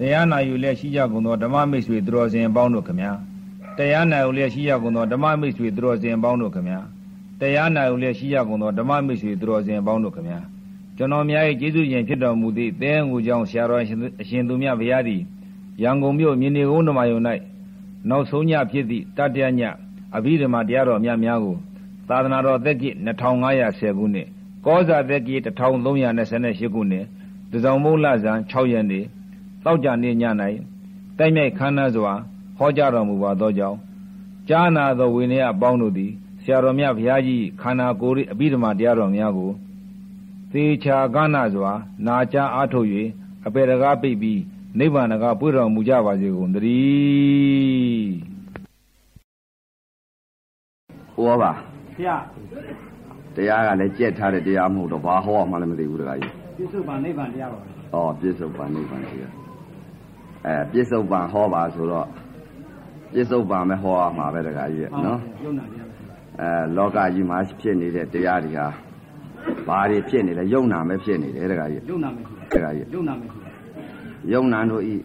တရားနာယူလျက်ရှိကြကုန်သောဓမ္မမိတ်ဆွေသူတော်စင်အပေါင်းတို့ခမညာတရားနာယူလျက်ရှိကြကုန်သောဓမ္မမိတ်ဆွေသူတော်စင်အပေါင်းတို့ခမညာတရားနာယူလျက်ရှိကြကုန်သောဓမ္မမိတ်ဆွေသူတော်စင်အပေါင်းတို့ခမညာကျွန်တော်များ၏ကျေးဇူးရှင်ဖြစ်တော်မူသည့်တဲငူကြောင့်ဆရာတော်အရှင်သူမြတ်ဘုရားသည်ရန်ကုန်မြို့မြင်းနေကုန်းဓမ္မယုံ၌နောက်ဆုံးညဖြစ်သည့်တတ္တယညအဘိဓမ္မာတရားတော်များများကိုသာသနာတော်သက်ကြီး2510ခုနှစ်ကောဇာသက်ကြီး1328ခုနှစ်တစောင်းမုံလဇန်6ရက်နေ့ တောက်ကြနေ့ည၌တိုက်မြိုက်ခမ်းနားစွာဟောကြားတော်မူပါသောကြောင့်ကြားနာသောဝိနည်းအပေါင်းတို့သည်ဆရာတော်မြတ်ဘုရားကြီးခန္ဓာကိုယ်၏အဘိဓမ္မာတရားတော်များကိုသေချာကနာစွာ နာကြားအားထုတ်၍အပေတကားပိတ်ပြီးနိဗ္ဗာန်ကပွေတော်မူကြပါစေကုန်သတည်းဟောပါဘုရားတရားကလည်းကြက်ထားတဲ့တရားမဟုတ်တော့ဘာဟောမှလည်းမသိဘူးတခါကြီးပြစ္ဆုတ်ပန်နိဗ္ဗာန်တရားပါပဲဩပြစ္ဆုတ်ပန်နိဗ္ဗာန်တရား အဲပြစ္ဆုတ်ပန်ဟောပါဆိုတော့ပြစ္ဆုတ်ပန်ပဲဟောရမှာပဲတခါကြီးနော်ယုံနာတရားအဲလောကကြီးမှာဖြစ်နေတဲ့တရားတွေဟာဘာတွေဖြစ်နေလဲယုံနာပဲဖြစ်နေတယ်တခါကြီးယုံနာပဲတခါကြီးယုံနာပဲယုံနာတို့ဤ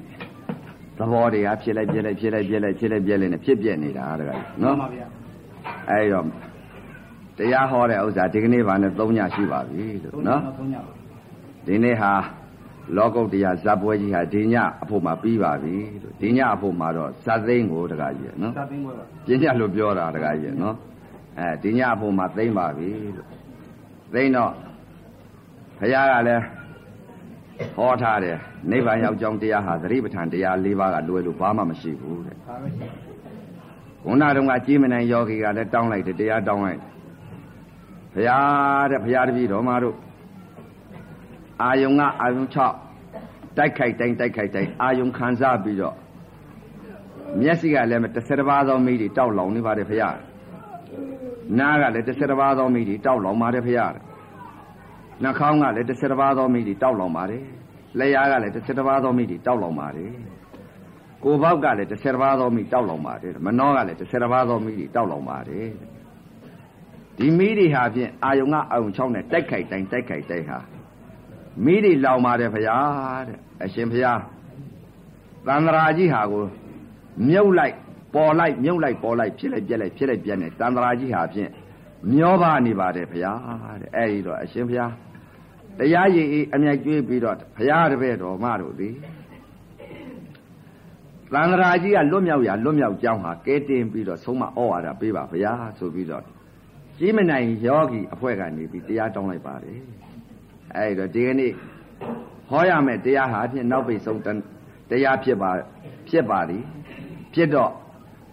သဘောတရားဖြစ်လိုက်ပြက်လိုက်ဖြစ်လိုက်ပြက်လိုက်ဖြစ်လိုက်ပြက်လိုက်နဲ့ဖြစ်ပြက်နေတာတခါကြီးနော်မှန်ပါဗျာအဲဒီတော့တရားဟောတဲ့ဥစ္စာဒီကနေ့ပါနဲ့၃ညရှိပါပြီလို့နော်ဒီနေ့ဟာ လောကုတ်တရားဇပ်ပွဲကြီးဟာဒီညအဖို့မှာပြီးပါပြီလို့ဒီညအဖို့မှာတော့ဇတ်သိန်းကိုတခါကြီးနော်ဇတ်သိန်းကိုပြင်းညလို့ပြောတာတခါကြီးနော်အဲဒီညအဖို့မှာသိမ့်ပါပြီလို့သိမ့်တော့ဘုရားကလည်းဟောထားတယ်နိဗ္ဗာန်ရောက်ကြောင်းတရားဟာသတိပဋ္ဌာန်တရား၄ပါးကလွယ်လို့ဘာမှမရှိဘူးတဲ့ခုနတုန်းကကြီးမနိုင်ယောဂီကလည်းတောင်းလိုက်တယ်တရားတောင်းလိုက်ဘုရားတဲ့ဘုရားတပည့်တော်မတို့ အာယုံကအာယုံ6တိုက်ခိုက်တိုင်းတိုက်ခိုက်တိုင်းအာယုံခံစားပြီးတော့မျက်စိကလည်း30ပါးသောမိတွေတောက်လောင်နေပါတယ်ဘုရားနားကလည်း30ပါးသောမိတွေတောက်လောင်ပါတယ်ဘုရားနှာခေါင်းကလည်း30ပါးသောမိတွေတောက်လောင်ပါတယ်လက်ရကလည်း30ပါးသောမိတွေတောက်လောင်ပါတယ်ကိုယ်ပေါက်ကလည်း30ပါးသောမိတောက်လောင်ပါတယ်မနှောကလည်း30ပါးသောမိတွေတောက်လောင်ပါတယ်ဒီမိတွေဟာဖြင့်အာယုံကအာယုံ6နဲ့တိုက်ခိုက်တိုင်းတိုက်ခိုက်တိုင်းဟာ မိတွေလောင်ပါတယ်ဖရာတဲ့အရှင်ဖရာသန္တရာကြီးဟာကိုမြုပ်လိုက်ပေါ်လိုက်မြုပ်လိုက်ပေါ်လိုက်ဖြစ်လိုက်ပြက်လိုက်ဖြစ်လိုက်ပြက်နေသန္တရာကြီးဟာဖြင့်မျောပါနေပါတယ်ဖရာတဲ့အဲ့ဒီတော့အရှင်ဖရာတရားရည်အေးအမြိုက်ကျွေးပြီးတော့ဖရာတပည့်တော်မတို့သည်သန္တရာကြီးကလွတ်မြောက်ရလွတ်မြောက်ကြောင်းဟာကဲတင်ပြီးတော့ဆုံးမဩဝါဒပေးပါဗျာဆိုပြီးတော့ကြီးမနိုင်ယောဂီအဖွဲ့ကနေပြီးတရားတောင်းလိုက်ပါတယ် အဲဒီတော့ဒီကနေ့ဟောရမယ်တရားဟာဖြင့်နောက်ပိတ်ဆုံးတရားဖြစ်ပါဖြစ်ပါသည်ဖြစ်တော့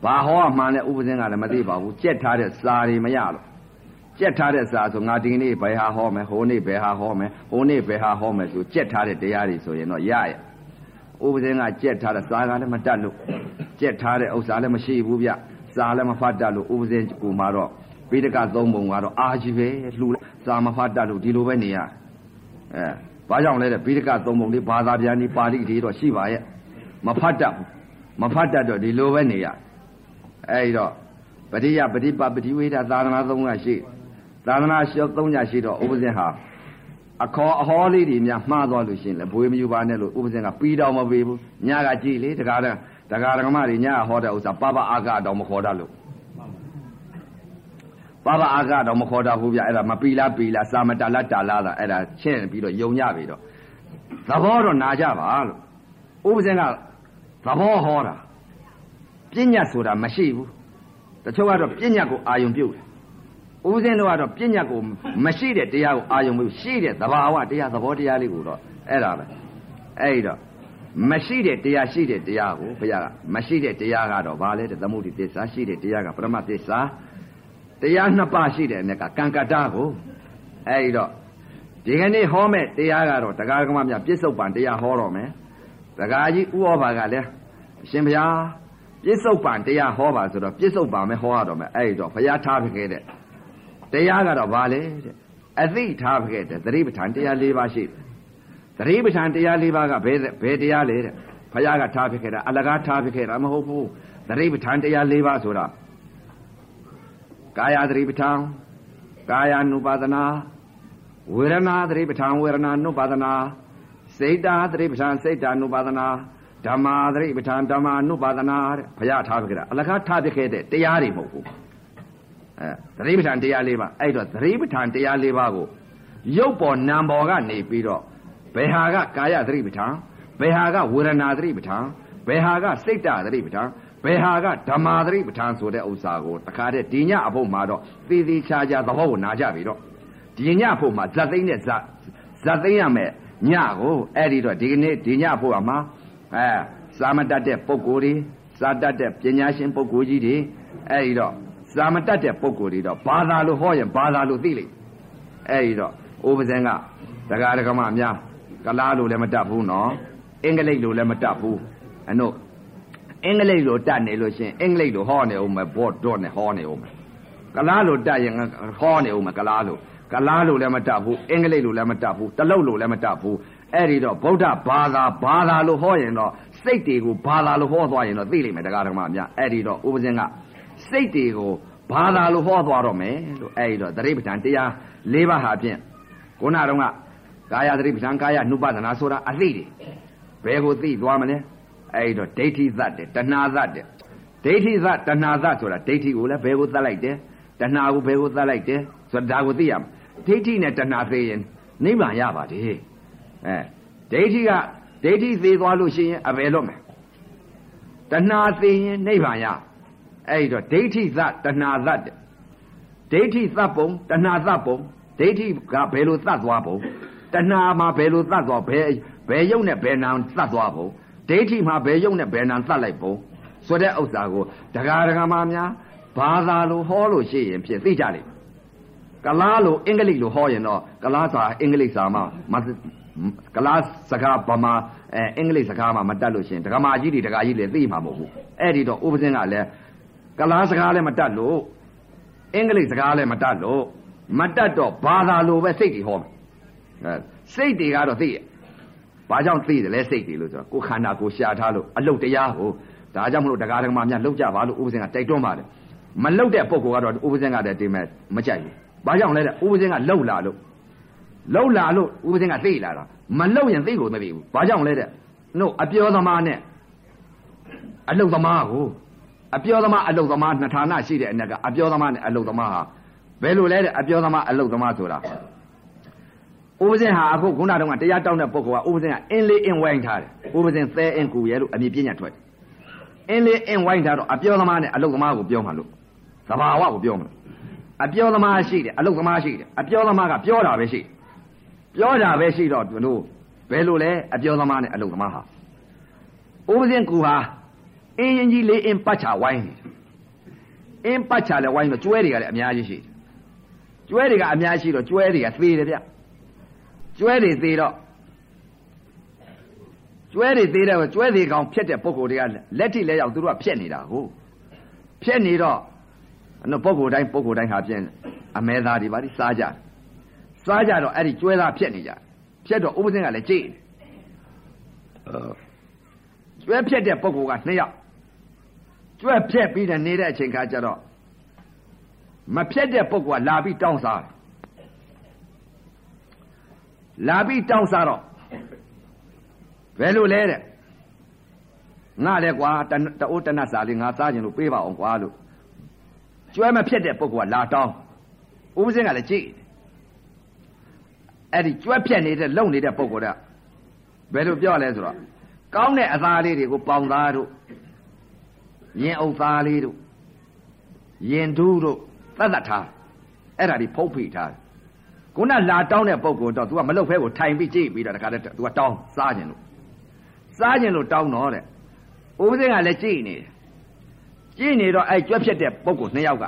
ဘာဟောမှန်းလဲဥပဇင်းကလည်းမသိပါဘူးကြက်ထားတဲ့စာတွေမရလို့ကြက်ထားတဲ့စာဆိုငါဒီနေ့ဘယ်ဟာဟောမယ်ဟိုနေ့ဘယ်ဟာဟောမယ်ဟိုနေ့ဘယ်ဟာဟောမယ်ဆိုကြက်ထားတဲ့တရားတွေဆိုရင်တော့ရရဥပဇင်းကကြက်ထားတဲ့စာကလည်းမတတ်လို့ကြက်ထားတဲ့ဥစ္စာလည်းမရှိဘူးဗျစာလည်းမဖတ်တတ်လို့ဥပဇင်းကူမှာတော့ပိဋကသုံးပုံကတော့အာကြီးပဲလှူစာမဖတ်တတ်လို့ဒီလိုပဲနေရ အဲဘာကြောင့်လဲတဲ့ပိဋကသုံးပုံလေးဘာသာပြန်ဒီပါဠိတွေတော့ရှိပါရဲ့မဖတ်တတ်ဘူးမဖတ်တတ်တော့ဒီလိုပဲနေရအဲဒီတော့ပရိယပฏิပပတိဝေဒသာသနာသုံးကရှိသာသနာရှောသုံးညရှိတော့ဥပဇင်ဟာအခေါ်အဟောလေးတွေများမှားသွားလို့ရှိရင်လည်းဘွေမယူပါနဲ့လို့ဥပဇင်ကပြီးတော့မပေးဘူးညကကြည်လေတကားတကားဓမ္မတွေညဟောတဲ့ဥစ္စာပပအာကတော့မခေါ်တတ်လို့ ပပအာကတော့မခေါ်တာဘူးဗျအဲ့ဒါမပီလားပီလားစာမတလားတာလားအဲ့ဒါချင်းပြီးတော့ယုံညပြီတော့သဘောတော့နာကြပါလို့ဥပဇင်ကသဘောဟောတာပညာဆိုတာမရှိဘူးတချို့ကတော့ပညာကိုအာယုံပြုတ်တယ်ဥပဇင်တို့ကတော့ပညာကိုမရှိတဲ့တရားကိုအာယုံပြုရှိတဲ့သဘာဝတရားသဘောတရားလေးကိုတော့အဲ့ဒါပဲအဲ့တော့မရှိတဲ့တရားရှိတဲ့တရားကိုဘုရားကမရှိတဲ့တရားကတော့ဘာလဲတဲ့သမုဒိသစ္စာရှိတဲ့တရားကပရမသစ္စာ တရားနှစ်ပါးရှိတဲ့အနေကကံကတ္တကိုအဲဒီတော့ဒီကနေ့ဟောမဲ့တရားကတော့တရားကမမြပြစ္ဆုတ်ပံတရားဟောတော့မယ်တရားကြီးဥဩဘာကလည်းအရှင်ဘုရားပြစ္ဆုတ်ပံတရားဟောပါဆိုတော့ပြစ္ဆုတ်ပံပဲဟောရတော့မယ်အဲဒီတော့ဘုရားထားခဲ့တဲ့တရားကတော့ဘာလဲတဲ့အသိထားခဲ့တဲ့သတိပဋ္ဌာန်တရား၄ပါးရှိတယ်သတိပဋ္ဌာန်တရား၄ပါးကဘယ်ဘယ်တရားလဲတဲ့ဘုရားကထားခဲ့တာအလကားထားခဲ့တာမဟုတ်ဘူးသတိပဋ္ဌာန်တရား၄ပါးဆိုတာ ကာယသတိပဋ္ဌာန်ကာယ ानु ပါဒနာဝေဒနာသတိပဋ္ဌာန်ဝေဒနာ ानु ပါဒနာစိတ်တာသတိပဋ္ဌာန်စိတ်တာ ानु ပါဒနာ ဓမ္မာသတိပဋ္ဌာန်ဓမ္မာနုပါဒနာတဲ့ဘုရားထားပြခဲ့တာအလကားထားပြခဲ့တဲ့တရားတွေမဟုတ်ဘူးအဲသတိပဋ္ဌာန်တရား၄ပါးအဲ့တော့သတိပဋ္ဌာန်တရား၄ပါးကိုရုပ်ပေါ်နာမ်ပေါ်ကနေပြီးတော့ဘယ်ဟာကကာယသတိပဋ္ဌာန်ဘယ်ဟာကဝေဒနာသတိပဋ္ဌာန်ဘယ်ဟာကစိတ်တသတိပဋ္ဌာန် ဘယ်ဟာကဓမ္မာသတိပဋ္ဌာန်ဆိုတဲ့ဥစ္စာကိုတခါတည်းဒီညအဖို့မှာတော့သေသေးချာချာသဘောကိုနာကြပြီတော့ဒီညအဖို့မှာဇတ်သိမ့်နဲ့ဇတ်ဇတ်သိမ့်ရမယ်ညကိုအဲ့ဒီတော့ဒီကနေ့ဒီညအဖို့မှာအဲစာမတတ်တဲ့ပုဂ္ဂိုလ်တွေစာတတ်တဲ့ပညာရှင်ပုဂ္ဂိုလ်ကြီးတွေအဲ့ဒီတော့စာမတတ်တဲ့ပုဂ္ဂိုလ်တွေတော့ဘာသာလို့ဟောရင်ဘာသာလို့သိလိမ့်အဲ့ဒီတော့ဥပဇင်ကဒကာဒကမအများကလားလို့လည်းမတတ်ဘူးနော်အင်္ဂလိပ်လို့လည်းမတတ်ဘူးအနို့ အင်္ဂလိပ်လိုတတ်နေလို့ရှင်အင်္ဂလိပ်လိုဟောနေဦးမယ်ဘော့တော့နဲ့ဟောနေဦးမယ်ကလားလိုတတ်ရင်ဟောနေဦးမယ်ကလားလိုကလားလိုလည်းမတတ်ဘူးအင်္ဂလိပ်လိုလည်းမတတ်ဘူးတလုတ်လိုလည်းမတတ်ဘူးအဲ့ဒီတော့ဗုဒ္ဓဘာသာဘာသာလို့ဟောရင်တော့စိတ်တွေကိုဘာသာလို့ဟောသွားရင်တော့သိလိမ့်မယ်တရားဓမ္မအများအဲ့ဒီတော့ဥပဇင်ကစိတ်တွေကိုဘာသာလို့ဟောသွားတော့မယ်လို့အဲ့ဒီတော့သတိပဋ္ဌာန်တရား၄ပါးဟာဖြင့်ခုနတုန်းကကာယသတိပဋ္ဌာန်ကာယနုပဒနာဆိုတာအသိတွေဘယ်ကိုသိသွားမလဲ အဲ့ဒီတော့ဒိဋ္ဌိသတ်တယ်တဏှာသတ်တယ်ဒိဋ္ဌိသတ်တဏှာသတ်ဆိုတာဒိဋ္ဌိကိုလည်းဘယ်ကိုသတ်လိုက်တယ်တဏှာကိုဘယ်ကိုသတ်လိုက်တယ်ဆိုတာဒါကိုသိရမယ်ဒိဋ္ဌိနဲ့တဏှာသိရင်နိဗ္ဗာန်ရပါတယ်အဲဒိဋ္ဌိကဒိဋ္ဌိသေးသွားလို့ရှိရင်အဘယ်လွတ်မယ်တဏှာသိရင်နိဗ္ဗာန်ရအဲ့တော့ဒိဋ္ဌိသတဏှာသတ်ဒိဋ္ဌိသတ်ပုံတဏှာသတ်ပုံဒိဋ္ဌိကဘယ်လိုသတ်သွားပုံတဏှာမှာဘယ်လိုသတ်သွားဘယ်ဘယ်ယုတ်နဲ့ဘယ်နာသတ်သွားပုံ ဒိဋ္ဌိမှာဘယ်ယုတ်နဲ့ဘယ်နာသတ်လိုက်ပုံဆိုတဲ့ဥစ္စာကိုဒကာဒကာမများဘာသာလိုဟောလို့ရှိရင်ဖြစ်သိကြလိမ့်ကလားလိုအင်္ဂလိပ်လိုဟောရင်တော့ကလားစာအင်္ဂလိပ်စာမှာကလားစကားဗမာအဲအင်္ဂလိပ်စကားမှာမတတ်လို့ရှင်ဒကာမကြီးတွေဒကာကြီးတွေသိမှာမဟုတ်ဘူးအဲ့ဒီတော့ဥပဇင်းကလည်းကလားစကားလည်းမတတ်လို့အင်္ဂလိပ်စကားလည်းမတတ်လို့မတတ်တော့ဘာသာလိုပဲစိတ်တွေဟောမယ်အဲစိတ်တွေကတော့သိရ ဘာကြောင့်သိတယ်လဲစိတ်တွေလို့ဆိုတော့ကိုခန္ဓာကိုရှာထားလို့အလုတ်တရားကိုဒါကြောင့်မလို့တရားဓမ္မများလောက်ကြပါလို့ဥပဇင်ကတိုက်တွန်းပါတယ်မလောက်တဲ့ပုံကတော့ဥပဇင်ကတည်းကတင်မဲ့မကြိုက်ဘူးဘာကြောင့်လဲတဲ့ဥပဇင်ကလှုပ်လာလို့လှုပ်လာလို့ဥပဇင်ကသိလာတာမလှုပ်ရင်သိကိုမသိဘူးဘာကြောင့်လဲတဲ့နို့အပြောသမားနဲ့အလုတ်သမားကိုအပြောသမားအလုတ်သမားနှစ်ဌာနရှိတဲ့အနက်ကအပြောသမားနဲ့အလုတ်သမားဟာဘယ်လိုလဲတဲ့အပြောသမားအလုတ်သမားဆိုတာ ဥပဇင်ဟာအခုခုနတုန်းကတရားတောင်းတဲ့ပုဂ္ဂိုလ်ကဥပဇင်ကအင်းလေးအင်းဝိုင်းထားတယ်ဥပဇင်သဲအင်းကူရဲလို့အမည်ပြညာထွက်တယ်အင်းလေးအင်းဝိုင်းထားတော့အပြောသမားနဲ့အလုတ်သမားကိုပြောမှလို့သဘာဝကိုပြောမှလို့အပြောသမားရှိတယ်အလုတ်သမားရှိတယ်အပြောသမားကပြောတာပဲရှိပြောတာပဲရှိတော့တို့ဘယ်လိုလဲအပြောသမားနဲ့အလုတ်သမားဟာဥပဇင်ကူဟာအင်းရင်ကြီးလေးအင်းပတ်ချဝိုင်းနေတယ်အင်းပတ်ချလည်းဝိုင်းတော့ကျွဲတွေကလည်းအများကြီးရှိတယ်ကျွဲတွေကအများရှိတော့ကျွဲတွေကသေးတယ်ဗျ ကျွဲတွေသေးတော့ကျွဲတွေသေးတယ်ကျွဲသေးကောင်ဖြတ်တဲ့ပုံကိုယ်တွေကလက်ထိလက်ရောက်သူတို့ကဖြတ်နေတာဟုတ်ဖြတ်နေတော့နော်ပုံကိုယ်တိုင်းပုံကိုယ်တိုင်းဟာဖြင့်အမဲသားတွေပါဒီစားကြစားကြတော့အဲ့ဒီကျွဲသားဖြတ်နေကြဖြတ်တော့ဥပဇင်းကလည်းကြိတ်ကျွဲဖြတ်တဲ့ပုံကိုယ်ကနှစ်ယောက်ကျွဲဖြတ်ပြီးတဲ့နေတဲ့အချိန်ခါကျတော့မဖြတ်တဲ့ပုံကလာပြီးတောင်းစားတယ် လာပြီးတောင်းစားတော့ဘယ်လိုလဲတဲ့ငါလည်းကွာတအိုးတနတ်စာလေးငါစားခြင်းလို့ပေးပါအောင်ကွာလို့ကျွဲမဖြတ်တဲ့ပုဂ္ဂိုလ်ကလာတောင်းဥပဇင်းကလည်းကြည့်အဲ့ဒီကျွဲဖြတ်နေတဲ့လုံနေတဲ့ပုဂ္ဂိုလ်ကဘယ်လိုပြောလဲဆိုတော့ကောင်းတဲ့အသားလေးတွေကိုပေါင်သားတို့ရင်အုပ်သားလေးတို့ရင်ဒူးတို့သတ်သတ်ထားအဲ့ဒါဒီဖုတ်ဖိထား ခုနလာတောင်းတဲ့ပုံကိုတော့ तू ကမလုတ်ဖဲကိုထိုင်ပြီးကြည့်ပြီးတော့တခါတည်း तू ကတောင်းစားခြင်းလို့စားခြင်းလို့တောင်းတော့တဲ့ဥပဇင်းကလည်းကြည့်နေတယ်ကြည့်နေတော့အဲ့ကြွက်ဖြစ်တဲ့ပုံကိုနှစ်ယောက်က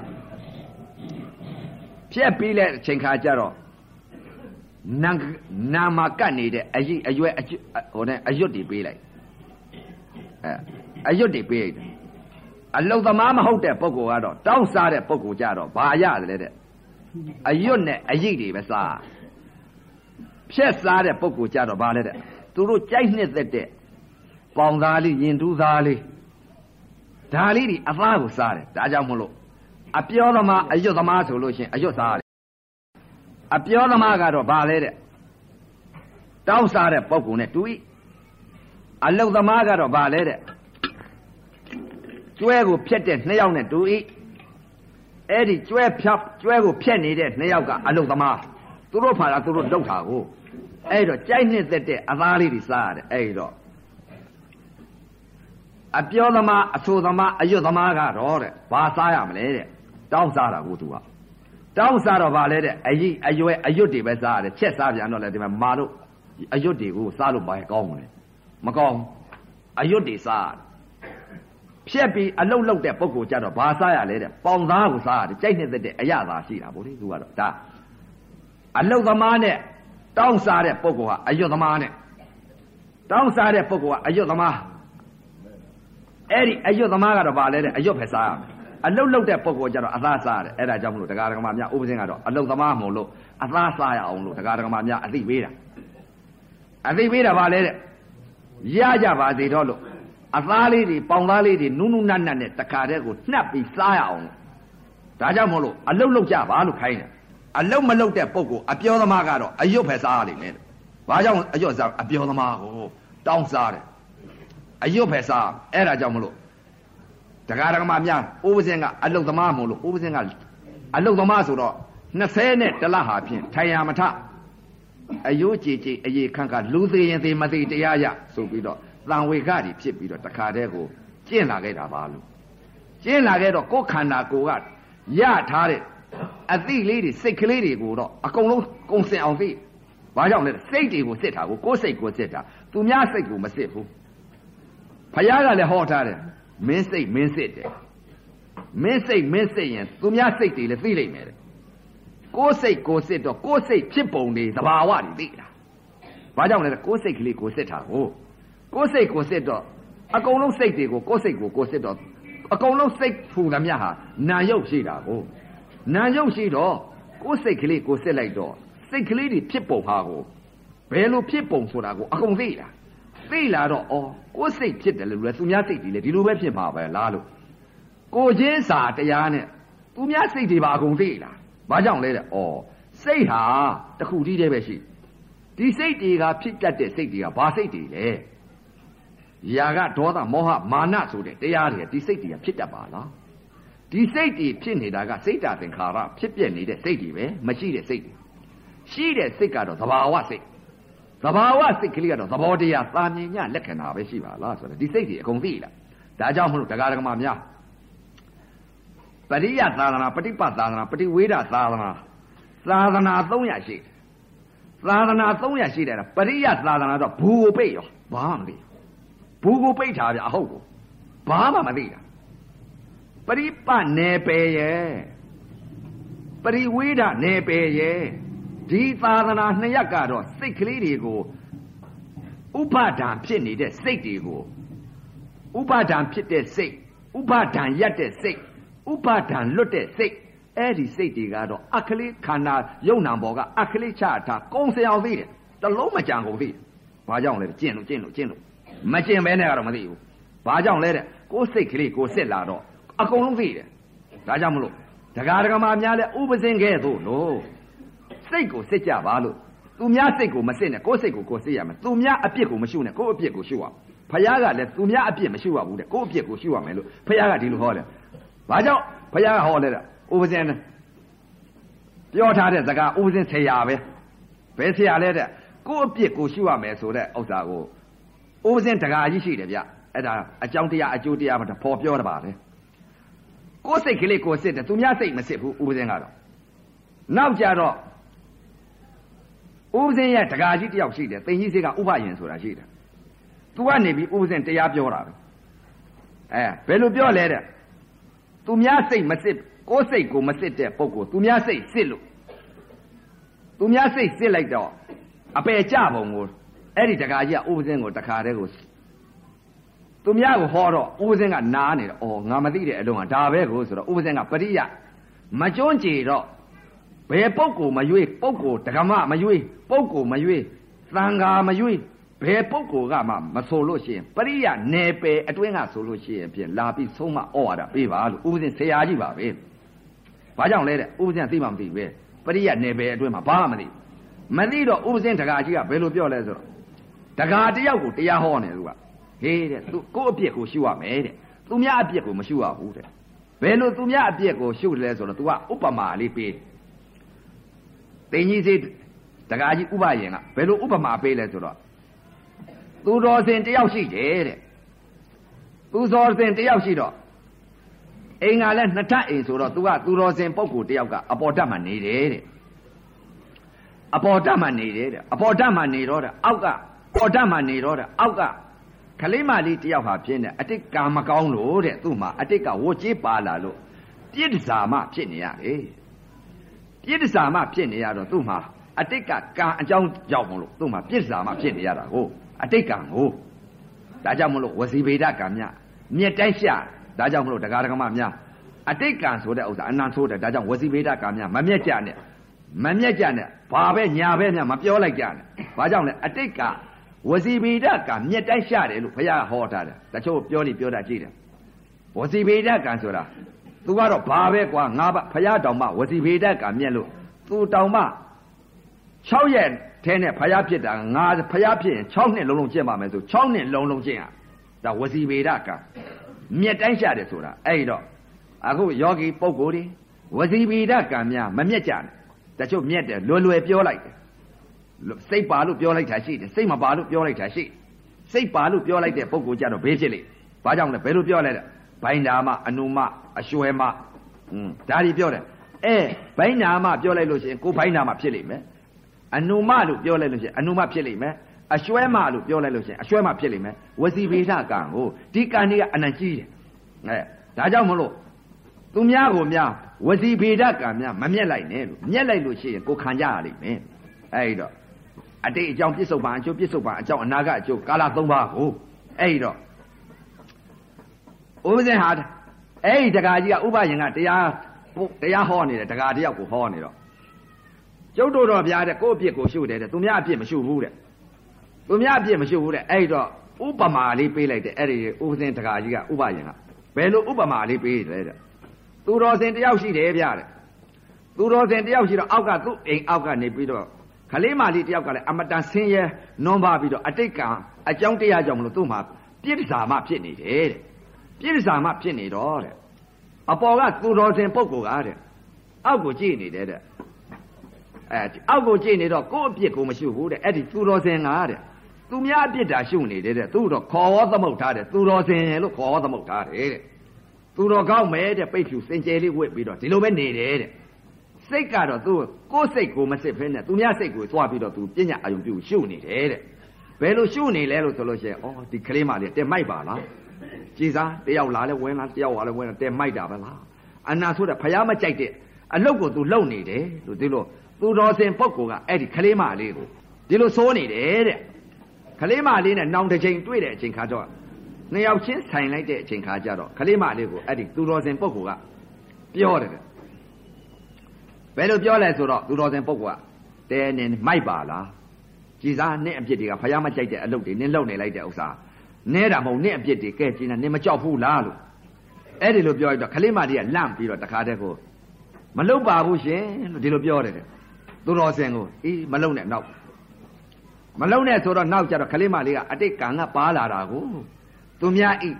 ဖြက်ပြီးလဲအချိန်ခါကျတော့နာနာမကတ်နေတဲ့အကြီးအရွယ်ဟိုနဲ့အရွတ်တွေပေးလိုက်အဲအရွတ်တွေပေးလိုက်တယ်အလုသမားမဟုတ်တဲ့ပုဂ္ဂိုလ်ကတော့တောင်းစားတဲ့ပုဂ္ဂိုလ်ကြတော့ဘာရတယ်လဲတဲ့ အရွတ်နဲ့အရိပ်တွေပဲစားဖြက်စားတဲ့ပုဂ္ဂိုလ်ကြတော့ဘာလဲတဲ့သူတို့ကြိုက်နှစ်သက်တဲ့ပေါင်သားလေးရင်တူးသားလေးဒါလေးတွေအသားကိုစားတယ်ဒါကြောင့်မလို့အပြောသမားအရွတ်သမားဆိုလို့ရှင်အရွတ်စားတယ်အပြောသမားကတော့ဘာလဲတဲ့တောင်းစားတဲ့ပုဂ္ဂိုလ်နဲ့တူဤအလုတ်သမားကတော့ဗာလဲတဲ့ကျွဲကိုဖြတ်တဲ့နှစ်ယောက်နဲ့တူဤ အဲ့ဒီကျွဲဖြတ်ကျွဲကိုဖြတ်နေတဲ့နှစ်ယောက်ကအလုတ်သမားသူတို့ဖာတာသူတို့လောက်တာကိုအဲ့တော့ကြိုက်နှစ်သက်တဲ့အသားလေးတွေစားရတယ်အဲ့တော့အပြောသမားအဆိုသမားအရွတ်သမားကတော့တဲ့ဘာစားရမလဲတဲ့တောင်းစားတာကိုသူကတောင်းစားတော့ဗာလဲတဲ့အကြီးအရွယ်အရွတ်တွေပဲစားရတယ်ချက်စားပြန်တော့လေဒီမှာမာတို့အရွတ်တွေကိုစားလို့ဘာကောင်းမလဲမကောင်းအရွတ်တွေစားရတယ် ဖြက်ပြီးအလုတ်လုတ်တဲ့ပုံကိုကြတော့ဘာစားရလဲတဲ့ပေါင်သားကိုစားရတယ်ကြိုက်နှစ်သက်တဲ့အရသာရှိတာဗောလေသူကတော့ဒါအလုတ်သမားနဲ့တောင်းစားတဲ့ပုံကအရွတ်သမားနဲ့တောင်းစားတဲ့ပုံကအရွတ်သမားအဲ့ဒီအရွတ်သမားကတော့ဗာလဲတဲ့အရွတ်ပဲစားရမယ်အလုတ်လုတ်တဲ့ပုံကိုကြတော့အသားစားရတယ်အဲ့ဒါကြောင့်မလို့တရားဓမ္မများဥပဇင်းကတော့အလုတ်သမားမဟုတ်လို့အသားစားရအောင်လို့တရားဓမ္မများအသိပေးတာအသိပေးတာဗာလဲတဲ့ရကြပါစေတော့လို့ အသားလေးတွေပေါင်သားလေးတွေနုနုနတ်နတ်နဲ့တခါတည်းကိုနှပ်ပြီးစားရအောင်ဒါကြောင့်မို့လို့အလုတ်လုတ်ကြပါလို့ခိုင်းတယ်အလုတ်မလုတ်တဲ့ပုံကိုအပြောသမားကတော့အယွတ်ပဲစားရလိမ့်မယ်ဘာကြောင့်အယွတ်စားအပြောသမားကိုတောင်းစားတယ်အယွတ်ပဲစားအဲ့ဒါကြောင့်မလို့တရားဓမ္မများဥပဇင်ကအလုတ်သမားမို့လို့ဥပဇင်ကအလုတ်သမားဆိုတော့20နဲ့တလဟာဖြင့်ထိုင်ရမထအယိုးကြည်ကြည်အေးခန့်ခန့်လူသေးရင်သေးမသေးတရားရဆိုပြီးတော့ တန်ဝေကတွေဖြစ်ပြီးတော့တခါတည်းကိုကျင့်လာခဲ့တာပါလို့ကျင့်လာခဲ့တော့ကိုယ်ခန္ဓာကိုယ်ကရထားတဲ့အသိလေးတွေစိတ်ကလေးတွေကိုတော့အကုန်လုံးကုံစင်အောင်သိဘာကြောင့်လဲစိတ်တွေကိုစစ်တာကိုကိုယ်စိတ်ကိုစစ်တာသူများစိတ်ကိုမစစ်ဘူးဖယားကလည်းဟောထားတယ်မင်းစိတ်မင်းစစ်တယ်မင်းစိတ်မင်းစစ်ရင်သူများစိတ်တွေလည်းသိလိမ့်မယ်တဲ့ကိုယ်စိတ်ကိုစစ်တော့ကိုယ်စိတ်ဖြစ်ပုံတွေသဘာဝတွေသိတာဘာကြောင့်လဲကိုယ်စိတ်ကလေးကိုစစ်တာကို ကိုယ်စိတ်ကိုစစ်တော့အကုန်လုံးစိတ်တွေကိုကိုယ်စိတ်ကိုကိုစစ်တော့အကုန်လုံးစိတ်ဖူသမျှဟာနာယုတ်ရှိတာကိုနာယုတ်ရှိတော့ကိုယ်စိတ်ကလေးကိုစစ်လိုက်တော့စိတ်ကလေးတွေဖြစ်ပုံဟာကိုဘယ်လိုဖြစ်ပုံဆိုတာကိုအကုန်သိတာသိလာတော့ဩကိုယ်စိတ်ဖြစ်တယ်လို့လဲသူများစိတ်တွေလည်းဒီလိုပဲဖြစ်မှာပဲလားလို့ကိုချင်းစာတရားနဲ့သူများစိတ်တွေပါအကုန်သိလာဘာကြောင့်လဲတဲ့ဩစိတ်ဟာတခုတည်းတည်းပဲရှိဒီစိတ်တွေကဖြစ်တတ်တဲ့စိတ်တွေကဘာစိတ်တွေလဲ ຢာကဒေါသမောဟမာနဆိုတဲ့တရားတွေဒီစိတ်တွေကဖြစ်တတ်ပါလားဒီစိတ်တွေဖြစ်နေတာကစိတ်တာသင်္ခါရဖြစ်ပြနေတဲ့စိတ်တွေပဲမရှိတဲ့စိတ်တွေရှိတဲ့စိတ်ကတော့သဘာဝစိတ်သဘာဝစိတ်ကလေးကတော့သဘောတရားသာမြင်ညလက္ခဏာပဲရှိပါလားဆိုတော့ဒီစိတ်တွေအကုန်သိလားဒါကြောင့်မလို့တရားဓမ္မများပရိယသာသနာပฏิပတ်သာသနာပฏิဝေဒသာသနာသာသနာ300ရှိသာသနာ300ရှိတယ်ပရိယသာသနာတော့ဘူကိုပိတ်ရောဘာမှမသိဘူး ကိုပိတ်ထားပြအဟုတ်ကိုဘာမှမသိတာပရိပတ်နယ်ပယ်ရဲ့ပရိဝေဒနယ်ပယ်ရဲ့ဒီသာသနာနှစ်ရပ်ကတော့စိတ်ကလေးတွေကိုဥပါဒံဖြစ်နေတဲ့စိတ်တွေကိုဥပါဒံဖြစ်တဲ့စိတ်ဥပါဒံရက်တဲ့စိတ်ဥပါဒံလွတ်တဲ့စိတ်အဲ့ဒီစိတ်တွေကတော့အခလေးခန္ဓာယုံနာဘောကအခလေးချထားကုံစင်အောင်သိတယ်တလုံးမကြံကုန်သိတယ်ဘာကြောင့်လဲကျင့်လို့ကျင့်လို့ကျင့်လို့ မကျင့်ပဲနဲ့ကတော့မသိဘူးဘာကြောင့်လဲတဲ့ကိုယ်စိတ်ကလေးကိုစစ်လာတော့အကုန်လုံးသိတယ်ဒါကြောင့်မလို့ဒကာဒကမာများလဲဥပစင်ခဲ့သို့လို့စိတ်ကိုစစ်ကြပါလို့သူများစိတ်ကိုမစစ်နဲ့ကိုယ်စိတ်ကိုကိုယ်စစ်ရမယ်သူများအပြစ်ကိုမရှုနဲ့ကိုယ်အပြစ်ကိုရှုရဖခင်ကလည်းသူများအပြစ်မရှုရဘူးတဲ့ကိုယ်အပြစ်ကိုရှုရမယ်လို့ဖခင်ကဒီလိုဟောတယ်ဘာကြောင့်ဖခင်ကဟောလဲတဲ့ဥပစင်ပြောထားတဲ့စကားဥပစင်ဆရာပဲဘယ်ဆရာလဲတဲ့ကိုယ်အပြစ်ကိုရှုရမယ်ဆိုတဲ့ဥစ္စာကို ဥပစင်တကာကြီးရှိတယ်ဗျအဲ့ဒါအကြောင်းတရားအကျိုးတရားမှပေါ်ပြောတာပါပဲကိုယ်စိတ်ကလေးကိုစစ်တယ်သူများစိတ်မစစ်ဘူးဥပစင်ကတော့နောက်ကြတော့ဥပဇင်းရဲ့တကာကြီးတယောက်ရှိတယ်သိင်ကြီးစေကဥပယင်ဆိုတာရှိတယ်သူကနေပြီးဥပဇင်းတရားပြောတာပဲအဲဘယ်လိုပြောလဲတဲ့သူများစိတ်မစစ်ကိုယ်စိတ်ကိုမစစ်တဲ့ပုဂ္ဂိုလ်သူများစိတ်စစ်လို့သူများစိတ်စစ်လိုက်တော့အပယ်ကြပုံကို အဲ့ဒီတကာကြီးကဥပဇင်းကိုတခါတည်းကိုသူများကိုဟောတော့ဥပဇင်းကနားနေတော့အော်ငါမသိတဲ့အလုံးကဒါပဲကိုဆိုတော့ဥပဇင်းကပရိယမကျွန်းကြည်တော့ဘယ်ပုဂ္ဂိုလ်မရွေးပုဂ္ဂိုလ်ဓမ္မမရွေးပုဂ္ဂိုလ်မရွေးသံဃာမရွေးဘယ်ပုဂ္ဂိုလ်ကမှမဆိုလို့ရှိရင်ပရိယနယ်ပယ်အတွင်းကဆိုလို့ရှိရင်ဖြင့်လာပြီးဆုံးမဩဝါဒပေးပါလို့ဥပဇင်ဆရာကြီးပါပဲ။ဘာကြောင့်လဲတဲ့ဥပဇင်သိမှမသိပဲပရိယနယ်ပယ်အတွင်းမှာဘာမှမသိမသိတော့ဥပဇင်တကာကြီးကဘယ်လိုပြောလဲဆိုတော့ တကာတယောက်ကိုတရားဟောနေသူကဟေးတဲ့သူကိုယ့်အပြစ်ကိုရှုရမယ်တဲ့သူများအပြစ်ကိုမရှုရဘူးတဲ့ဘယ်လိုသူများအပြစ်ကိုရှုတယ်လဲဆိုတော့ तू ကဥပမာလေးပေးတယ်တင်ကြီးစေးတကားကြီးဥပယင်ကဘယ်လိုဥပမာပေးလဲဆိုတော့သူတော်စင်တယောက်ရှိတယ်တဲ့သူတော်စင်တယောက်ရှိတော့အိမ်ကလည်းနှစ်ထပ်အိမ်ဆိုတော့ तू ကသူတော်စင်ပုဂ္ဂိုလ်တယောက်ကအပေါ်တက်မှနေတယ်တဲ့အပေါ်တက်မှနေတယ်တဲ့အပေါ်တက်မှနေတော့တဲ့အောက်က ပေါ်တက်မှနေတော့တဲ့အောက်ကခလေးမလေးတယောက်ဟာပြင်းတယ်အတိတ်ကာမကောင်းလို့တဲ့သူ့မှာအတိတ်ကဝတ်ကြီးပါလာလို့ပြည့်တစားမှဖြစ်နေရတယ်ပြည့်တစားမှဖြစ်နေရတော့သူ့မှာအတိတ်ကကံအကြောင်းကြောင့်မလို့သူ့မှာပြည့်တစားမှဖြစ်နေရတာကိုအတိတ်ကံကိုဒါကြောင့်မလို့ဝစီဗေဒကံမြမြက်တိုက်ရှာဒါကြောင့်မလို့တရားဓမ္မများအတိတ်ကံဆိုတဲ့ဥစ္စာအနန္ဆိုးတယ်ဒါကြောင့်ဝစီဗေဒကံမြမမျက်ကြနဲ့မမျက်ကြနဲ့ဘာပဲညာပဲညာမပြောလိုက်ကြနဲ့ဘာကြောင့်လဲအတိတ်က ဝစီဗေဒကမြက်တိုက်ရှာတယ်လို့ဘုရားဟောထားတယ်တချို့ပြောလိပြောတာကြည့်တယ်ဝစီဗေဒကံဆိုတာသူကတော့ဘာပဲကွာငါဘဘုရားတောင်မှဝစီဗေဒကံမြက်လို့သူတောင်မှ6ရက်ထဲနဲ့ဖျားဖြစ်တာငါဖျားဖြစ်ရင်6နှစ်လုံးလုံးကျင့်ပါမယ်ဆို6နှစ်လုံးလုံးကျင့်ရဒါဝစီဗေဒကံမြက်တိုင်းရှာတယ်ဆိုတာအဲ့တော့အခုယောဂီပုဂ္ဂိုလ်တွေဝစီဗေဒကံများမမြက်ကြနဲ့တချို့မြက်တယ်လွယ်လွယ်ပြောလိုက်တယ် စိတ်ပါလို့ပြောလိုက်တာရှိတယ်စိတ်မပါလို့ပြောလိုက်တာရှိစိတ်ပါလို့ပြောလိုက်တဲ့ပုဂ္ဂိုလ်ကြတော့ဘေးဖြစ်လိမ့်ဘာကြောင့်လဲဘယ်လိုပြောလဲဘိုင်းနာမအနုမအရွှဲမอืมဒါတွေပြောတယ်အဲဘိုင်းနာမပြောလိုက်လို့ရှိရင်ကိုဘိုင်းနာမဖြစ်လိမ့်မယ်အနုမလို့ပြောလိုက်လို့ရှိရင်အနုမဖြစ်လိမ့်မယ်အရွှဲမလို့ပြောလိုက်လို့ရှိရင်အရွှဲမဖြစ်လိမ့်မယ်ဝစီဗေဒကံကိုဒီကံကြီးကအနံကြီးတယ်အဲဒါကြောင့်မလို့သူများကိုများဝစီဗေဒကံများမမျက်လိုက်နဲ့လို့မျက်လိုက်လို့ရှိရင်ကိုခံကြရလိမ့်မယ်အဲဒီတော့ အတိတ်အကြောင်းပြစ္ဆုတ်ပါအကျိုးပြစ္ဆုတ်ပါအကြောင်းအနာကအကျိုးကာလ၃ပါးကိုအဲဒီတော့ဥပဇင်ဟာအဲ့ဒီတကာကြီးကဥပယင်ကတရားတရားဟောနေတယ်တကာတယောက်ကိုဟောနေတော့ကျုပ်တို့တော့ဗျာတဲ့ကိုယ့်အပြစ်ကိုရှုတယ်တဲ့သူများအပြစ်မရှုဘူးတဲ့သူများအပြစ်မရှုဘူးတဲ့အဲ့တော့ဥပမာလေးပေးလိုက်တယ်အဲ့ဒီဥပဇင်တကာကြီးကဥပယင်ကဘယ်လိုဥပမာလေးပေးတယ်တဲ့သူတော်စင်တယောက်ရှိတယ်ဗျာတဲ့သူတော်စင်တယောက်ရှိတော့အောက်ကသူ့အိမ်အောက်ကနေပြီးတော့ ခလေးမလေးတယောက်ကလည်းအမတန်ဆင်းရဲနွမ်းပါပြီးတော့အတိတ်ကံအကြောင်းတရားကြောင့်မလို့သူ့မှာပြစ်ဒစာမှဖြစ်နေတယ်တဲ့ပြည့်စာမှဖြစ်နေတော့တဲ့အပေါ်ကသူတော်စင်ပုဂ္ဂိုလ်ကတဲ့အောက်ကိုကြည့်နေတယ်တဲ့အဲအောက်ကိုကြည့်နေတော့ကိုယ့်အပြစ်ကိုမရှိဘူးတဲ့အဲ့ဒီသူတော်စင်ကတဲ့သူများအပြစ်တာရှုနေတယ်တဲ့သူတော့ခေါ်ဝသမုတ်ထားတယ်သူတော်စင်လို့ခေါ်ဝသမုတ်ထားတယ်တဲ့သူတော်ကောင်းမဲတဲ့ပိတ်ဖြူစင်ကြယ်လေးဝစ်ပြီးတော့ဒီလိုပဲနေတယ်တဲ့ စိတ်ကတော့သူကိုယ်စိတ်ကိုမစစ်ဖဲနဲ့သူများစိတ်ကိုသွားပြီးတော့သူပညာအယုံပြုရှုနေတယ်တဲ့ဘယ်လိုရှုနေလဲလို့ဆိုလို့ရှိရင်ဩဒီကလေးမလေးတက်မိုက်ပါလားကြည်စားတယောက်လာလဲဝင်လာတယောက်လာလဲဝင်လာတဲမိုက်တာပဲလားအနာဆိုတဲ့ဖယားမကြိုက်တဲ့အလုတ်ကို तू လုံနေတယ်လို့ဒီလိုသူတော်စင်ပုဂ္ဂိုလ်ကအဲ့ဒီခလေးမလေးကိုဒီလိုစိုးနေတယ်တဲ့ခလေးမလေးနဲ့နောင်တစ်ချိန်တွေ့တဲ့အချိန်ခါတော့နှစ်ယောက်ချင်းဆိုင်လိုက်တဲ့အချိန်ခါကျတော့ခလေးမလေးကိုအဲ့ဒီသူတော်စင်ပုဂ္ဂိုလ်ကပြောတယ် ဘယ်လိုပြောလဲဆိုတော့သူတော်စင်ပုဂ္ဂိုလ်ကတဲနေမိုက်ပါလားကြည်စားနဲ့အပြစ်တွေကဖယားမကြိုက်တဲ့အလုတ်တွေနင်းလုံနေလိုက်တဲ့ဥစ္စာနဲတာမဟုတ်နဲ့အပြစ်တွေကဲကျင်းတာနင်မကြောက်ဘူးလားလို့အဲ့ဒီလိုပြောရတော့ခလေးမလေးကလန့်ပြီးတော့တခါတည်းကိုမလုတ်ပါဘူးရှင်လို့ဒီလိုပြောတယ်သူတော်စင်ကိုအေးမလုံနဲ့နောက်မလုံနဲ့ဆိုတော့နောက်ကျတော့ခလေးမလေးကအတိတ်ကံကပါလာတာကိုသူများဤ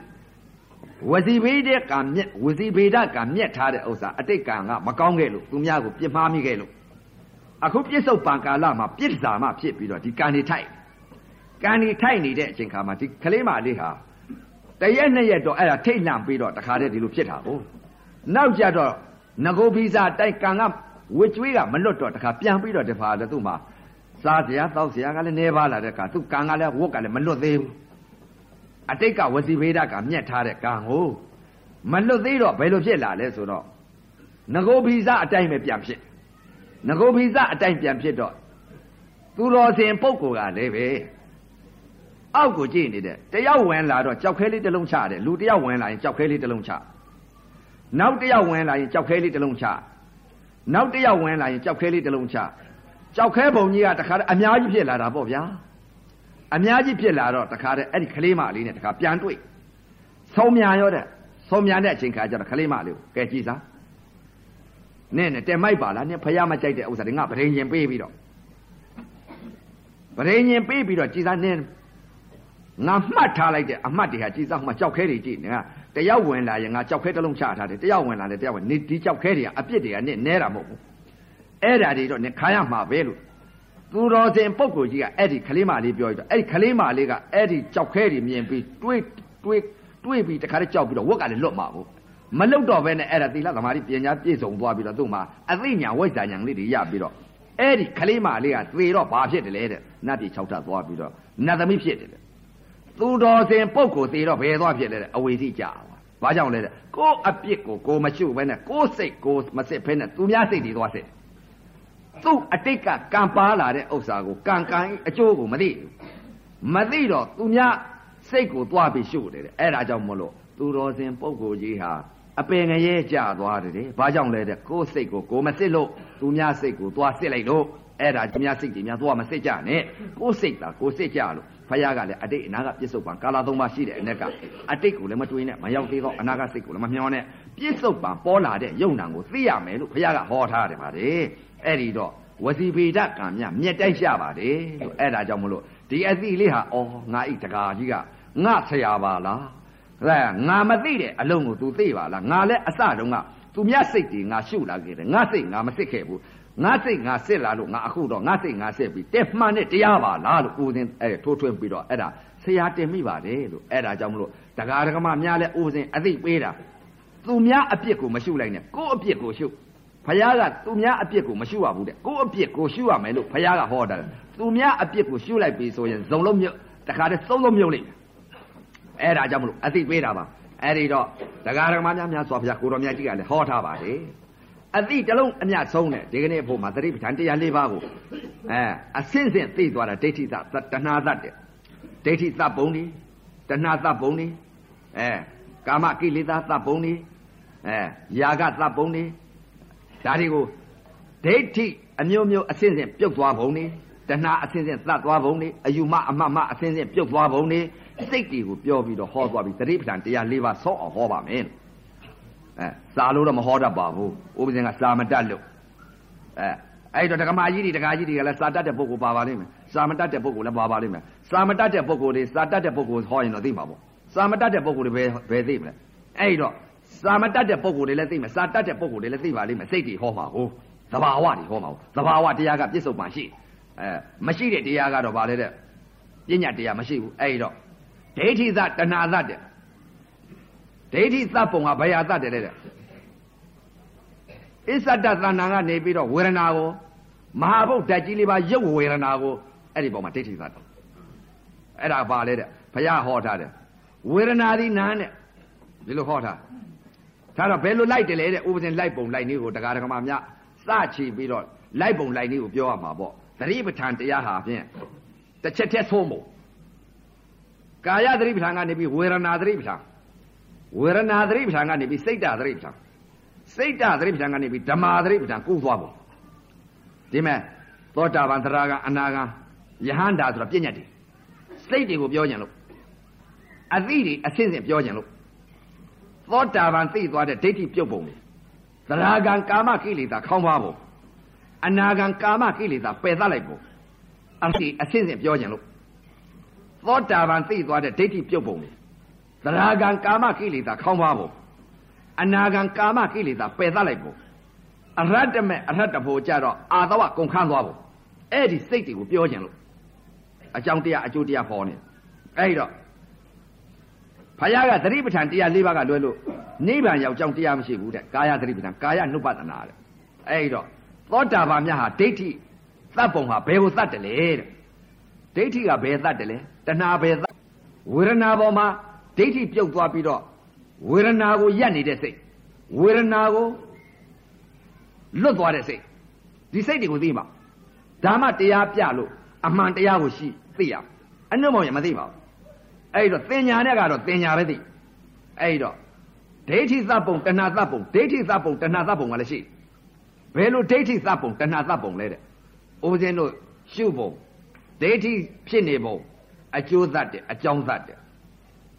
ဝစီဗေဒကံမြက်ဝစီဗေဒကံမြက်ထားတဲ့ဥစ္စာအတိတ်ကံကမကောင်းခဲ့လို့သူများကိုပြစ်မှားမိခဲ့လို့အခုပြစ္ဆုတ်ပံကာလမှာပြစ်စာမှဖြစ်ပြီးတော့ဒီကံတွေထိုက်ကံဒီထိုက်နေတဲ့အချိန်ခါမှာဒီကလေးမလေးဟာတရက်နှစ်ရက်တော့အဲ့ဒါထိတ်လန့်ပြီးတော့တခါတည်းဒီလိုဖြစ်တာကိုနောက်ကြတော့ငကိုဗီဇာတိုက်ကံကဝစ်ကျွေးကမလွတ်တော့တခါပြန်ပြီးတော့တဖာလည်းသူ့မှာစားစရာတောက်စရာကလည်းနေပါလာတဲ့ကသူ့ကံကလည်းဝတ်ကလည်းမလွတ်သေးဘူး အတိတ်ကဝစီဗေဒကမြက်ထားတဲ့ကံကိုမလွတ်သေးတော့ဘယ်လိုဖြစ်လာလဲဆိုတော့ငကိုဗီဇာအတိုင်းပဲပြန်ဖြစ်ငကိုဗီဇာအတိုင်းပြန်ဖြစ်တော့သူတော်စင်ပုဂ္ဂိုလ်ကလည်းပဲအောက်ကိုကြည့်နေတဲ့တယောက်ဝင်လာတော့ကြောက်ခဲလေးတစ်လုံးချတယ်လူတယောက်ဝင်လာရင်ကြောက်ခဲလေးတစ်လုံးချနောက်တယောက်ဝင်လာရင်ကြောက်ခဲလေးတစ်လုံးချနောက်တယောက်ဝင်လာရင်ကြောက်ခဲလေးတစ်လုံးချကြောက်ခဲပုံကြီးကတခါအများကြီးဖြစ်လာတာပေါ့ဗျာ အများကြီးဖြစ်လာတော့တခါတည်းအဲ့ဒီကလေးမလေးနဲ့တခါပြန်တွေ့ဆုံးမြန်ရောတဲ့ဆုံးမြန်တဲ့အချိန်ခါကျတော့ကလေးမလေးကိုကဲကြည့်စားနင်းနဲ့တဲမိုက်ပါလားနင်းဖယားမကြိုက်တဲ့ဥစ္စာတွေငါဗရင်ရင်ပေးပြီးတော့ဗရင်ရင်ပေးပြီးတော့ကြည်စားနင်းငါမှတ်ထားလိုက်တဲ့အမှတ်တွေဟာကြည်စားမှကြောက်ခဲတွေကြည့်နေငါတယောက်ဝင်လာရင်ငါကြောက်ခဲတစ်လုံးချထားတယ်တယောက်ဝင်လာတယ်တယောက်ဝင်နေဒီကြောက်ခဲတွေကအပြစ်တွေကနဲ့နဲတာမဟုတ်ဘူးအဲ့ဒါတွေတော့နင်ခါရမှာပဲလို့ သူတော်စင်ပုဂ္ဂိုလ်ကြီးကအဲ့ဒီခလေးမလေးပြောရတော့အဲ့ဒီခလေးမလေးကအဲ့ဒီကြောက်ခဲတွေမြင်ပြီးတွေးတွေးတွေးပြီးတခါတည်းကြောက်ပြီးတော့ဝက်ကလည်းလွတ်မှာဘူးမလွတ်တော့ဘဲနဲ့အဲ့ဒါသီလသမာဓိပညာပြည့်စုံသွားပြီးတော့သူ့မှာအသိဉာဏ်ဝိဇ္ဇာဉာဏ်လေးတွေရပြီးတော့အဲ့ဒီခလေးမလေးကသေတော့ဘာဖြစ်တယ်လဲတဲ့နတ်ပြည်၆ထပ်သွားပြီးတော့နတ်သမီးဖြစ်တယ်တဲ့သူတော်စင်ပုဂ္ဂိုလ်သေတော့ဘယ်သွားဖြစ်လဲတဲ့အဝေစီကြာဘာကြောင့်လဲတဲ့ကိုယ်အပြစ်ကိုကိုမရှုဘဲနဲ့ကိုယ်စိတ်ကိုမစစ်ဘဲနဲ့သူများစိတ်တွေသွားစစ် သူ့အတိတ်ကကံပါလာတဲ့ဥစ္စာကိုကံကံအကျိုးကိုမသိဘူးမသိတော့သူများစိတ်ကိုသွားပြီးရှုတယ်တဲ့အဲ့ဒါကြောင့်မလို့သူတော်စင်ပုဂ္ဂိုလ်ကြီးဟာအပင်ငရဲကြသွားတယ်တဲ့ဘာကြောင့်လဲတဲ့ကိုယ်စိတ်ကိုကိုမစစ်လို့သူများစိတ်ကိုသွားစစ်လိုက်လို့အဲ့ဒါသူများစိတ်တွေများသွားမစစ်ကြနဲ့ကိုယ်စိတ်သာကိုစစ်ကြလို့ဖခင်ကလည်းအတိတ်အနာကပြစ္ဆုတ်ပံကာလသုံးပါရှိတဲ့အ ਨੇ ကအတိတ်ကိုလည်းမတွေးနဲ့မရောက်သေးတော့အနာကစိတ်ကိုလည်းမမျောနဲ့ပြစ္ဆုတ်ပံပေါ်လာတဲ့ယုံနာကိုသိရမယ်လို့ဖခင်ကဟောထားတယ်ပါတယ် အဲ့ဒီတော့ဝစီဗေဒကံမြမြက်တိုက်ရပါတယ်လို့အဲ့ဒါကြောင့်မလို့ဒီအသိလေးဟာအော်ငါဤတကာကြီးကငါဆရာပါလားအဲငါမသိတဲ့အလုံးကို तू သိပါလားငါလည်းအစတုန်းကသူမြတ်စိတ်တွေငါရှုလာခဲ့တယ်ငါစိတ်ငါမစစ်ခဲ့ဘူးငါစိတ်ငါစစ်လာလို့ငါအခုတော့ငါစိတ်ငါစစ်ပြီးတက်မှန်တဲ့တရားပါလားလို့ကိုယ်စဉ်အဲထိုးထွင်းပြီးတော့အဲ့ဒါဆရာတင်မိပါတယ်လို့အဲ့ဒါကြောင့်မလို့တရားဓမ္မများလဲအိုးစဉ်အသိပေးတာသူများအပြစ်ကိုမရှုလိုက်နဲ့ကိုယ့်အပြစ်ကိုရှု ဖယားကသူများအပြစ်ကိုမရှုရဘူးတဲ့ကိုယ့်အပြစ်ကိုရှုရမယ်လို့ဖယားကဟောတာသူများအပြစ်ကိုရှုလိုက်ပြီဆိုရင်ဇုံလုံးမြုပ်တခါတည်းသုံးလုံးမြုပ်လိုက်အဲ့ဒါကြောင့်မလို့အသိပေးတာပါအဲ့ဒီတော့တရားဓမ္မများများစွာဘုရားကိုတော်မြတ်ကြီးကလည်းဟောထားပါတယ်အသိတလုံးအမြတ်ဆုံးတယ်ဒီကနေ့အဖို့မှာသတိပဋ္ဌာန်တရား၄ပါးကိုအဲအစင်းစင်းသိသွားတာဒိဋ္ဌိသတဏှာသတ်တယ်ဒိဋ္ဌိသပုံဒီတဏှာသပုံဒီအဲကာမကိလေသာသပုံဒီအဲယာကသပုံဒီ ဒါတွေကိုဒိဋ္ဌိအမျိုးမျိုးအစင်းစင်းပြုတ်သွားပုံဒီတဏှာအစင်းစင်းသတ်သွားပုံဒီအယူမအမမအစင်းစင်းပြုတ်သွားပုံဒီစိတ်တွေကိုပြောပြီးတော့ဟောသွားပြီးသတိပဋ္ဌာန်တရား၄ပါးဆောက်အောင်ဟောပါမယ်အဲစာလို့တော့မဟောတတ်ပါဘူးဥပဇင်ကစာမတတ်လို့အဲအဲ့တော့ဒကမာကြီးတွေဒကာကြီးတွေကလည်းစာတတ်တဲ့ပုဂ္ဂိုလ်ပါပါလိမ့်မယ်စာမတတ်တဲ့ပုဂ္ဂိုလ်လည်းပါပါလိမ့်မယ်စာမတတ်တဲ့ပုဂ္ဂိုလ်တွေစာတတ်တဲ့ပုဂ္ဂိုလ်ဟောရင်တော့သိမှာပေါ့စာမတတ်တဲ့ပုဂ္ဂိုလ်တွေဘယ်ဘယ်သိမလဲအဲ့တော့ စာမတတ်တဲ့ပုဂ္ဂိုလ်တွေလည်းသိမယ်စာတတ်တဲ့ပုဂ္ဂိုလ်တွေလည်းသိပါလိမ့်မယ်စိတ်တွေဟောမှာဟုတ်သဘာဝတွေဟောမှာဟုတ်သဘာဝတရားကပြစ္ဆုတ်ပန်ရှိအဲမရှိတဲ့တရားကတော့ဗာလေတဲ့ပညာတရားမရှိဘူးအဲ့တော့ဒိဋ္ဌိသတဏှာသတဲ့ဒိဋ္ဌိသပုံကဘယ်ဟာသတဲ့လဲတဲ့အစ္ဆဒသဏ္ဏာကနေပြီးတော့ဝေဒနာကိုမဟာဗုဒ္ဓကြီးလေးပါရုပ်ဝေဒနာကိုအဲ့ဒီပုံမှာဒိဋ္ဌိသတ်အဲ့ဒါပါလေတဲ့ဘုရားဟောထားတယ်ဝေဒနာဒီနာနဲ့ဒီလိုဟောထား ဒါတော့ဘယ်လိုလိုက်တယ်လဲတဲ့ဥပဇင်လိုက်ပုံလိုက်နည်းကိုတရားဓမ္မများစချီပြီးတော့လိုက်ပုံလိုက်နည်းကိုပြောရမှာပေါ့သတိပဋ္ဌာန်တရားဟာဖြင့်တစ်ချက်တည်းသုံးဖို့ကာယသတိပဋ္ဌာန်ကနေပြီးဝေဒနာသတိပဋ္ဌာန်ဝေဒနာသတိပဋ္ဌာန်ကနေပြီးစိတ်တသတိပဋ္ဌာန်စိတ်တသတိပဋ္ဌာန်ကနေပြီးဓမ္မာသတိပဋ္ဌာန်ကုသွားဖို့ဒီမဲ့သောတာပန်သရဂံအနာဂံယဟန္တာဆိုတာပြည့်ညတ်တယ်စိတ်တွေကိုပြောကြင်လို့အသိတွေအစင်းစင်ပြောကြင်လို့ သောတာပန်သိသွားတဲ့ဒိဋ္ဌိပြုတ်ပုံလေသရဂံကာမကိလေသာခေါင်းပါဖို့အနာဂံကာမကိလေသာပယ်သလိုက်ဖို့အသိအစင်းစင်ပြောကြင်လို့သောတာပန်သိသွားတဲ့ဒိဋ္ဌိပြုတ်ပုံလေသရဂံကာမကိလေသာခေါင်းပါဖို့အနာဂံကာမကိလေသာပယ်သလိုက်ဖို့အရတ္တမဲ့အရတ္တဖို့ကြတော့အာသဝကုန်ခန်းသွားဖို့အဲ့ဒီစိတ်တွေကိုပြောကြင်လို့အကြောင်းတရားအကျိုးတရားဟောနေအဲ့ဒီတော့ ဖယားကသတိပဋ္ဌာန်တရား၄ပါးကလွဲလို့နိဗ္ဗာန်ရောက်ကြောင်းတရားမရှိဘူးတဲ့ကာယသတိပဋ္ဌာန်ကာယနုပဒနာတဲ့အဲ့ဒီတော့သောတာပန်မြတ်ဟာဒိဋ္ဌိသတ်ပုံဟာဘယ်ကိုသတ်တယ်လဲတဲ့ဒိဋ္ဌိကဘယ်သတ်တယ်လဲတဏှာဘယ်သတ်ဝေဒနာပေါ်မှာဒိဋ္ဌိပြုတ်သွားပြီးတော့ဝေဒနာကိုယက်နေတဲ့စိတ်ဝေဒနာကိုလွတ်သွားတဲ့စိတ်ဒီစိတ်တွေကိုသိမှာဓမ္မတရားပြလို့အမှန်တရားကိုရှိသိရအနှုတ်မောင်ရမသိပါဘူး အဲ့တော့သင်ညာနဲ့ကတော့သင်ညာပဲသိအဲ့တော့ဒိဋ္ဌိသဗ္ဗုံတဏှာသဗ္ဗုံဒိဋ္ဌိသဗ္ဗုံတဏှာသဗ္ဗုံကလည်းရှိဘယ်လိုဒိဋ္ဌိသဗ္ဗုံတဏှာသဗ္ဗုံလဲတဲ့ဦးဇင်းတို့ရှုပုံဒိဋ္ဌိဖြစ်နေပုံအကျိုးသတ်တယ်အကြောင်းသတ်တယ်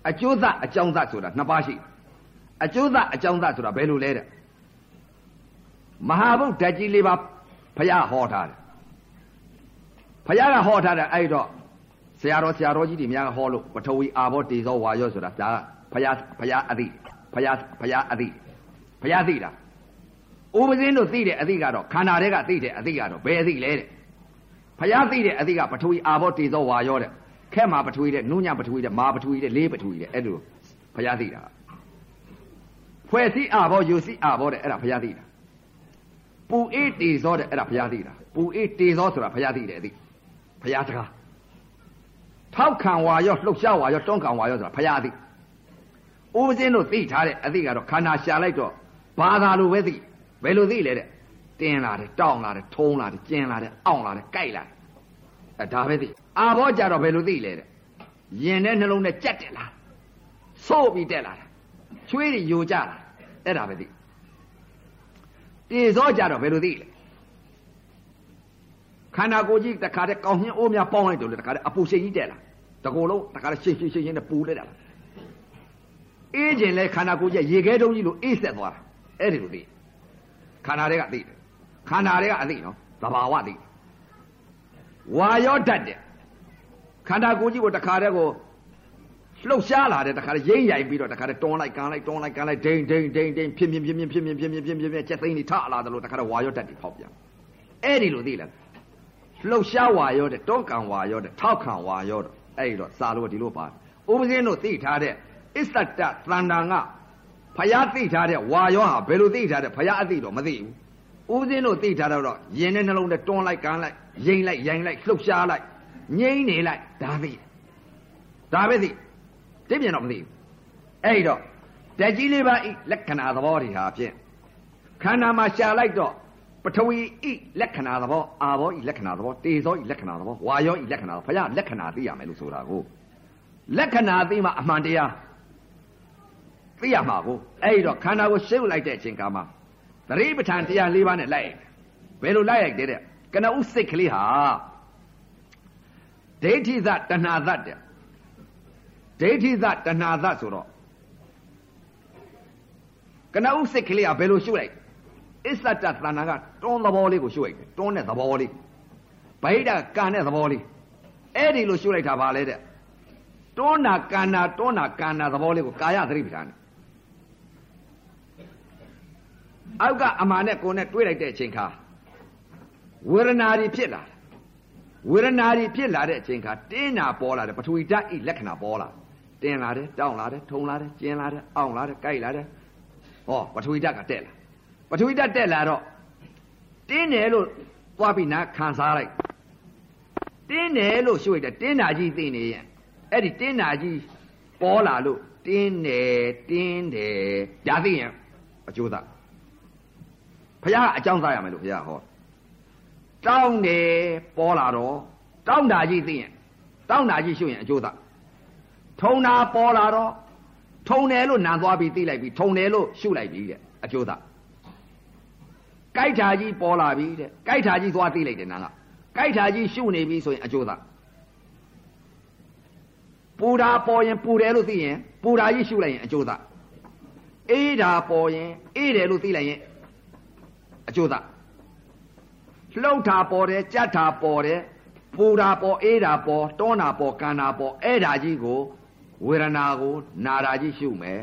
အကျိုးသတ်အကြောင်းသတ်ဆိုတာနှစ်ပါးရှိအကျိုးသတ်အကြောင်းသတ်ဆိုတာဘယ်လိုလဲတဲ့မဟာဗုဒ္ဓကြီးလေးပါဘုရားဟောထားတယ်ဘုရားကဟောထားတယ်အဲ့တော့ ဆရာတော်ဆရာတော်ကြီးတွေများဟောလို့ပထဝီအာဘောတေဇောဝါယောဆိုတာဒါကဖယားဖယားအသိဖယားဖယားအသိဖယားသိတာဥပဇင်းတို့သိတဲ့အသိကတော့ခန္ဓာတွေကသိတဲ့အသိကတော့ဘယ်အသိလဲတဲ့ဖယားသိတဲ့အသိကပထဝီအာဘောတေဇောဝါယောတဲ့ခက်မှာပထဝီတဲ့နုညပထဝီတဲ့မာပထဝီတဲ့လေးပထဝီတဲ့အဲ့လိုဖယားသိတာဖွဲ့စည်းအာဘောယူစည်းအာဘောတဲ့အဲ့ဒါဖယားသိတာပူအေးတေဇောတဲ့အဲ့ဒါဖယားသိတာပူအေးတေဇောဆိုတာဖယားသိတဲ့အသိဖယားစကား ထောက်ခံဝါရောလှုပ်ရှားဝါရောတွန်းခံဝါရောဆိုတာဖယားသိဥပဇင်းတို့သိထားတဲ့အသိကတော့ခန္ဓာရှာလိုက်တော့ဘာသာလိုပဲသိဘယ်လိုသိလဲတဲ့တင်းလာတယ်တောင်းလာတယ်ထုံးလာတယ်ကျင်းလာတယ်အောင့်လာတယ်ကြိုက်လာတယ်အဲဒါပဲသိအာဘောကြတော့ဘယ်လိုသိလဲတဲ့ရင်ထဲနှလုံးနဲ့ကြက်တယ်လားဆို့ပြီးတက်လာတယ်ချွေးတွေယိုကြလာအဲ့ဒါပဲသိတေဇောကြတော့ဘယ်လိုသိလဲခန္ဓာကိုယ်ကြီးတခါတည်းကောင်းညင်းအိုးများပေါင်းလိုက်တယ်လေတခါတည်းအပူရှိန်ကြီးတက်လာ တကူလုံးတခါတည်းရှင်းရှင်းရှင်းရှင်းနဲ့ပူလိုက်တာအေးခြင်းလဲခန္ဓာကိုယ်ကြီးရေခဲတုံးကြီးလိုအေးဆက်သွားတာအဲ့ဒီလိုသိခန္ဓာတွေကသိတယ်ခန္ဓာတွေကအသိနော်သဘာဝသိဝါရောတတ်တယ်ခန္ဓာကိုယ်ကြီးကိုတခါတည်းကိုလှုပ်ရှားလာတယ်တခါတည်းရိမ့်ရိုင်ပြီးတော့တခါတည်းတွန်းလိုက်ကန်လိုက်တွန်းလိုက်ကန်လိုက်ဒိန်ဒိန်ဒိန်ဒိန်ဖြစ်ဖြစ်ဖြစ်ဖြစ်ဖြစ်ဖြစ်ဖြစ်ဖြစ်ဖြစ်ဖြစ်ချက်သိန်းနေထလာတယ်လို့တခါတည်းဝါရောတတ်တယ်ဖောက်ပြန်အဲ့ဒီလိုသိလားလှုပ်ရှားဝါရောတဲ့တွန်းကန်ဝါရောတဲ့ထောက်ခံဝါရောတဲ့ အဲ့ဒီတော့စာလို့ဒီလိုပါဥပဇင်းတို့သိထားတဲ့အစ္ဆတတန်တန်ကဖယားသိထားတဲ့ဝါရောဟာဘယ်လိုသိထားတဲ့ဖယားအသိတော့မသိဘူးဥပဇင်းတို့သိထားတော့ရင်နဲ့နှလုံးနဲ့တွန်းလိုက်ကန်လိုက်ရိမ့်လိုက်ရိုင်လိုက်လှုပ်ရှားလိုက်ငိမ့်နေလိုက်ဒါသိဒါပဲသိသိပြန်တော့မသိဘူးအဲ့တော့တက်ကြီးလေးပါဤလက္ခဏာသဘောတွေဟာဖြင့်ခန္ဓာမှာရှာလိုက်တော့ ပထဝီဤလက္ခဏာသဘောအာဘောဤလက္ခဏာသဘောတေဇောဤလက္ခဏာသဘောဝါယောဤလက္ခဏာဘုရားလက္ခဏာသိရမယ်လို့ဆိုတာကိုလက္ခဏာသိမှအမှန်တရားသိရမှာကိုအဲ့တော့ခန္ဓာကိုရှုပ်လိုက်တဲ့အချိန်ကမှသတိပဋ္ဌာန်တရား၄ပါးနဲ့လိုက်ဘယ်လိုလိုက်ရိုက်တဲ့တဲ့ကနဥစိတ်ကလေးဟာဒိဋ္ဌိသတဏှာသတဲ့ဒိဋ္ဌိသတဏှာသဆိုတော့ကနဥစိတ်ကလေးကဘယ်လိုရှုပ်လိုက် အစ္ဆတသဏ္ဍာန်ကတွန်းသဘောလေးကိုရှုပ်လိုက်တယ်တွန်းတဲ့သဘောလေးဗိဓာကန်တဲ့သဘောလေးအဲ့ဒီလိုရှုပ်လိုက်တာပါလေတဲ့တွန်းနာကန်နာတွန်းနာကန်နာသဘောလေးကိုကာယသတိပဋ္ဌာန်အောက်ကအမှန်နဲ့ကိုယ်နဲ့တွေးလိုက်တဲ့အချိန်ခါဝေဒနာတွေဖြစ်လာတယ်ဝေဒနာတွေဖြစ်လာတဲ့အချိန်ခါတင်းနာပေါ်လာတယ်ပထဝီဓာတ်ဤလက္ခဏာပေါ်လာတင်းလာတယ်တောင်းလာတယ်ထုံလာတယ်ကျင်းလာတယ်အောင့်လာတယ်ကြိုက်လာတယ်ဟောပထဝီဓာတ်ကတက်လာ ပထဝီဓာတ်တက်လာတော့တင်းတယ်လို့သွားပြီးနာခံစားလိုက်တင်းတယ်လို့ရှုလိုက်တယ်တင်းနာကြီးသိနေရင်အဲ့ဒီတင်းနာကြီးပေါ်လာလို့တင်းတယ်တင်းတယ်ဒါသိရင်အကျိုးသားဘုရားအကြောင်းသားရမယ်လို့ဘုရားဟောတောင်းတယ်ပေါ်လာတော့တောင်းတာကြီးသိရင်တောင်းတာကြီးရှုရင်အကျိုးသားထုံတာပေါ်လာတော့ထုံတယ်လို့နံသွားပြီးသိလိုက်ပြီးထုံတယ်လို့ရှုလိုက်ပြီးတဲ့အကျိုးသား ကြိုက်တာကြီးပေါ်လာပြီတဲ့ကြိုက်တာကြီးသွားသိလိုက်တယ်နံကကြိုက်တာကြီးရှုနေပြီဆိုရင်အကျိုးသားပူတာပေါ်ရင်ပူတယ်လို့သိရင်ပူတာကြီးရှုလိုက်ရင်အကျိုးသားအေးတာပေါ်ရင်အေးတယ်လို့သိလိုက်ရင်အကျိုးသားလှုပ်တာပေါ်တယ်ကြက်တာပေါ်တယ်ပူတာပေါ်အေးတာပေါ်တွန်းတာပေါ်ကန်တာပေါ်အဲ့ဒါကြီးကိုဝေဒနာကိုနာတာကြီးရှုမယ်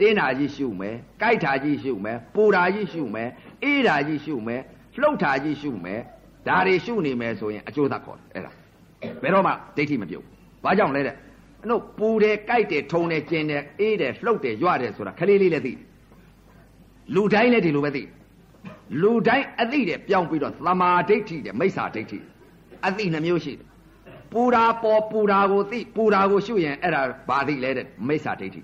တင်းတာကြီးရှုမယ်ကြိုက်တာကြီးရှုမယ်ပူတာကြီးရှုမယ်အေးတာကြီးရှုမယ်လှုပ်တာကြီးရှုမယ်ဒါတွေရှုနေမယ်ဆိုရင်အကျိုးသက်ခေါ်တယ်အဲ့ဒါဘယ်တော့မှဒိဋ္ဌိမပြုတ်ဘာကြောင့်လဲတဲ့အနုပူတယ်ကြိုက်တယ်ထုံတယ်ကျင်တယ်အေးတယ်လှုပ်တယ်ရွတယ်ဆိုတာခလေးလေးလည်းသိလူတိုင်းလည်းဒီလိုပဲသိလူတိုင်းအသိတယ်ပြောင်းပြီးတော့သမာဓိဋ္ဌိတယ်မိစ္ဆာဒိဋ္ဌိအသိနှမျိုးရှိတယ်ပူတာပေါ်ပူတာကိုသိပူတာကိုရှုရင်အဲ့ဒါဘာသိလဲတဲ့မိစ္ဆာဒိဋ္ဌိ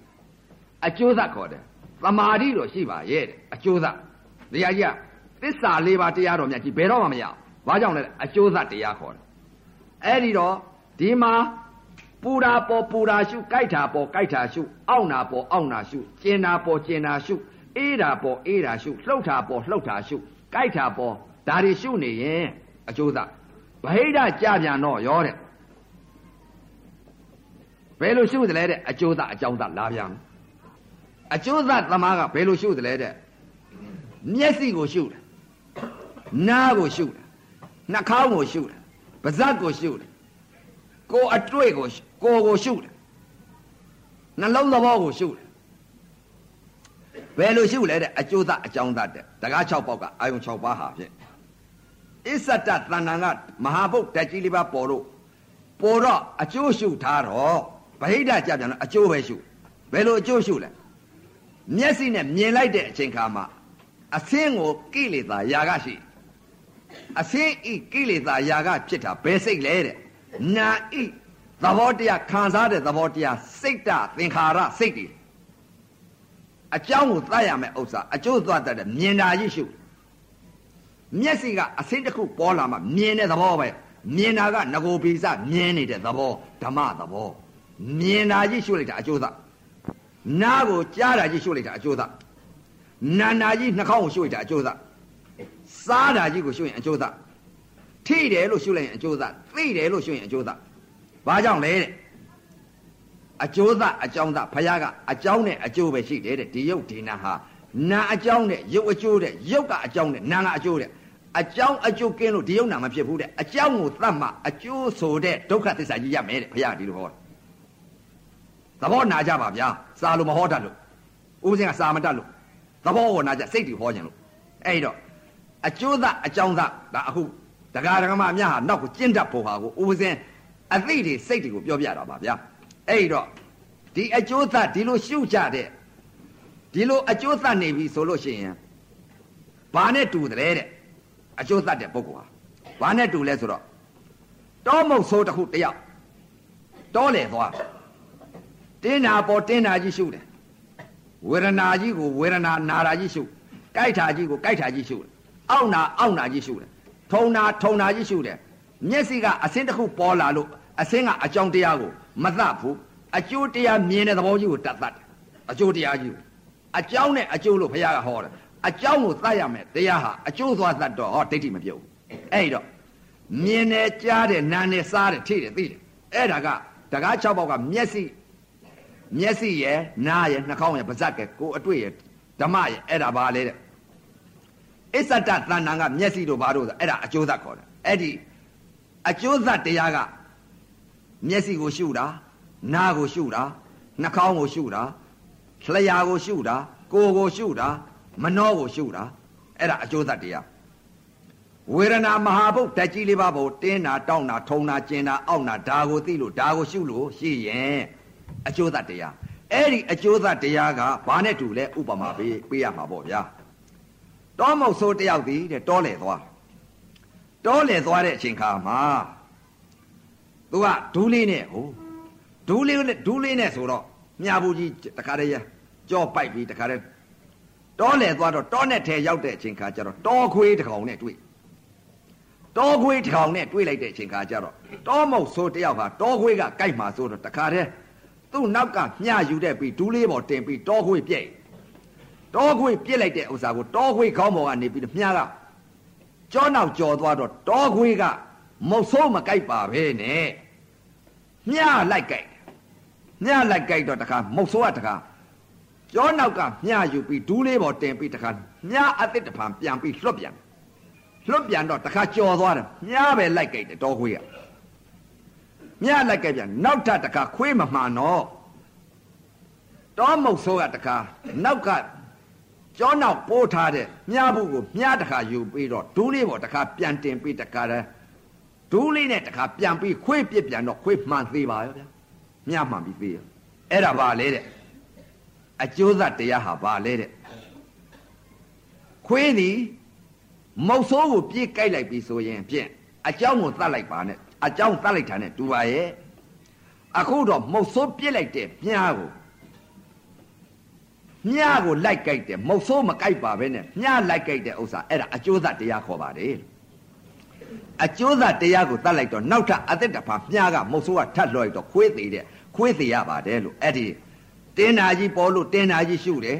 အကျိုးသက်ခေါ်တယ်သမာဓိတော့ရှိပါရဲ့တဲ့အကျိုးသက်တရားကြီးကသစ္စာလေးပါးတရားတော်မြတ်ကြီးဘယ်တော့မှမရဘူးဘာကြောင့်လဲအကျိုးသက်တရားခေါ်တယ်အဲ့ဒီတော့ဒီမှာပူတာပေါ်ပူတာရှုကြိုက်တာပေါ်ကြိုက်တာရှုအောင့်တာပေါ်အောင့်တာရှုကျင်တာပေါ်ကျင်တာရှုအေးတာပေါ်အေးတာရှုလှုပ်တာပေါ်လှုပ်တာရှုကြိုက်တာပေါ်ဒါတွေရှုနေရင်အကျိုးသက်ဗဟိတကြပြန်တော့ရောတဲ့ဘယ်လိုရှုသလဲတဲ့အကျိုးသက်အကြောင်းသက်လာပြန် အကျိုးသက်သမားကဘယ်လိုရှုသလဲတဲ့မျက်စိကိုရှုတယ်နားကိုရှုတယ်နှာခေါင်းကိုရှုတယ်ပါးစပ်ကိုရှုတယ်ကိုအတွေ့ကိုကိုကိုရှုတယ်နှလုံးသဘောကိုရှုတယ်ဘယ်လိုရှုလဲတဲ့အကျိုးသအကြောင်းသတဲ့တကား6ပေါက်ကအာယုံ6ပါးဟာဖြင့်အစ္ဆတတဏ္ဍာကမဟာဘုတ်တက်ကြီးလေးပါပေါ်လို့ပေါ်တော့အကျိုးရှုထားတော့ဗဟိတကြပြန်တော့အကျိုးပဲရှုဘယ်လိုအကျိုးရှုလဲ မျက်စိနဲ့မြင်လိုက်တဲ့အချိန်ခါမှာအသင်းကိုကိလေသာຢာကရှိအသင်းဤကိလေသာຢာကဖြစ်တာဘယ်စိတ်လဲတဲ့နာဤသဘောတရားခံစားတဲ့သဘောတရားစိတ်တသင်္ခါရစိတ်တွေအကြောင်းကိုသတ်ရမယ်ဥစ္စာအကျိုးသွားတတ်တယ်မြင်တာကြီးရှုမျက်စိကအစင်းတစ်ခုပေါ်လာမှမြင်တဲ့သဘောပဲမြင်တာကငကိုပိစမြင်နေတဲ့သဘောဓမ္မသဘောမြင်တာကြီးရှုလိုက်တာအကျိုးသား နားကိုကြားတာကြီးရှုလိုက်တာအကျိုးသားနာနာကြီးနှာခေါင်းကိုရှုလိုက်တာအကျိုးသားစားတာကြီးကိုရှုရင်အကျိုးသားထိတယ်လို့ရှုလိုက်ရင်အကျိုးသားသိတယ်လို့ရှုရင်အကျိုးသားဘာကြောင့်လဲတဲ့အကျိုးသားအကြောင်းသားဘုရားကအကြောင်းနဲ့အကျိုးပဲရှိတယ်တဲ့ဒီယုတ်ဒီနာဟာနာအကြောင်းနဲ့ယုတ်အကျိုးတဲ့ယုတ်ကအကြောင်းနဲ့နာကအကျိုးတဲ့အကြောင်းအကျိုးကင်းလို့ဒီယုတ်နာမဖြစ်ဘူးတဲ့အကြောင်းကိုသတ်မှအကျိုးဆိုတဲ့ဒုက္ခသစ္စာကြီးရမယ်တဲ့ဘုရားဒီလိုဟော သဘောနာကြပါဗျာစာလို့မဟောတတ်လို့ဥပဇင်ကစာမတတ်လို့သဘောကိုနာကြစိတ်တွေဟောခြင်းလို့အဲ့တော့အကျိုးသားအကြောင်းသားဒါအခုဒကာဒကမအများဟာနောက်ကိုကျင့်တတ်ဖို့ဟာကိုဥပဇင်အသိတွေစိတ်တွေကိုပြောပြတာပါဗျာအဲ့တော့ဒီအကျိုးသားဒီလိုရှုကြတဲ့ဒီလိုအကျိုးသားနေပြီဆိုလို့ရှိရင်ဘာနဲ့တူတယ်တဲ့အကျိုးသားတဲ့ပုဂ္ဂိုလ်ဟာဘာနဲ့တူလဲဆိုတော့တောမုတ်ဆိုးတစ်ခုတယောက်တောလေသွား တင်းနာပေါ်တင်းနာကြီးရှုတယ်ဝေဒနာကြီးကိုဝေဒနာနာတာကြီးရှုကြိုက်တာကြီးကိုကြိုက်တာကြီးရှုတယ်အောက်နာအောက်နာကြီးရှုတယ်ထုံနာထုံနာကြီးရှုတယ်မျက်စိကအစင်းတစ်ခုပေါ်လာလို့အစင်းကအကြောင်းတရားကိုမသတ်ဘူးအကျိုးတရားမြင်တဲ့သဘောကြီးကိုတတ်တတ်တယ်အကျိုးတရားကြီးကိုအကြောင်းနဲ့အကျိုးလို့ဘုရားကဟောတယ်အကြောင်းကိုသတ်ရမယ်တရားဟာအကျိုးသွားသတ်တော့ဟောဒိဋ္ဌိမပြုတ်ဘူးအဲ့တော့မြင်တယ်ကြားတယ်နားတယ်စားတယ်ထိတယ်သိတယ်အဲ့ဒါကတကား၆ပေါက်ကမျက်စိ မျက်စိရယ်နားရယ်နှာခေါင်းရယ်ပါးစပ်ကကိုအတွေ့ရယ်ဓမ္မရယ်အဲ့ဒါပါလေတဲ့အစ္ဆတတဏ္ဏကမျက်စိတို့ဘာတို့ဆိုအဲ့ဒါအကျိုးသတ်ခေါ်တယ်အဲ့ဒီအကျိုးသတ်တရားကမျက်စိကိုရှုတာနားကိုရှုတာနှာခေါင်းကိုရှုတာလျှာကိုရှုတာကိုယ်ကိုရှုတာမနှောကိုရှုတာအဲ့ဒါအကျိုးသတ်တရားဝေဒနာမဟာဘုတ်တက်ကြီးလေးပါဘုတ်တင်းတာတောင်းတာထုံတာကျင်တာအောက်တာဒါကိုသိလို့ဒါကိုရှုလို့ရှိရင် အကျိုးသတ်တရားအဲ့ဒီအကျိုးသတ်တရားကဘာနဲ့တူလဲဥပမာပေးပေးရမှာပေါ့ဗျာတောမုတ်ဆိုးတယောက်သည်တဲ့တောလေသွားတောလေသွားတဲ့အချိန်ခါမှာသူကဒူးလေးနဲ့ဟိုဒူးလေးနဲ့ဒူးလေးနဲ့ဆိုတော့မြာဘူးကြီးတခါတည်းကြောပိုက်ပြီးတခါတည်းတောလေသွားတော့တောနဲ့ထဲရောက်တဲ့အချိန်ခါကျတော့တောခွေးတစ်ကောင်နဲ့တွေ့တောခွေးတစ်ကောင်နဲ့တွေ့လိုက်တဲ့အချိန်ခါကျတော့တောမုတ်ဆိုးတယောက်ဟာတောခွေးကကြိုက်မှာဆိုတော့တခါတည်း သူ့နောက်ကမျှယူတဲ့ပြီးဒူးလေးပေါ်တင်ပြီးတောခွေးပြည့်တောခွေးပြစ်လိုက်တဲ့ဥစ္စာကိုတောခွေးခေါင်းပေါ်ကနေပြီးမြားကကြောနောက်ကြော်သွားတော့တောခွေးကမုတ်ဆိုးမကြိုက်ပါပဲနဲ့မြားလိုက်ကြိုက်မြားလိုက်ကြိုက်တော့တခါမုတ်ဆိုးကတခါကြောနောက်ကမြားယူပြီးဒူးလေးပေါ်တင်ပြီးတခါမြားအစ်စ်တဖန်ပြန်ပြီးလွတ်ပြန်လွတ်ပြန်တော့တခါကြော်သွားတယ်မြားပဲလိုက်ကြိုက်တယ်တောခွေးက မြားလိုက်ကြိုက်ပြန်နောက်ထပ်တခါခွေးမမှန်တော့တောမုတ်ဆိုးကတခါနောက်ကကြောနောက်ပိုးထားတဲ့မြားဘူးကိုမြားတခါယူပြီးတော့ဒူးလေးပေါ်တခါပြန်တင်ပြီးတခါတည်းဒူးလေးနဲ့တခါပြန်ပြီးခွေးပြစ်ပြန်တော့ခွေးမှန်သေးပါရဲ့ဗျာမြားမှန်ပြီးသေးရအဲ့ဒါပါလေတဲ့အကျိုးသတရားဟာပါလေတဲ့ခွေးသည်မုတ်ဆိုးကိုပြေးကြိုက်လိုက်ပြီဆိုရင်ဖြင့်အเจ้าကိုသတ်လိုက်ပါနဲ့ အကြောင်းတတ်လိုက်တာနဲ့တူပါရဲ့အခုတော့မုတ်ဆိုးပြစ်လိုက်တဲ့မြားကိုမြားကိုလိုက်ကြိုက်တယ်မုတ်ဆိုးမကြိုက်ပါပဲနဲ့မြားလိုက်ကြိုက်တဲ့ဥစ္စာအဲ့ဒါအကျိုးသတရားခေါ်ပါတယ်အကျိုးသတရားကိုတတ်လိုက်တော့နောက်ထပ်အသက်တဖာမြားကမုတ်ဆိုးကထတ်လွှဲတော့ခွေးသေးတဲ့ခွေးသေးရပါတယ်လို့အဲ့ဒီတင်းနာကြီးပေါ်လို့တင်းနာကြီးရှုတယ်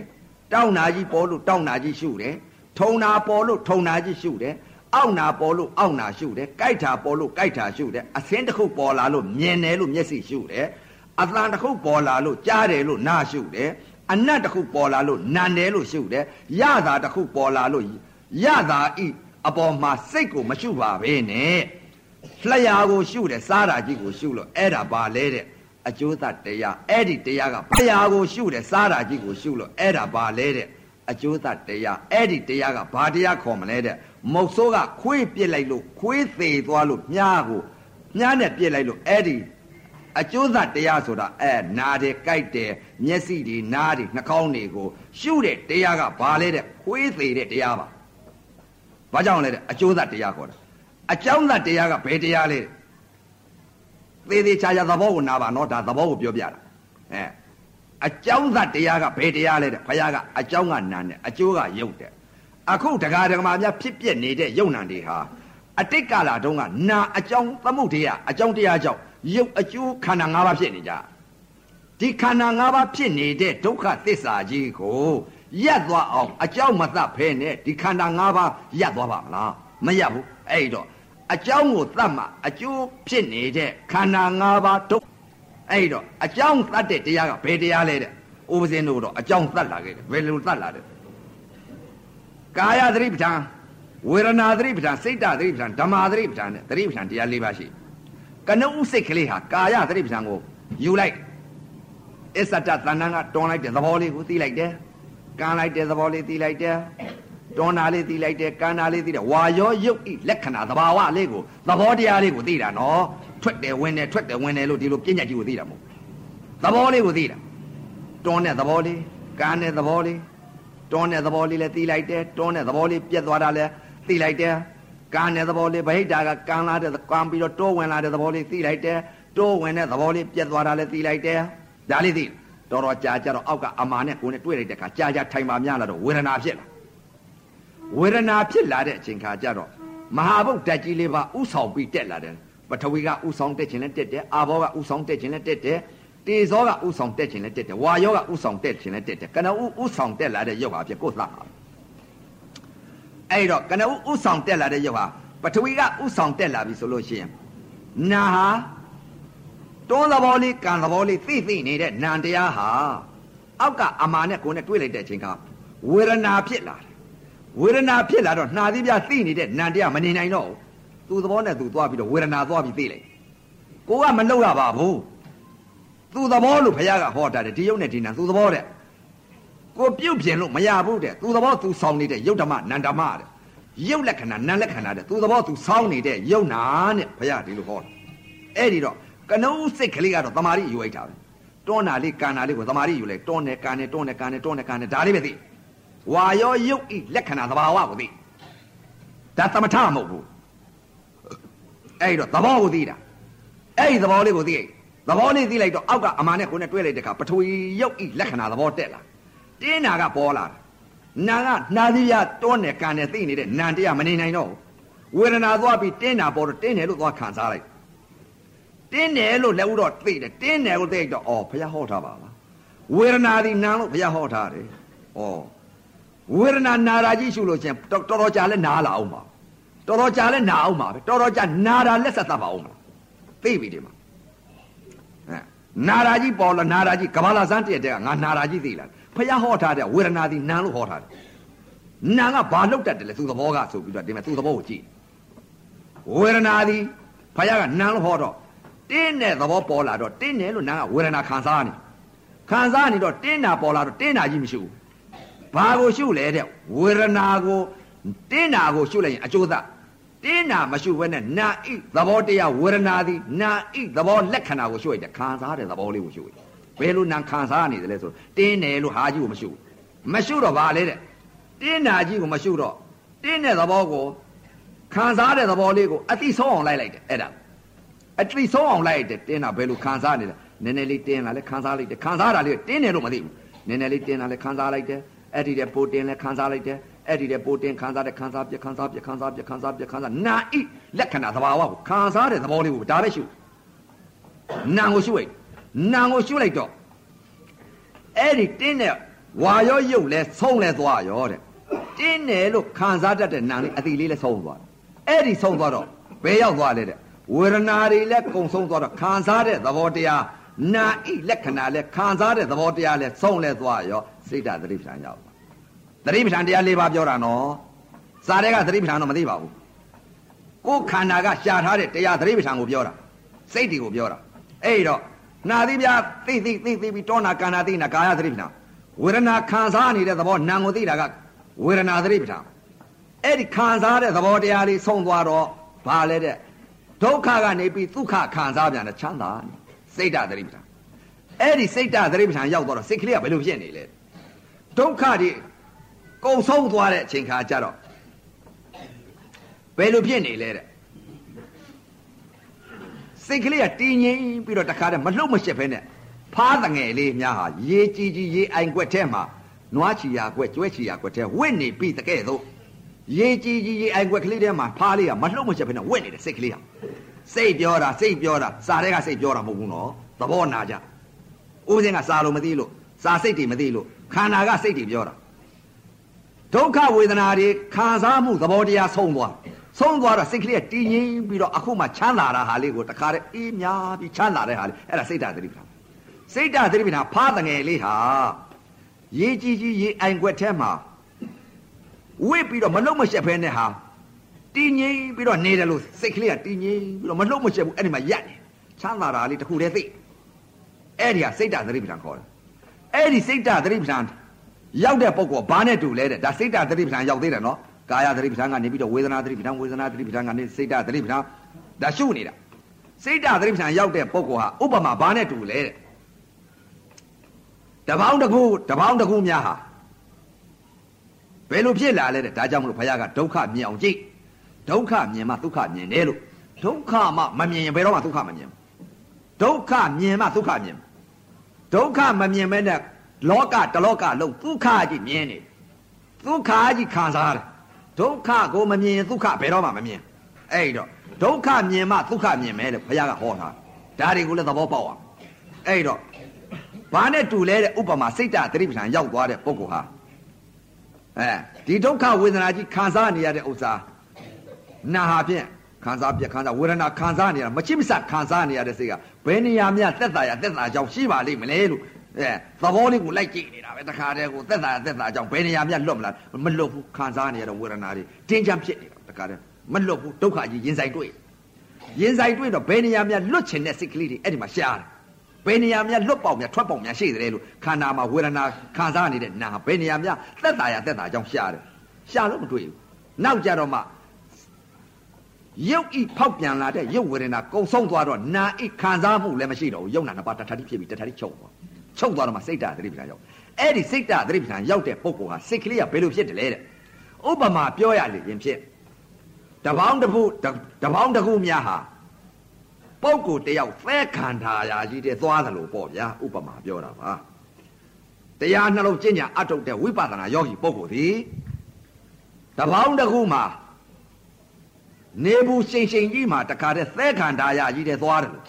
တောင်းနာကြီးပေါ်လို့တောင်းနာကြီးရှုတယ်ထုံနာပေါ်လို့ထုံနာကြီးရှုတယ် အောက်နာပေါ်လို့အောက်နာရှုတယ်ကြိုက်တာပေါ်လို့ကြိုက်တာရှုတယ်အစင်းတစ်ခုပေါ်လာလို့မြင်တယ်လို့မျက်စိရှုတယ်အသံတစ်ခုပေါ်လာလို့ကြားတယ်လို့နားရှုတယ်အနတ်တစ်ခုပေါ်လာလို့နံတယ်လို့ရှုတယ်ရတာတစ်ခုပေါ်လာလို့ရတာဤအပေါ်မှာစိတ်ကိုမရှုပါပဲနဲ့လျှာကိုရှုတယ်စားတာကြီးကိုရှုလို့အဲ့ဒါပါလဲတဲ့အကျိုးသတ်တရားအဲ့ဒီတရားကလျှာကိုရှုတယ်စားတာကြီးကိုရှုလို့အဲ့ဒါပါလဲတဲ့အကျိုးသတ်တရားအဲ့ဒီတရားကဘာတရားခေါ်မလဲတဲ့ မုတ်ဆိုးကခွေးပြစ်လိုက်လို့ခွေးသေးသွားလို့မြားကိုမြားနဲ့ပြစ်လိုက်လို့အဲ့ဒီအကျိုးသတ်တရားဆိုတာအဲနာတယ်ကြိုက်တယ်မျက်စိတွေနားတွေနှာခေါင်းတွေကိုရှုတဲ့တရားကဘာလဲတဲ့ခွေးသေးတဲ့တရားပါဘာကြောင့်လဲတဲ့အကျိုးသတ်တရားခေါ်တာအကြောင်းသတ်တရားကဘယ်တရားလဲသေသေးချာချာသဘောကိုနာပါနော်ဒါသဘောကိုပြောပြတာအဲအကြောင်းသတ်တရားကဘယ်တရားလဲတဲ့ဘုရားကအကြောင်းကနာနဲ့အကျိုးကရုပ်တဲ့ အခုတရားဓမ္မများဖြစ်ပြနေတဲ့ယုံနံတွေဟာအတိတ်ကာလတုန်းကနာအကြောင်းသမှုတရားအကြောင်းတရားကြောင့်ရုပ်အကျိုးခန္ဓာ၅ပါးဖြစ်နေကြဒီခန္ဓာ၅ပါးဖြစ်နေတဲ့ဒုက္ခသစ္စာကြီးကိုရက်သွားအောင်အကြောင်းမသတ်ဖဲနဲ့ဒီခန္ဓာ၅ပါးရက်သွားပါမလားမရက်ဘူးအဲ့တော့အကြောင်းကိုသတ်မှအကျိုးဖြစ်နေတဲ့ခန္ဓာ၅ပါးဒုက္ခအဲ့တော့အကြောင်းသတ်တဲ့တရားကဘယ်တရားလဲတဲ့ဥပဇင်းတို့တော့အကြောင်းသတ်လာခဲ့တယ်ဘယ်လိုသတ်လာတယ် ကာယသတိပဋ္ဌာန်ဝေဒနာသတိပဋ္ဌာန်စိတ်တသတိပဋ္ဌာန်ဓမ္マသတိပဋ္ဌာန်နဲ့သတိပဋ္ဌာန်တရား၄ပါးရှိကနုစိတ်ကလေးဟာကာယသတိပဋ္ဌာန်ကိုယူလိုက်အစ္ဆတတဏ္ဍကတွန်းလိုက်တဲ့သဘောလေးကိုသိလိုက်တယ်ကမ်းလိုက်တဲ့သဘောလေးသိလိုက်တယ်တွန်းတာလေးသိလိုက်တယ်ကမ်းတာလေးသိတယ်ဝါရောရုပ်ဤလက္ခဏာသဘာဝလေးကိုသဘောတရားလေးကိုသိတာနော်ထွက်တယ်ဝင်တယ်ထွက်တယ်ဝင်တယ်လို့ဒီလိုပြဉ္ညာကြီးကိုသိတာမဟုတ်သဘောလေးကိုသိတာတွန်းတဲ့သဘောလေးကမ်းတဲ့သဘောလေး တွန်းတဲ့သဘောလေးလည်းသိလိုက်တယ်တွန်းတဲ့သဘောလေးပြက်သွားတာလည်းသိလိုက်တယ်ကမ်းတဲ့သဘောလေးဗဟိတကကမ်းလာတဲ့ကမ်းပြီးတော့တိုးဝင်လာတဲ့သဘောလေးသိလိုက်တယ်တိုးဝင်တဲ့သဘောလေးပြက်သွားတာလည်းသိလိုက်တယ်ဒါလေးသိတော်တော်ကြာကြတော့အောက်ကအမာနဲ့ကိုယ်နဲ့တွေ့လိုက်တဲ့အခါကြာကြာထိုင်ပါများလာတော့ဝေဒနာဖြစ်လာဝေဒနာဖြစ်လာတဲ့အချိန်ခါကျတော့မဟာဗုဒ္ဓကြီးလေးပါဥဆောင်ပြီးတက်လာတယ်ပထဝီကဥဆောင်တက်ခြင်းနဲ့တက်တယ်အာဘောကဥဆောင်တက်ခြင်းနဲ့တက်တယ် တေဇောကဥဆောင်တက်ခြင်းနဲ့တက်တယ်ဝါယောကဥဆောင်တက်ခြင်းနဲ့တက်တယ်ကနဦးဥဆောင်တက်လာတဲ့ရုပ်ဟာဖြစ်ကိုသတ်ပါအဲ့တော့ကနဦးဥဆောင်တက်လာတဲ့ရုပ်ဟာပထဝီကဥဆောင်တက်လာပြီဆိုလို့ရှိရင်နာဟာတွန်းသဘောလေးကံသဘောလေးသိသိနေတဲ့နံတရားဟာအောက်ကအမာနဲ့ကိုယ်နဲ့တွေ့လိုက်တဲ့အချိန်ကဝေဒနာဖြစ်လာတယ်ဝေဒနာဖြစ်လာတော့နှာသီးပြသိနေတဲ့နံတရားမနေနိုင်တော့ဘူးသူသဘောနဲ့သူသွားပြီးတော့ဝေဒနာသွားပြီးသိလိုက်ကိုကမလုပ်ရပါဘူး သူသဘောလို့ဘုရားကဟောတာတယ်ဒီယုတ်နဲ့ဒီနံသူသဘောတဲ့ကိုပြုတ်ပြင်လို့မရဘူးတဲ့သူသဘောသူဆောင်းနေတဲ့ယုတ်ဓမ္မနန္ဓမ္မတဲ့ယုတ်လက္ခဏာနံလက္ခဏာတဲ့သူသဘောသူဆောင်းနေတဲ့ယုတ်နာနဲ့ဘုရားဒီလိုဟောတယ်အဲ့ဒီတော့ကနုစိတ်ကလေးကတော့တမာရီယူလိုက်တာပဲတွန်းတာလေးကန်တာလေးကိုတမာရီယူလိုက်တွန်းတယ်ကန်တယ်တွန်းတယ်ကန်တယ်တွန်းတယ်ကန်တယ်ဒါလေးပဲသိဝါရောရုပ်ဤလက္ခဏာသဘာဝကိုသိဒါသမထမဟုတ်ဘူးအဲ့တော့သဘောကိုသိတာအဲ့ဒီသဘောလေးကိုသိ သဘောလေးသိလိုက်တော့အောက်ကအမာနဲ့ကိုနဲ့တွဲလိုက်တဲ့အခါပထဝီရုပ်ဤလက္ခဏာသဘောတက်လာတင်းနာကပေါ်လာတာနာကနှာသီးရတွန်းတယ်ကန်တယ်သိနေတဲ့နံတရားမနေနိုင်တော့ဝေဒနာသွားပြီးတင်းနာပေါ်တော့တင်းတယ်လို့သွားခံစားလိုက်တင်းတယ်လို့လက်ဥတော့သိတယ်တင်းတယ်ကိုသိတော့ဩဘုရားဟောထားပါလားဝေဒနာဒီနာလို့ဘုရားဟောထားတယ်ဩဝေဒနာနာရာကြီးရှုလို့ချင်းတော်တော်ကြာလဲနားလာအောင်ပါတော်တော်ကြာလဲနာအောင်ပါပဲတော်တော်ကြာနာတာလက်ဆက်သတ်ပါအောင်မလားသိပြီဒီမှာအဲ နာရာကြီးပေါ်လာနာရာကြီးကဘာလာစမ်းတည့်တဲ့ကငါနာရာကြီးသိလားဘုရားဟောထားတဲ့ဝေဒနာဒီနာလို့ဟောထားတယ်နာကဘာလောက်တတ်တယ်လဲသူသဘောကဆိုပြီးတော့ဒီမှာသူသဘောကိုကြည့်ဝေဒနာဒီဘုရားကနာလို့ဟောတော့တင်းတဲ့သဘောပေါ်လာတော့တင်းတယ်လို့နာကဝေဒနာခံစားနေခံစားနေတော့တင်းတာပေါ်လာတော့တင်းတာကြီးမရှိဘူးဘာကိုရှုလဲတဲ့ဝေဒနာကိုတင်းတာကိုရှုလိုက်ရင်အကျိုးသက် တင်းတာမရှုဘဲနဲ့နာဣသဘောတရားဝေဒနာသည်နာဣသဘောလက္ခဏာကိုရှုလိုက်တယ်ခံစားတဲ့သဘောလေးကိုရှုလိုက်ဘယ်လိုနာခံစားနေတယ်လဲဆိုတင်းတယ်လို့ဟာကြီးကိုမရှုမရှုတော့ဘာလဲတဲ့တင်းတာကြီးကိုမရှုတော့တင်းတဲ့သဘောကိုခံစားတဲ့သဘောလေးကိုအတိဆုံးအောင်လိုက်လိုက်တယ်အဲ့ဒါအတိဆုံးအောင်လိုက်တယ်တင်းတာဘယ်လိုခံစားနေလဲနည်းနည်းလေးတင်းလာလဲခံစားလိုက်တယ်ခံစားတာလေးတင်းတယ်လို့မသိဘူးနည်းနည်းလေးတင်းလာလဲခံစားလိုက်တယ်အဲ့ဒီတဲ့ပိုတင်းလဲခံစားလိုက်တယ် အဲ့ဒီတဲ့ပိုတင်းခံစားတဲ့ခံစားပြခံစားပြခံစားပြခံစားပြခံစားနာဣလက္ခဏာသဘာဝကိုခံစားတဲ့သဘောလေးကိုဒါပဲရှုနာကိုရှုလိုက်နာကိုရှုလိုက်တော့အဲ့ဒီတင်းတဲ့ဝါရောရုပ်လဲဆုံးလဲသွားရောတဲ့တင်းတယ်လို့ခံစားတတ်တဲ့နာလေးအတိလေးလဲဆုံးသွားတယ်အဲ့ဒီဆုံးသွားတော့ဘယ်ရောက်သွားလဲတဲ့ဝေဒနာတွေလည်းကုံဆုံးသွားတော့ခံစားတဲ့သဘောတရားနာဣလက္ခဏာလည်းခံစားတဲ့သဘောတရားလည်းဆုံးလဲသွားရောစိတ်ဓာတ်သတိပဋ္ဌာန်ရောက် သတိပဋ္ဌာန်တရား၄ပါးပြောတာနော်စာတွေကသတိပဋ္ဌာန်တော့မသိပါဘူးကိုယ်ခန္ဓာကရှာထားတဲ့တရားသတိပဋ္ဌာန်ကိုပြောတာစိတ်တွေကိုပြောတာအဲ့တော့နာသီပြသိသိသိသိပြီးတောနာကန္နာသိနာကာယသတိပဋ္ဌာန်ဝေဒနာခံစားနေတဲ့သဘောနာကိုသိတာကဝေဒနာသတိပဋ္ဌာန်အဲ့ဒီခံစားတဲ့သဘောတရားလေးဆုံးသွားတော့ဘာလဲတဲ့ဒုက္ခကနေပြီးဒုက္ခခံစားပြန်တဲ့ချမ်းသာစိတ်ဓာတ်သတိပဋ္ဌာန်အဲ့ဒီစိတ်ဓာတ်သတိပဋ္ဌာန်ရောက်တော့စိတ်ကလေးကဘယ်လိုဖြစ်နေလဲဒုက္ခတွေ ကုံဆုံးသွားတဲ့အချိန်ခါကျတော့ဘယ်လိုဖြစ်နေလဲတဲ့စိတ်ကလေးကတည်ငြိမ်ပြီးတော့တခါတည်းမလှုပ်မရှက်ဖဲနဲ့ဖားတငယ်လေးများဟာရေကြည်ကြည်ရေအိုင်ကွက်ထဲမှာနွားချီယာကွက်ကျွဲချီယာကွက်ထဲဝင့်နေပြီတကဲ့သို့ရေကြည်ကြည်ရေအိုင်ကွက်ကလေးထဲမှာဖားလေးကမလှုပ်မရှက်ဖဲနဲ့ဝင့်နေတဲ့စိတ်ကလေးဟာစိတ်ပြောတာစိတ်ပြောတာစာတဲ့ကစိတ်ပြောတာမဟုတ်ဘူးနော်သဘောနာကြဦးစင်းကစာလို့မသိလို့စာစိတ်တွေမသိလို့ခန္ဓာကစိတ်တွေပြောတာ ဒုက္ခဝေဒနာတွေခံစားမှုသဘောတရားဆုံးသွားဆုံးသွားတော့စိတ်ကလေးကတည်ငြိမ်ပြီးတော့အခုမှချမ်းသာတာဟာလေးကိုတခါတည်းအေးများပြီးချမ်းသာတဲ့ဟာလေးအဲ့ဒါစိတ်ဓာတ်သတိပဋ္ဌာန်စိတ်ဓာတ်သတိပဋ္ဌာန်ဖားတငယ်လေးဟာရေကြီးကြီးရေအိုင်ကွက်ထဲမှာဝစ်ပြီးတော့မလုံးမရှက်ဖဲနဲ့ဟာတည်ငြိမ်ပြီးတော့နေတယ်လို့စိတ်ကလေးကတည်ငြိမ်ပြီးတော့မလုံးမရှက်ဘူးအဲ့ဒီမှာရက်နေချမ်းသာတာလေးတစ်ခုတည်းသိအဲ့ဒီဟာစိတ်ဓာတ်သတိပဋ္ဌာန်ခေါ်တယ်အဲ့ဒီစိတ်ဓာတ်သတိပဋ္ဌာန် ရောက်တဲ့ပုဂ္ဂိုလ်ဘာနဲ့တူလဲတဲ့ဒါစိတ်ဓာတ်သတိပဋ္ဌာန်ရောက်သေးတယ်နော်ကာယသတိပဋ္ဌာန်ကနေပြီးတော့ဝေဒနာသတိပဋ္ဌာန်ဝေဒနာသတိပဋ္ဌာန်ကနေစိတ်ဓာတ်သတိပဋ္ဌာန်ဒါရှုနေတာစိတ်ဓာတ်သတိပဋ္ဌာန်ရောက်တဲ့ပုဂ္ဂိုလ်ဟာဥပမာဘာနဲ့တူလဲတဲ့တပေါင်းတစ်ခုတပေါင်းတစ်ခုများဟာဘယ်လိုဖြစ်လာလဲတဲ့ဒါကြောင့်မလို့ဘုရားကဒုက္ခမြင်အောင်ကြည့်ဒုက္ခမြင်မှဒုက္ခမြင်တယ်လို့ဒုက္ခမှမမြင်ရင်ဘယ်တော့မှဒုက္ခမမြင်ဒုက္ခမြင်မှဒုက္ခမြင်ဒုက္ခမမြင်မဲနဲ့ လောကတလောကလုံးဒုက္ခကြီးမြင်နေဒုက္ခကြီးခံစားတယ်ဒုက္ခကိုမမြင်ရင်ဒုက္ခဘယ်တော့မှမမြင်အဲ့တော့ဒုက္ခမြင်မှဒုက္ခမြင်မယ်လို့ဘုရားကဟောတာဒါတွေကိုလည်းသဘောပေါက်အောင်အဲ့တော့ဘာနဲ့တူလဲတဲ့ဥပမာစိတ်တသတိပဋ္ဌာန်ရောက်သွားတဲ့ပုဂ္ဂိုလ်ဟာအဲဒီဒုက္ခဝေဒနာကြီးခံစားနေရတဲ့ဥစ္စာနာဟာဖြင့်ခံစားပြခံစားဝေဒနာခံစားနေရမချစ်မဆခံစားနေရတဲ့စိတ်ကဘယ်နေရာမြသက်သာရသက်သာကြောင့်ရှိပါလိမ့်မလဲလို့ အဲသဘောလေးကိုလိုက်ကြည့်နေတာပဲတခါတည်းကိုသက်သာရသက်သာကြောင့်ဘယ်နေရာမြလွတ်မလားမလွတ်ဘူးခံစားနေရတဲ့ဝေဒနာတွေတင်းချမ်းဖြစ်နေတာတခါတည်းမလွတ်ဘူးဒုက္ခကြီးရင်ဆိုင်တွေ့ရင်ဆိုင်တွေ့တော့ဘယ်နေရာမြလွတ်ချင်တဲ့စိတ်ကလေးတွေအဲ့ဒီမှာရှားတယ်ဘယ်နေရာများလွတ်ပေါက်များထွက်ပေါက်များရှိတယ်လို့ခန္ဓာမှာဝေဒနာခံစားနေတဲ့နာဘယ်နေရာများသက်သာရသက်သာကြောင့်ရှားတယ်ရှားလို့မတွေ့ဘူးနောက်ကြတော့မှရုပ်ဤဖောက်ပြန်လာတဲ့ရုပ်ဝေဒနာကုံဆုံးသွားတော့နာဤခံစားမှုလည်းမရှိတော့ဘူးရုပ်နာနှစ်ပါးတထတိဖြစ်ပြီးတထတိချုပ်သွား ချုပ်သွားတော့မှစိတ်ဓာတ်သတိပဋ္ဌာန်ရောက်အဲ့ဒီစိတ်ဓာတ်သတိပဋ္ဌာန်ရောက်တဲ့ပုဂ္ဂိုလ်ဟာစိတ်ကလေးကဘယ်လိုဖြစ်တယ်လဲတဲ့ဥပမာပြောရလေရင်ဖြစ်တပေါင်းတစ်ခုတပေါင်းတစ်ခုများဟာပုဂ္ဂိုလ်တယောက်သဲခန္ဓာရာကြီးတဲ့သွားသလိုပေါ့ဗျာဥပမာပြောတာပါတရားနှလုံးကျင့်ကြံအထုတ်တဲ့ဝိပဿနာယောဂီပုဂ္ဂိုလ်သည်တပေါင်းတစ်ခုမှာနေဘူးရှိန်ရှိန်ကြီးမှာတခါတည်းသဲခန္ဓာရာကြီးတဲ့သွားတယ်လို့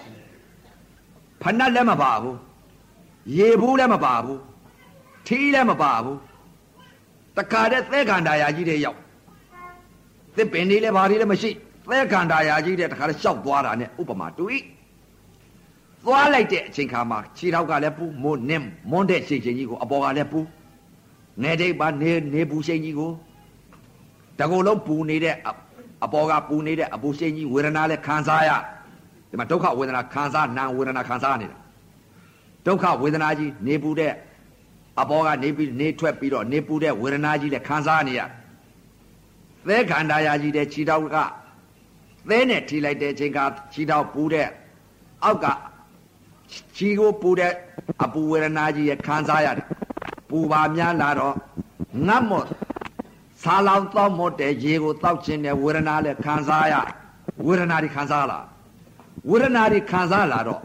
ဖဏတ်လည်းမပါဘူး ရေဘူးလည်းမပါဘူးထီးလည်းမပါဘူးတခါတည်းသဲခန္ဓာရာကြီးတဲ့ရောက်သစ်ပင်လေးလည်းဘာတွေလည်းမရှိသဲခန္ဓာရာကြီးတဲ့တခါတည်းရှောက်သွားတာနဲ့ဥပမာတူ၏သွားလိုက်တဲ့အချိန်ခါမှာခြေထောက်ကလည်းပူမွန်းနင်းမွန်းတဲ့ချိန်ချိန်ကြီးကိုအပေါ်ကလည်းပူနေတိတ်ပါနေနေပူချိန်ကြီးကိုတကူလုံးပူနေတဲ့အပေါ်ကပူနေတဲ့အပူချိန်ကြီးဝေဒနာလည်းခံစားရဒီမှာဒုက္ခဝေဒနာခံစားနာဝေဒနာခံစားနေတာ ဒုက္ခဝေဒနာကြီးနေပူတဲ့အပေါ်ကနေပြီးနေထွက်ပြီးတော့နေပူတဲ့ဝေဒနာကြီးလည်းခံစားနေရသဲခန္ဓာရာကြီးတဲ့ခြေထောက်ကသဲနဲ့ထိလိုက်တဲ့အချိန်ကခြေထောက်ပူတဲ့အောက်ကခြေကိုပူတဲ့အပူဝေဒနာကြီးရဲ့ခံစားရတယ်ပူပါများလာတော့ငတ်မော့ဆာလောင်တော့မော့တဲ့ရေကိုတောက်ခြင်းတဲ့ဝေဒနာလည်းခံစားရဝေဒနာတွေခံစားလာဝေဒနာတွေခံစားလာတော့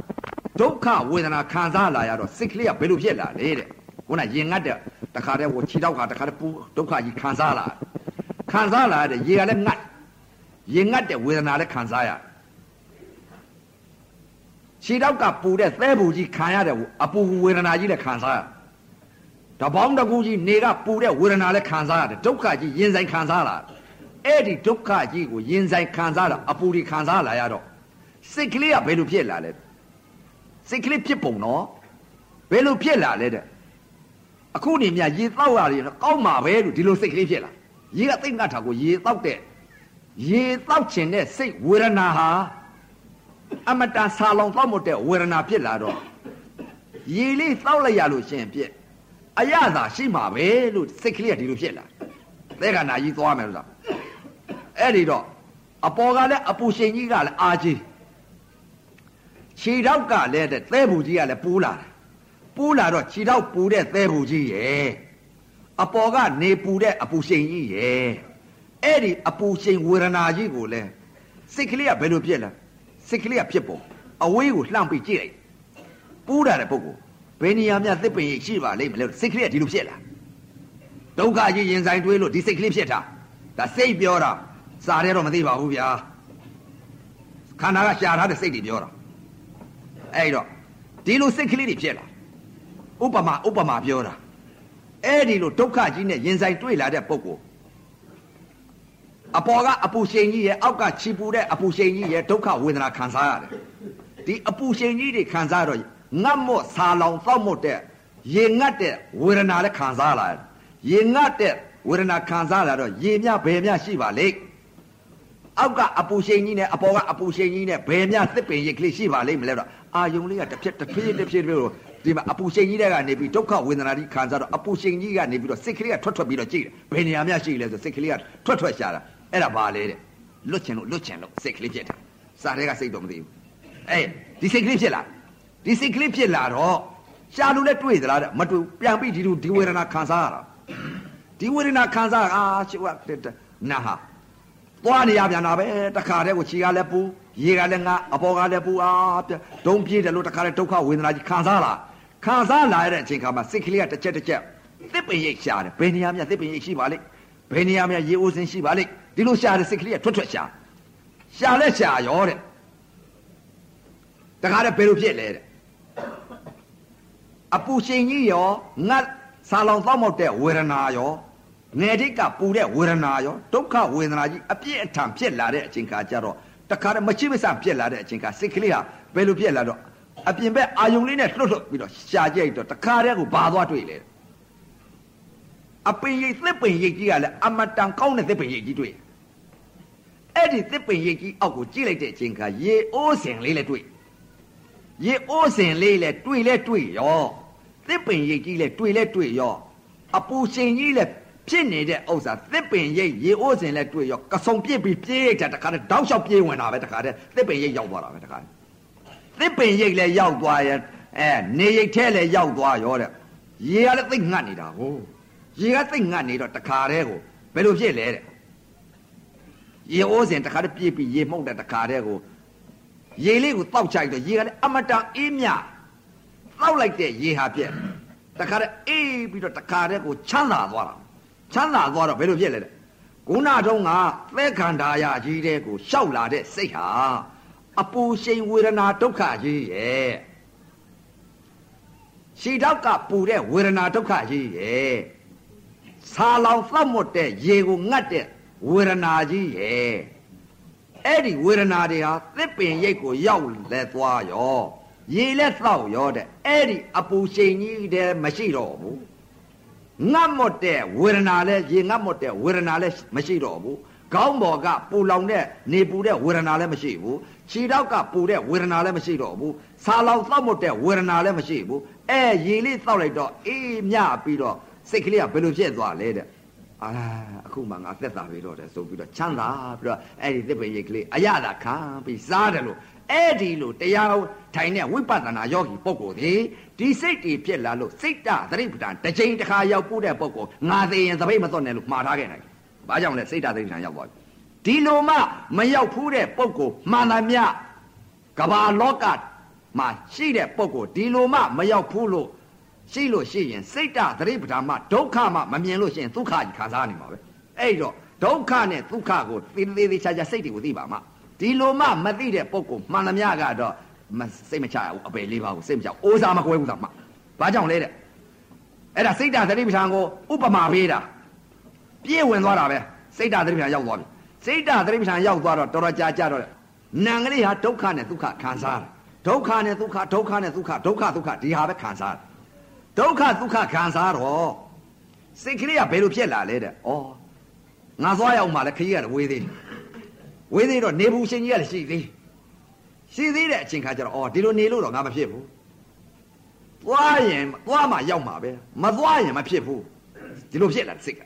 ဒုက္ခဝေဒနာခံစားလာရတော့စိတ်ကလေးကဘယ်လိုဖြစ်လာလဲတဲ့ခုနရင်ငတ်တဲ့တခါတည်းဟိုခြေထောက်ကတခါတည်းပူဒုက္ခကြီးခံစားလာခံစားလာတဲ့ရေကလည်းငတ်ရင်ငတ်တဲ့ဝေဒနာလည်းခံစားရခြေတော့ကပူတဲ့သဲပူကြီးခံရတဲ့အပူဝေဒနာကြီးလည်းခံစားရတပေါင်းတကူကြီးနေကပူတဲ့ဝေဒနာလည်းခံစားရတယ်ဒုက္ခကြီးရင်ဆိုင်ခံစားလာအဲ့ဒီဒုက္ခကြီးကိုရင်ဆိုင်ခံစားတာအပူတွေခံစားလာရတော့စိတ်ကလေးကဘယ်လိုဖြစ်လာလဲ စိတ်ကလေးဖြစ်ပုံနော်ဘယ်လိုဖြစ်လာလဲတဲ့အခုနေမြရေတောက်ရတယ်ကောင်းမှာပဲလို့ဒီလိုစိတ်ကလေးဖြစ်လာရေကသိမ့်ငတ်တာကိုရေတောက်တဲ့ရေတောက်ခြင်းတဲ့စိတ်ဝေဒနာဟာအမတန်ဆာလောင်တောက်မတဲ့ဝေဒနာဖြစ်လာတော့ရေလေးတောက်လိုက်ရလို့ရှင်ပြက်အရသာရှိမှာပဲလို့စိတ်ကလေးကဒီလိုဖြစ်လာသဲကနာကြီးသွားမယ်လို့ဆိုအဲ့ဒီတော့အပေါ်ကလည်းအပူရှင်ကြီးကလည်းအာကြီး ခြေထောက်ကလည်းတဲ့သဲဘူးကြီးကလည်းပူလာတယ်ပူလာတော့ခြေထောက်ပူတဲ့သဲဘူးကြီးရဲ့အပေါ်ကနေပူတဲ့အပူရှင်ကြီးရဲ့အဲ့ဒီအပူရှင်ဝေဒနာကြီးကိုလည်းစိတ်ကလေးကဘယ်လိုဖြစ်လဲစိတ်ကလေးကဖြစ်ပေါ်အဝေးကိုလှမ်းပြီးကြည့်လိုက်ပူလာတဲ့ပုဂ္ဂိုလ်ဘယ်နေရာများသစ်ပင်ရိပ်ရှိပါလိမ့်မလဲစိတ်ကလေးကဒီလိုဖြစ်လာဒုက္ခကြီးရင်ဆိုင်တွေးလို့ဒီစိတ်ကလေးဖြစ်တာဒါစိတ်ပြောတာစားရဲတော့မသိပါဘူးဗျာခန္ဓာကရှာထားတဲ့စိတ်တွေပြောတာ အဲ့တော့ဒီလိုစိတ်ကလေးတွေဖြစ်လာဥပမာဥပမာပြောတာအဲ့ဒီလိုဒုက္ခကြီးနဲ့ရင်ဆိုင်တွေ့လာတဲ့ပုဂ္ဂိုလ်အပေါ်ကအပူရှိန်ကြီးရဲ့အောက်ကချီပူတဲ့အပူရှိန်ကြီးရဲ့ဒုက္ခဝေဒနာခံစားရတယ်ဒီအပူရှိန်ကြီးတွေခံစားတော့ငတ်မော့ဆာလောင်သောက်မော့တဲ့ရေငတ်တဲ့ဝေဒနာလည်းခံစားလာတယ်ရေငတ်တဲ့ဝေဒနာခံစားလာတော့ရေမြဘယ်မြရှိပါလိမ့်အောက်ကအပူရှိန်ကြီးနဲ့အပေါ်ကအပူရှိန်ကြီးနဲ့ဘယ်မြသစ်ပင်ရိပ်ကလေးရှိပါလိမ့်မလဲတော့ အာယုံလေးကတစ်ဖြက်တစ်ဖြည်းတစ်ဖြည်းတစ်ဖြည်းလို့ဒီမှာအပူရှိန်ကြီးတဲ့ကနေပြီးဒုက္ခဝေဒနာကြီးခံစားတော့အပူရှိန်ကြီးကနေပြီးတော့စိတ်ကလေးကထွက်ထွက်ပြီးတော့ကြည့်တယ်ဘယ်နေရာမြရှိလဲဆိုစိတ်ကလေးကထွက်ထွက်ရှာတာအဲ့ဒါဘာလဲတဲ့လွတ်ချင်လို့လွတ်ချင်လို့စိတ်ကလေးဖြစ်တာစားတဲ့ကစိတ်တော့မသိဘူးအဲ့ဒီစိတ်ကလေးဖြစ်လာဒီစိတ်ကလေးဖြစ်လာတော့ရှာလို့လဲတွေ့သလားတဲ့မတွေ့ပြန်ပြီးဒီလိုဒီဝေဒနာခံစားရတာဒီဝေဒနာခံစားအာချစ်ဝနာဟာ သွားနေရပြန်တာပဲတခါတည်းကိုခြေကလည်းပူရေကလည်းငါအပေါ်ကလည်းပူအာဒုံပြေးတယ်လို့တခါတည်းဒုက္ခဝေဒနာကြီးခံစားလာခံစားလာရတဲ့အချိန်ခါမှာစိတ်ကလေးကတစ်ချက်တစ်ချက်သစ်ပင်ရိပ်ရှာတယ်ဘယ်နေရာမြသစ်ပင်ရိပ်ရှိပါလိမ့်ဘယ်နေရာမြရေအိုးစင်ရှိပါလိမ့်ဒီလိုရှာတဲ့စိတ်ကလေးကထွက်ထွက်ရှာရှာလဲရှာရောတဲ့တခါတည်းဘယ်လိုဖြစ်လဲတဲ့အပူရှင်ကြီးရောငတ်ဆာလောင်သောက်မောက်တဲ့ဝေဒနာရော ငယ်တိတ်ကပူတဲ့ဝေဒနာရောဒုက္ခဝေဒနာကြီးအပြည့်အထန်ဖြစ်လာတဲ့အချိန်ခါကျတော့တခါတည်းမချိမဆန့်ဖြစ်လာတဲ့အချိန်ခါစိတ်ကလေးဟာဘယ်လိုဖြစ်လာတော့အပြင်ဘက်အာယုံလေးနဲ့လှုပ်လှုပ်ပြီးတော့ရှာကြိုက်တော့တခါတည်းကိုဘာသွားတွေ့လဲအပင်ရိပ်သစ်ပင်ရိပ်ကြီးကလည်းအမတန်ကောင်းတဲ့သစ်ပင်ရိပ်ကြီးတွေ့အဲ့ဒီသစ်ပင်ရိပ်ကြီးအောက်ကိုကြည့်လိုက်တဲ့အချိန်ခါရေအိုးစင်လေးလည်းတွေ့ရေအိုးစင်လေးလည်းတွေ့လဲတွေ့ရောသစ်ပင်ရိပ်ကြီးလည်းတွေ့လဲတွေ့ရောအပူရှင်ကြီးလည်း ဖြစ်နေတဲ့ဥစ္စာသစ်ပင်ရိပ်ရေအိုးစင်လည်းတွေ့ရောကစုံပြစ်ပြီးပြေးတာတခါတည်းတောက်လျှောက်ပြေးဝင်တာပဲတခါတည်းသစ်ပင်ရိပ်ရောက်သွားတာပဲတခါတည်းသစ်ပင်ရိပ်လည်းရောက်သွားရဲ့အဲနေရိပ်ထဲလည်းရောက်သွားရောတဲ့ရေကလည်းသိငတ်နေတာကိုရေကသိငတ်နေတော့တခါတည်းကိုဘယ်လိုဖြစ်လဲတဲ့ရေအိုးစင်တခါတည်းပြေးပြီးရေမှုန့်တဲ့တခါတည်းကိုရေလေးကိုတောက်ချိုက်တော့ရေကလည်းအမတန်အေးမြတောက်လိုက်တဲ့ရေဟာပြက်တခါတည်းအေးပြီးတော့တခါတည်းကိုချမ်းသာသွားတာ ချမ်းသာသွားတော့ဘယ်လိုဖြစ်လဲတဲ့ခုနတုန်းကသဲခန္ဓာရကြီးတဲ့ကိုရှောက်လာတဲ့စိတ်ဟာအပူရှိန်ဝေဒနာဒုက္ခကြီးရဲ့ရှီတောက်ကပူတဲ့ဝေဒနာဒုက္ခကြီးရဲ့ဆာလောင်သတ်မတ်တဲ့ရေကိုငတ်တဲ့ဝေဒနာကြီးရဲ့အဲ့ဒီဝေဒနာတွေဟာသစ်ပင်ရိပ်ကိုရောက်လဲသွားရောရေလက်သောက်ရောတဲ့အဲ့ဒီအပူရှိန်ကြီးတဲ့မရှိတော့ဘူး ငတ်မတ်တဲ့ဝေဒနာလဲရေငတ်မတ်တဲ့ဝေဒနာလဲမရှိတော့ဘူးခေါင်းပေါ်ကပူလောင်တဲ့နေပူတဲ့ဝေဒနာလည်းမရှိဘူးခြေထောက်ကပူတဲ့ဝေဒနာလည်းမရှိတော့ဘူးဆာလောင်သောက်မတ်တဲ့ဝေဒနာလည်းမရှိဘူးအဲရေလေးသောက်လိုက်တော့အေးမြပြီးတော့စိတ်ကလေးကဘယ်လိုဖြစ်သွားလဲတဲ့ အာအခုမှငါသက်သာပြီတော့တယ်ဆိုပြီးတော့ချမ်းသာပြီးတော့အဲ့ဒီသစ်ပင်ရိတ်ကလေးအရသာခံပြီးစားတယ်လို့အဲ့ဒီလိုတရားထိုင်တဲ့ဝိပဿနာယောဂီပုဂ္ဂိုလ်ဒီဒီစိတ်တွေဖြစ်လာလို့စိတ်တသတိပဋ္ဌာန်တစ်ချိန်တစ်ခါရောက်ပို့တဲ့ပုဂ္ဂိုလ်ငါသိရင်သပိတ်မသွတ်နဲ့လို့မှားထားခဲ့နိုင်။ဘာကြောင့်လဲစိတ်တသတိပဋ္ဌာန်ရောက်သွားပြီ။ဒီလိုမှမရောက်ဖူးတဲ့ပုဂ္ဂိုလ်မှန်သမျှကဘာလောကမှာရှိတဲ့ပုဂ္ဂိုလ်ဒီလိုမှမရောက်ဖူးလို့ ရှိလို့ရှိရင်စိတ်တသတိပဋ္ဌာန်မှဒုက္ခမှမမြင်လို့ရှိရင်ဒုက္ခကြီးခံစားနေမှာပဲအဲ့တော့ဒုက္ခနဲ့ဒုက္ခကိုသေသေးသေးချာချာစိတ်တွေကိုသိပါမှဒီလိုမှမသိတဲ့ပုဂ္ဂိုလ်မှန်သမျှကတော့မစိတ်မချဘူးအပယ်လေးပါးကိုစိတ်မချအိုးစားမကွဲဘူးသာမှဘာကြောင့်လဲတဲ့အဲ့ဒါစိတ်တသတိပဋ္ဌာန်ကိုဥပမာပေးတာပြည့်ဝင်သွားတာပဲစိတ်တသတိပဋ္ဌာန်ရောက်သွားပြီစိတ်တသတိပဋ္ဌာန်ရောက်သွားတော့တော်တော်ကြာကြာတော့နာငလေးဟာဒုက္ခနဲ့ဒုက္ခခံစားတယ်ဒုက္ခနဲ့ဒုက္ခဒုက္ခနဲ့ဒုက္ခဒုက္ခဒုက္ခဒီဟာပဲခံစားတယ် ဒုက္ခဒုက္ခခံစားတော့စိတ်ကလေးကဘယ်လိုဖြစ်လာလဲတဲ့ဩငါသွားရောက်မှလည်းခကြီးကဝေးသေးတယ်ဝေးသေးတော့နေဘူးရှင်ကြီးကလည်းရှိသေးရှိသေးတဲ့အချိန်ခါကျတော့အော်ဒီလိုနေလို့တော့ငါမဖြစ်ဘူးသွားရင်သွားမှရောက်မှာပဲမသွားရင်မဖြစ်ဘူးဒီလိုဖြစ်လာစိတ်က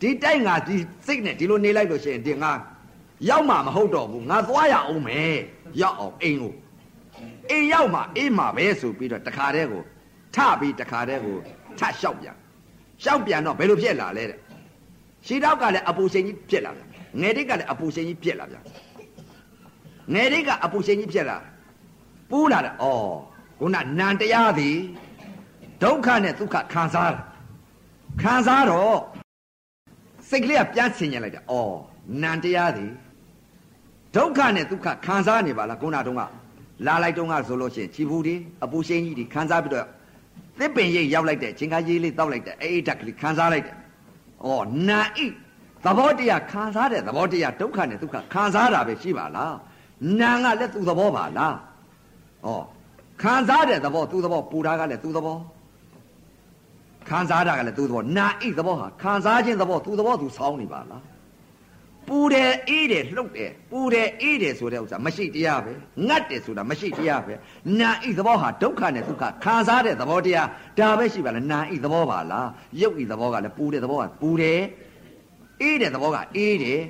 ဒီတိုက်ငါဒီစိတ်နဲ့ဒီလိုနေလိုက်လို့ရှိရင်ဒီငါရောက်မှာမဟုတ်တော့ဘူးငါသွားရအောင်မယ်ရောက်အောင်အိမ်ကိုအိမ်ရောက်မှာအေးမှာပဲဆိုပြီးတော့တခါတည်းကို ထပြီးတခါတည်းကိုထလျှောက်ပြန်လျှောက်ပြန်တော့ဘယ်လိုဖြစ်လာလဲတဲ့ရှီတောက်ကလည်းအပူချိန်ကြီးဖြစ်လာပြန်ငယ်တိတ်ကလည်းအပူချိန်ကြီးဖြစ်လာပြန်ငယ်တိတ်ကအပူချိန်ကြီးဖြစ်လာပူးလာတယ်ဩခုနနန္တရားသည်ဒုက္ခနဲ့ဒုက္ခခံစားတယ်ခံစားတော့စိတ်ကလေးကပြန်ဆင်ញင်လိုက်တယ်ဩနန္တရားသည်ဒုက္ခနဲ့ဒုက္ခခံစားနေပါလားခုနတုန်းကလာလိုက်တုန်းကဆိုလို့ရှိရင်ခြေဘူးဒီအပူရှိန်ကြီးဒီခံစားပြီးတော့ သစ်ပင်ရိပ်ရောက်လိုက်တဲ့ချင်းကားရေးလေးတောက်လိုက်တဲ့အေးဓာတ်ကလေးခံစားလိုက်တယ်။ဩနာဣသဘောတရားခံစားတဲ့သဘောတရားဒုက္ခနဲ့ဒုက္ခခံစားတာပဲရှိပါလား။နာကလည်းသူ့သဘောပါလား။ဩခံစားတဲ့သဘောသူ့သဘောပူတာကလည်းသူ့သဘောခံစားတာကလည်းသူ့သဘောနာဣသဘောဟာခံစားခြင်းသဘောသူ့သဘောသူဆောင်းနေပါလား။ ပူတယ်အေးတယ်လှုပ်တယ်ပူတယ်အေးတယ်ဆိုတဲ့ဥစ္စာမရှိတရားပဲငတ်တယ်ဆိုတာမရှိတရားပဲနာဤသဘောဟာဒုက္ခနဲ့ဒုက္ခခံစားတဲ့သဘောတရားဒါပဲရှိပါလားနာဤသဘောပါလားရုပ်ဤသဘောကလည်းပူတဲ့သဘောကပူတယ်အေးတဲ့သဘောကအေးတယ်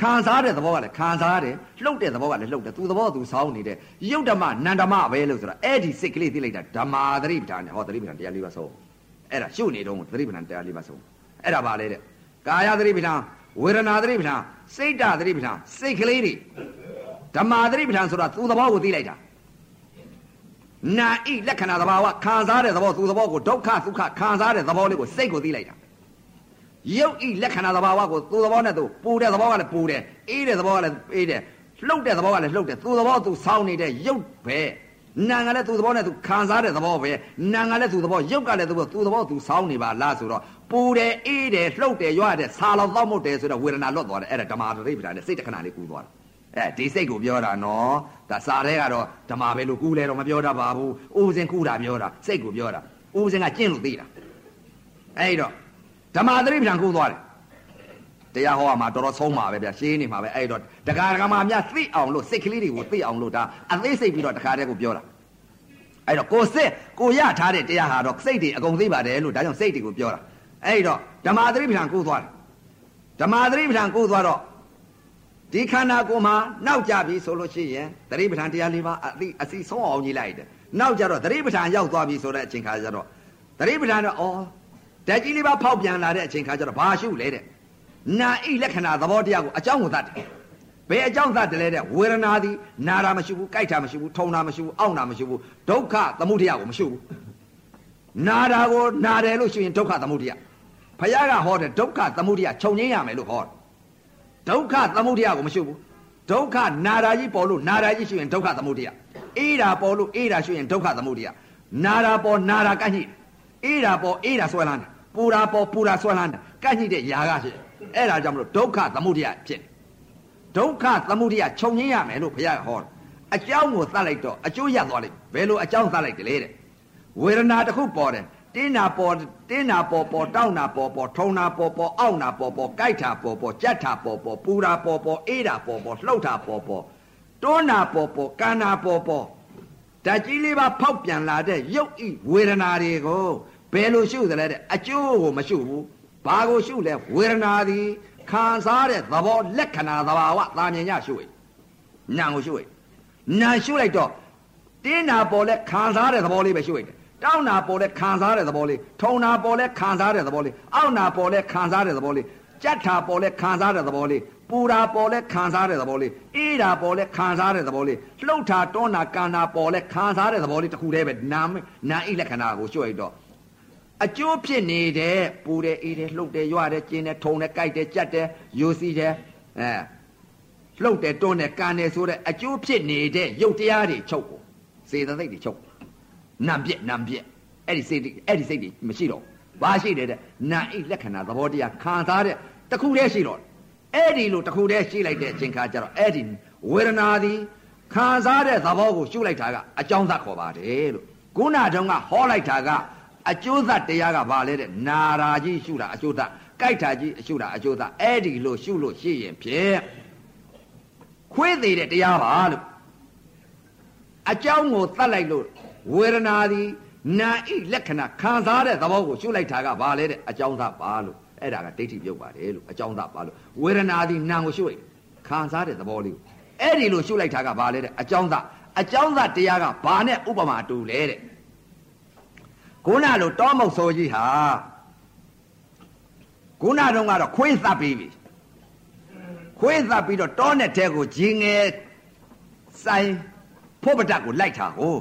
ခံစားတဲ့သဘောကလည်းခံစားတယ်လှုပ်တဲ့သဘောကလည်းလှုပ်တယ်သူသဘောသူဆောင်းနေတယ်ရုပ်ဓမ္မနန္ဓမပဲလို့ဆိုတာအဲ့ဒီစိတ်ကလေးသိလိုက်တာဓမ္မာသတိပဋ္ဌာန်နဲ့ဟောသတိပဋ္ဌာန်တရားလေးပါဆုံးအဲ့ဒါရှုနေတော့သတိပဋ္ဌာန်တရားလေးပါဆုံးအဲ့ဒါပါလေတဲ့ကာယသတိပဋ္ဌာန် ဝေဒနာသတိပဋ္ဌာန်စိတ်ဓာတ်သတိပဋ္ဌာန်စိတ်ကလေးတွေဓမ္မာသတိပဋ္ဌာန်ဆိုတာသူ့သဘောကိုသိလိုက်တာနာဣလက္ခဏာသဘာဝခံစားတဲ့သဘောသူ့သဘောကိုဒုက္ခဒုက္ခခံစားတဲ့သဘောလေးကိုစိတ်ကိုသိလိုက်တာယုတ်ဣလက္ခဏာသဘာဝကိုသူ့သဘောနဲ့သူပူတဲ့သဘောကလည်းပူတယ်အေးတဲ့သဘောကလည်းအေးတယ်လှုပ်တဲ့သဘောကလည်းလှုပ်တယ်သူ့သဘောသူဆောင်းနေတဲ့ယုတ်ပဲ နာကလည်းသူ့သဘောနဲ့သူခံစားတဲ့သဘောပဲနာကလည်းသူ့သဘောယုတ်ကလည်းသူ့သူ့သဘောသူဆောင်းနေပါလားဆိုတော့ပူတယ်အေးတယ်လှုပ်တယ်ရွတယ်ဆာလောင်သောက်မှုတယ်ဆိုတော့ဝေဒနာလွတ်သွားတယ်အဲ့ဒါဓမ္မတရိပ္ပဒါနဲ့စိတ်တခဏလေးကူသွားတာအဲဒီစိတ်ကိုပြောတာနော်ဒါစာထဲကတော့ဓမ္မပဲလို့ကူလဲတော့မပြောတတ်ပါဘူးဦးစင်ကူတာပြောတာစိတ်ကိုပြောတာဦးစင်ကကျင့်လို့သိတာအဲ့တော့ဓမ္မတရိပ္ပဒါကူသွားတယ် တရားဟောမှာတော်တော်ဆုံးပါပဲဗျာရှင်းနေမှာပဲအဲ့တော့တက္ကရာကမာများသိအောင်လို့စိတ်ကလေးတွေကိုသိအောင်လို့ဒါအသေးစိတ်ပြီးတော့တခါတည်းကိုပြောတာအဲ့တော့ကိုစစ်ကိုရထားတဲ့တရားဟာတော့စိတ်တွေအကုန်သိပါတယ်လို့ဒါကြောင့်စိတ်တွေကိုပြောတာအဲ့တော့ဓမ္မသတိပဋ္ဌာန်ကိုသွားတယ်ဓမ္မသတိပဋ္ဌာန်ကိုသွားတော့ဒီခန္ဓာကိုယ်မှာနောက်ကြပြီဆိုလို့ရှိရင်သတိပဋ္ဌာန်တရားလေးပါအသိအစီဆုံးအောင်ကြီးလိုက်တယ်နောက်ကြတော့သတိပဋ္ဌာန်ရောက်သွားပြီဆိုတဲ့အချိန်ခါကျတော့သတိပဋ္ဌာန်တော့အော်ဓာတ်ကြီးလေးပါဖောက်ပြန်လာတဲ့အချိန်ခါကျတော့ဘာရှုလဲတဲ့ နာဣလက္ခဏာသဘောတရားကိုအကြောင်းကိုသတ်တယ်ဘယ်အကြောင်းသတ်တယ်လဲတဲ့ဝေဒနာသည်နာတာမရှိဘူးကြိုက်တာမရှိဘူးထုံတာမရှိဘူးအောင့်တာမရှိဘူးဒုက္ခသမုဒယကိုမရှိဘူးနာတာကိုနာတယ်လို့ရှိရင်ဒုက္ခသမုဒယဘုရားကဟောတယ်ဒုက္ခသမုဒယခြုံငင်းရမယ်လို့ဟောတယ်ဒုက္ခသမုဒယကိုမရှိဘူးဒုက္ခနာတာကြီးပေါ်လို့နာတာကြီးရှိရင်ဒုက္ခသမုဒယအေးတာပေါ်လို့အေးတာရှိရင်ဒုက္ခသမုဒယနာတာပေါ်နာတာကန့်ညိအေးတာပေါ်အေးတာဆွဲလန်းတယ်ပူတာပေါ်ပူတာဆွဲလန်းတယ်ကန့်ညိတဲ့ຢာကရှိ အဲ့ဒါကြောင့်မလို့ဒုက္ခသမုဒယဖြစ်ဒုက္ခသမုဒယခြုံငင်းရမယ်လို့ဘုရားကဟောတယ်အကြောင်းကိုသတ်လိုက်တော့အကျိုးရသွားလိမ့်ဘယ်လိုအကြောင်းသတ်လိုက်တယ်လဲတဲ့ဝေဒနာတစ်ခုပေါ်တယ်တင်းနာပေါ်တင်းနာပေါ်ပေါ်တောက်နာပေါ်ပေါ်ထုံနာပေါ်ပေါ်အောက်နာပေါ်ပေါ်ကြိုက်တာပေါ်ပေါ်ကြက်တာပေါ်ပေါ်ပူတာပေါ်ပေါ်အေးတာပေါ်ပေါ်လှုပ်တာပေါ်ပေါ်တွန်းနာပေါ်ပေါ်ကန္နာပေါ်ပေါ်ဓာတ်ကြီးလေးပါဖောက်ပြန်လာတဲ့ရုပ်ဤဝေဒနာတွေကိုဘယ်လိုရှုသလဲတဲ့အကျိုးကိုမရှုဘူး ဘာကိုရှုလဲဝေဒနာသည်ခံစားတဲ့သဘောလက္ခဏာသဘာဝသာမြင်ရရှုရနာကိုရှုရနာရှုလိုက်တော့တင်းနာပေါ်လဲခံစားတဲ့သဘောလေးပဲရှုရတယ်တောင်းနာပေါ်လဲခံစားတဲ့သဘောလေးထုံနာပေါ်လဲခံစားတဲ့သဘောလေးအောက်နာပေါ်လဲခံစားတဲ့သဘောလေးကြက်ထာပေါ်လဲခံစားတဲ့သဘောလေးပူတာပေါ်လဲခံစားတဲ့သဘောလေးအေးတာပေါ်လဲခံစားတဲ့သဘောလေးလှုပ်တာတွန်းတာကန်တာပေါ်လဲခံစားတဲ့သဘောလေးတစ်ခုတည်းပဲနာနာဣလက္ခဏာကိုကျွတ်ရတော့ အကျိုးဖြစ်နေတဲ့ပူတယ်အေးတယ်လှုပ်တယ်ရွတယ်ကျင်းတယ်ထုံတယ်ကြိုက်တယ်ကြက်တယ်ယူစီတယ်အဲလှုပ်တယ်တွန်းတယ်ကန်တယ်ဆိုတဲ့အကျိုးဖြစ်နေတဲ့ရုပ်တရားတွေချုပ်ကိုစေတသိက်တွေချုပ်နံပြက်နံပြက်အဲ့ဒီစိတ်အဲ့ဒီစိတ်တွေမရှိတော့ဘာရှိတယ်တဲ့နာဣလက္ခဏာသဘောတရားခံစားတဲ့တခုတည်းရှိတော့အဲ့ဒီလိုတခုတည်းရှိလိုက်တဲ့အချိန်ခါကျတော့အဲ့ဒီဝေဒနာသည်ခံစားတဲ့သဘောကိုရှုလိုက်တာကအကြောင်းသခေါ်ပါတယ်လို့ခုနတုန်းကဟောလိုက်တာက အကျိုးသတရားကဘာလဲတဲ့နာရာကြီးရှုတာအကျိုးသကြိုက်တာကြီးအရှုတာအကျိုးသအဲ့ဒီလိုရှုလို့ရှိရင်ဖြင့်ခွေးသေးတဲ့တရားပါလို့အကြောင်းကိုသတ်လိုက်လို့ဝေဒနာသည်နာဤလက္ခဏာခံစားတဲ့သဘောကိုရှုလိုက်တာကဘာလဲတဲ့အကြောင်းသားပါလို့အဲ့ဒါကဒိဋ္ဌိပြုတ်ပါတယ်လို့အကြောင်းသားပါလို့ဝေဒနာသည်နာကိုရှုလိုက်ခံစားတဲ့သဘောလေးကိုအဲ့ဒီလိုရှုလိုက်တာကဘာလဲတဲ့အကြောင်းသားအကြောင်းသားတရားကဘာနဲ့ဥပမာတူလဲတဲ့ ခုနလိုတောမုတ်ဆိုကြီးဟာခုနတုန်းကတော့ခွေးသတ်ပြီးပြီခွေးသတ်ပြီးတော့တောနဲ့တဲကိုဂျင်းငယ်ဆိုင်ဖို့ပဒတ်ကိုလိုက်တာကို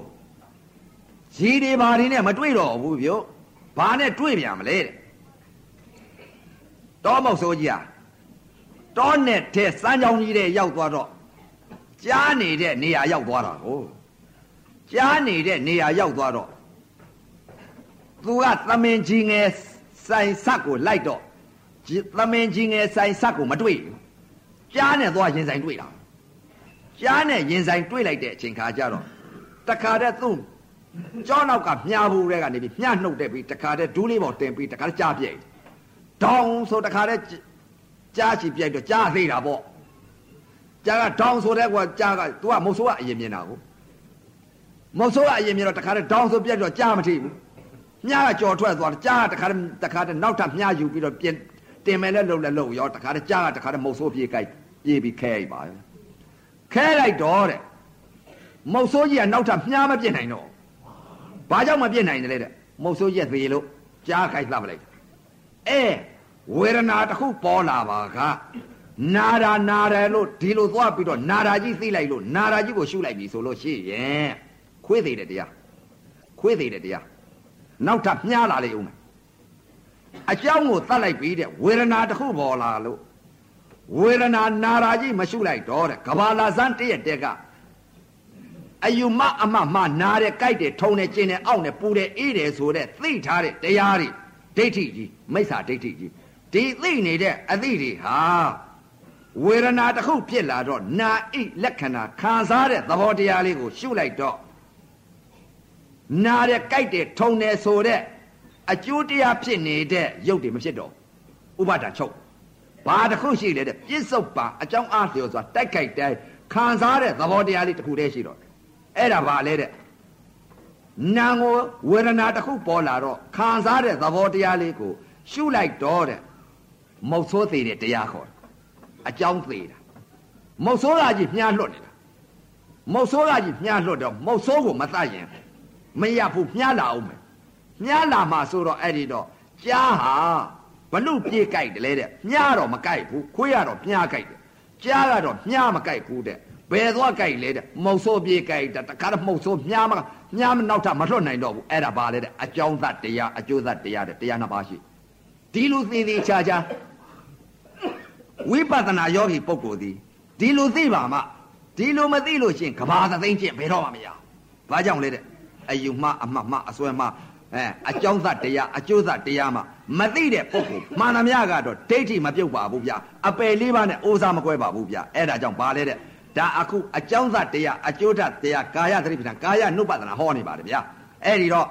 ဂျီတွေဘာတွေနဲ့မတွေ့တော့ဘူးဗျဘာနဲ့တွေ့ပြန်မလဲတဲ့တောမုတ်ဆိုကြီးဟာတောနဲ့တဲစမ်းကြောင်ကြီးတဲ့ရောက်သွားတော့ကြားနေတဲ့နေရာရောက်သွားတာကိုကြားနေတဲ့နေရာရောက်သွားတော့ သူကသမင်ကြီးငယ်ဆိုင်ဆက်ကိုလိုက်တော့သမင်ကြီးငယ်ဆိုင်ဆက်ကိုမတွေ့ဘူးကြားနဲ့သွားရင်ဆိုင်တွေ့တာကြားနဲ့ရင်ဆိုင်တွေ့လိုက်တဲ့အချိန်ခါကျတော့တခါတည်းသူ့ကြောနောက်ကမြားဘူးတဲ့ကနေပြီးမြားနှုတ်တဲ့ပြီးတခါတည်းဒူးလေးပေါ်တင်ပြီးတခါတည်းကြားပြိုက်ဒေါင်ဆိုတခါတည်းကြားချီပြိုက်တော့ကြားသေးတာပေါ့ကြားကဒေါင်ဆိုတဲ့ကွာကြားက तू ကမုတ်ဆိုးကအရင်မြင်တာကိုမုတ်ဆိုးကအရင်မြင်တော့တခါတည်းဒေါင်ဆိုပြက်တော့ကြားမထိဘူး မြားကကြော်ထွက်သွားတယ်ကြားကတခါတည်းတခါတည်းနောက်ထပ်မြားယူပြီးတော့ပြင်တင်မယ်လဲလှုပ်လဲလှုပ်ရောတခါတည်းကြားကတခါတည်းမုတ်ဆိုးပြေးကြိုက်ပြေးပြီးခဲလိုက်ပါခဲလိုက်တော့တဲ့မုတ်ဆိုးကြီးကနောက်ထပ်မြားမပြစ်နိုင်တော့ဘာကြောင့်မပြစ်နိုင်တယ်လဲတဲ့မုတ်ဆိုးရက်သေးလို့ကြားခိုက်လှပ်လိုက်အဲဝေဒနာတစ်ခုပေါ်လာပါကနာတာနာတယ်လို့ဒီလိုသွားပြီးတော့နာတာကြီးသိလိုက်လို့နာတာကြီးကိုရှုလိုက်ပြီဆိုလို့ရှိရင်ခွေးသေးတဲ့တရားခွေးသေးတဲ့တရား နောက်ထပ်မြားလာလေဦးမယ်အကြောင်းကိုသတ်လိုက်ပြီးတဲ့ဝေဒနာတစ်ခုပေါ်လာလို့ဝေဒနာနာတာကြီးမရှုလိုက်တော့တဲ့ကဘာလာစမ်းတည့်ရတဲ့ကအယူမအမမနာတဲ့ကြိုက်တယ်ထုံတယ်ကျင်တယ်အောင့်တယ်ပူတယ်အေးတယ်ဆိုတဲ့သိထားတဲ့တရားတွေဒိဋ္ဌိကြီးမိစ္ဆာဒိဋ္ဌိကြီးဒီသိနေတဲ့အသိတွေဟာဝေဒနာတစ်ခုဖြစ်လာတော့နာဣလက္ခဏာခံစားတဲ့သဘောတရားလေးကိုရှုလိုက်တော့ နာတဲ့ကြိုက်တယ်ထုံတယ်ဆိုတဲ့အကျိုးတရားဖြစ်နေတဲ့ရုပ်တွေမဖြစ်တော့ဥပါဒာချုပ်ဘာတစ်ခုရှိလဲတဲ့ပြစ္ဆုတ်ပါအကြောင်းအားလျော်စွာတိုက်ခိုက်တိုင်းခံစားတဲ့သဘောတရားလေးတစ်ခုတည်းရှိတော့အဲ့ဒါဘာလဲတဲ့နာကိုဝေဒနာတစ်ခုပေါ်လာတော့ခံစားတဲ့သဘောတရားလေးကိုရှုလိုက်တော့တဲ့မုတ်ဆိုးသေးတဲ့တရားခေါ်တယ်အကြောင်းသေးတာမုတ်ဆိုးကကြီးမြားလွတ်နေတာမုတ်ဆိုးကကြီးမြားလွတ်တော့မုတ်ဆိုးကိုမတတ်ရင် မရဘူးမြားလာအောင်မယ်မြားလာမှဆိုတော့အဲ့ဒီတော့ကြားဟာဘလူပြေးကြိုက်တယ်လေတဲ့မြားတော့မကြိုက်ဘူးခွေးကတော့မြားကြိုက်တယ်ကြားကတော့မြားမကြိုက်ဘူးတဲ့ဘယ်သွားကြိုက်လဲတဲ့မုတ်ဆိုးပြေးကြိုက်တာတခါတော့မုတ်ဆိုးမြားမမြားမနောက်ထပ်မလွတ်နိုင်တော့ဘူးအဲ့ဒါပါလေတဲ့အကြောင်းသတ်တရားအကျိုးသတ်တရားတဲ့တရားနှစ်ပါးရှိဒီလိုသေးသေးချာချာဝိပဿနာယောဂီပုဂ္ဂိုလ်သည်ဒီလိုသိပါမှဒီလိုမသိလို့ရှိရင်ကဘာသသိန်းကျင့်ဘယ်တော့မှမရဘာကြောင့်လဲတဲ့ အယူမှအမှတ်မှအစွဲမှအဲအကြောင်းသတ်တရားအကျိုးသတ်တရားမှမသိတဲ့ပုဂ္ဂိုလ်မှန်သမျှကတော့ဒိဋ္ဌိမပြုတ်ပါဘူးဗျအပယ်လေးပါးနဲ့အိုးစားမကွဲပါဘူးဗျအဲ့ဒါကြောင့်ဘာလဲတဲ့ဒါအခုအကြောင်းသတ်တရားအကျိုးသတ်တရားကာယသတိပဋ္ဌာန်ကာယနုပဒနာဟောနေပါတယ်ဗျအဲ့ဒီတော့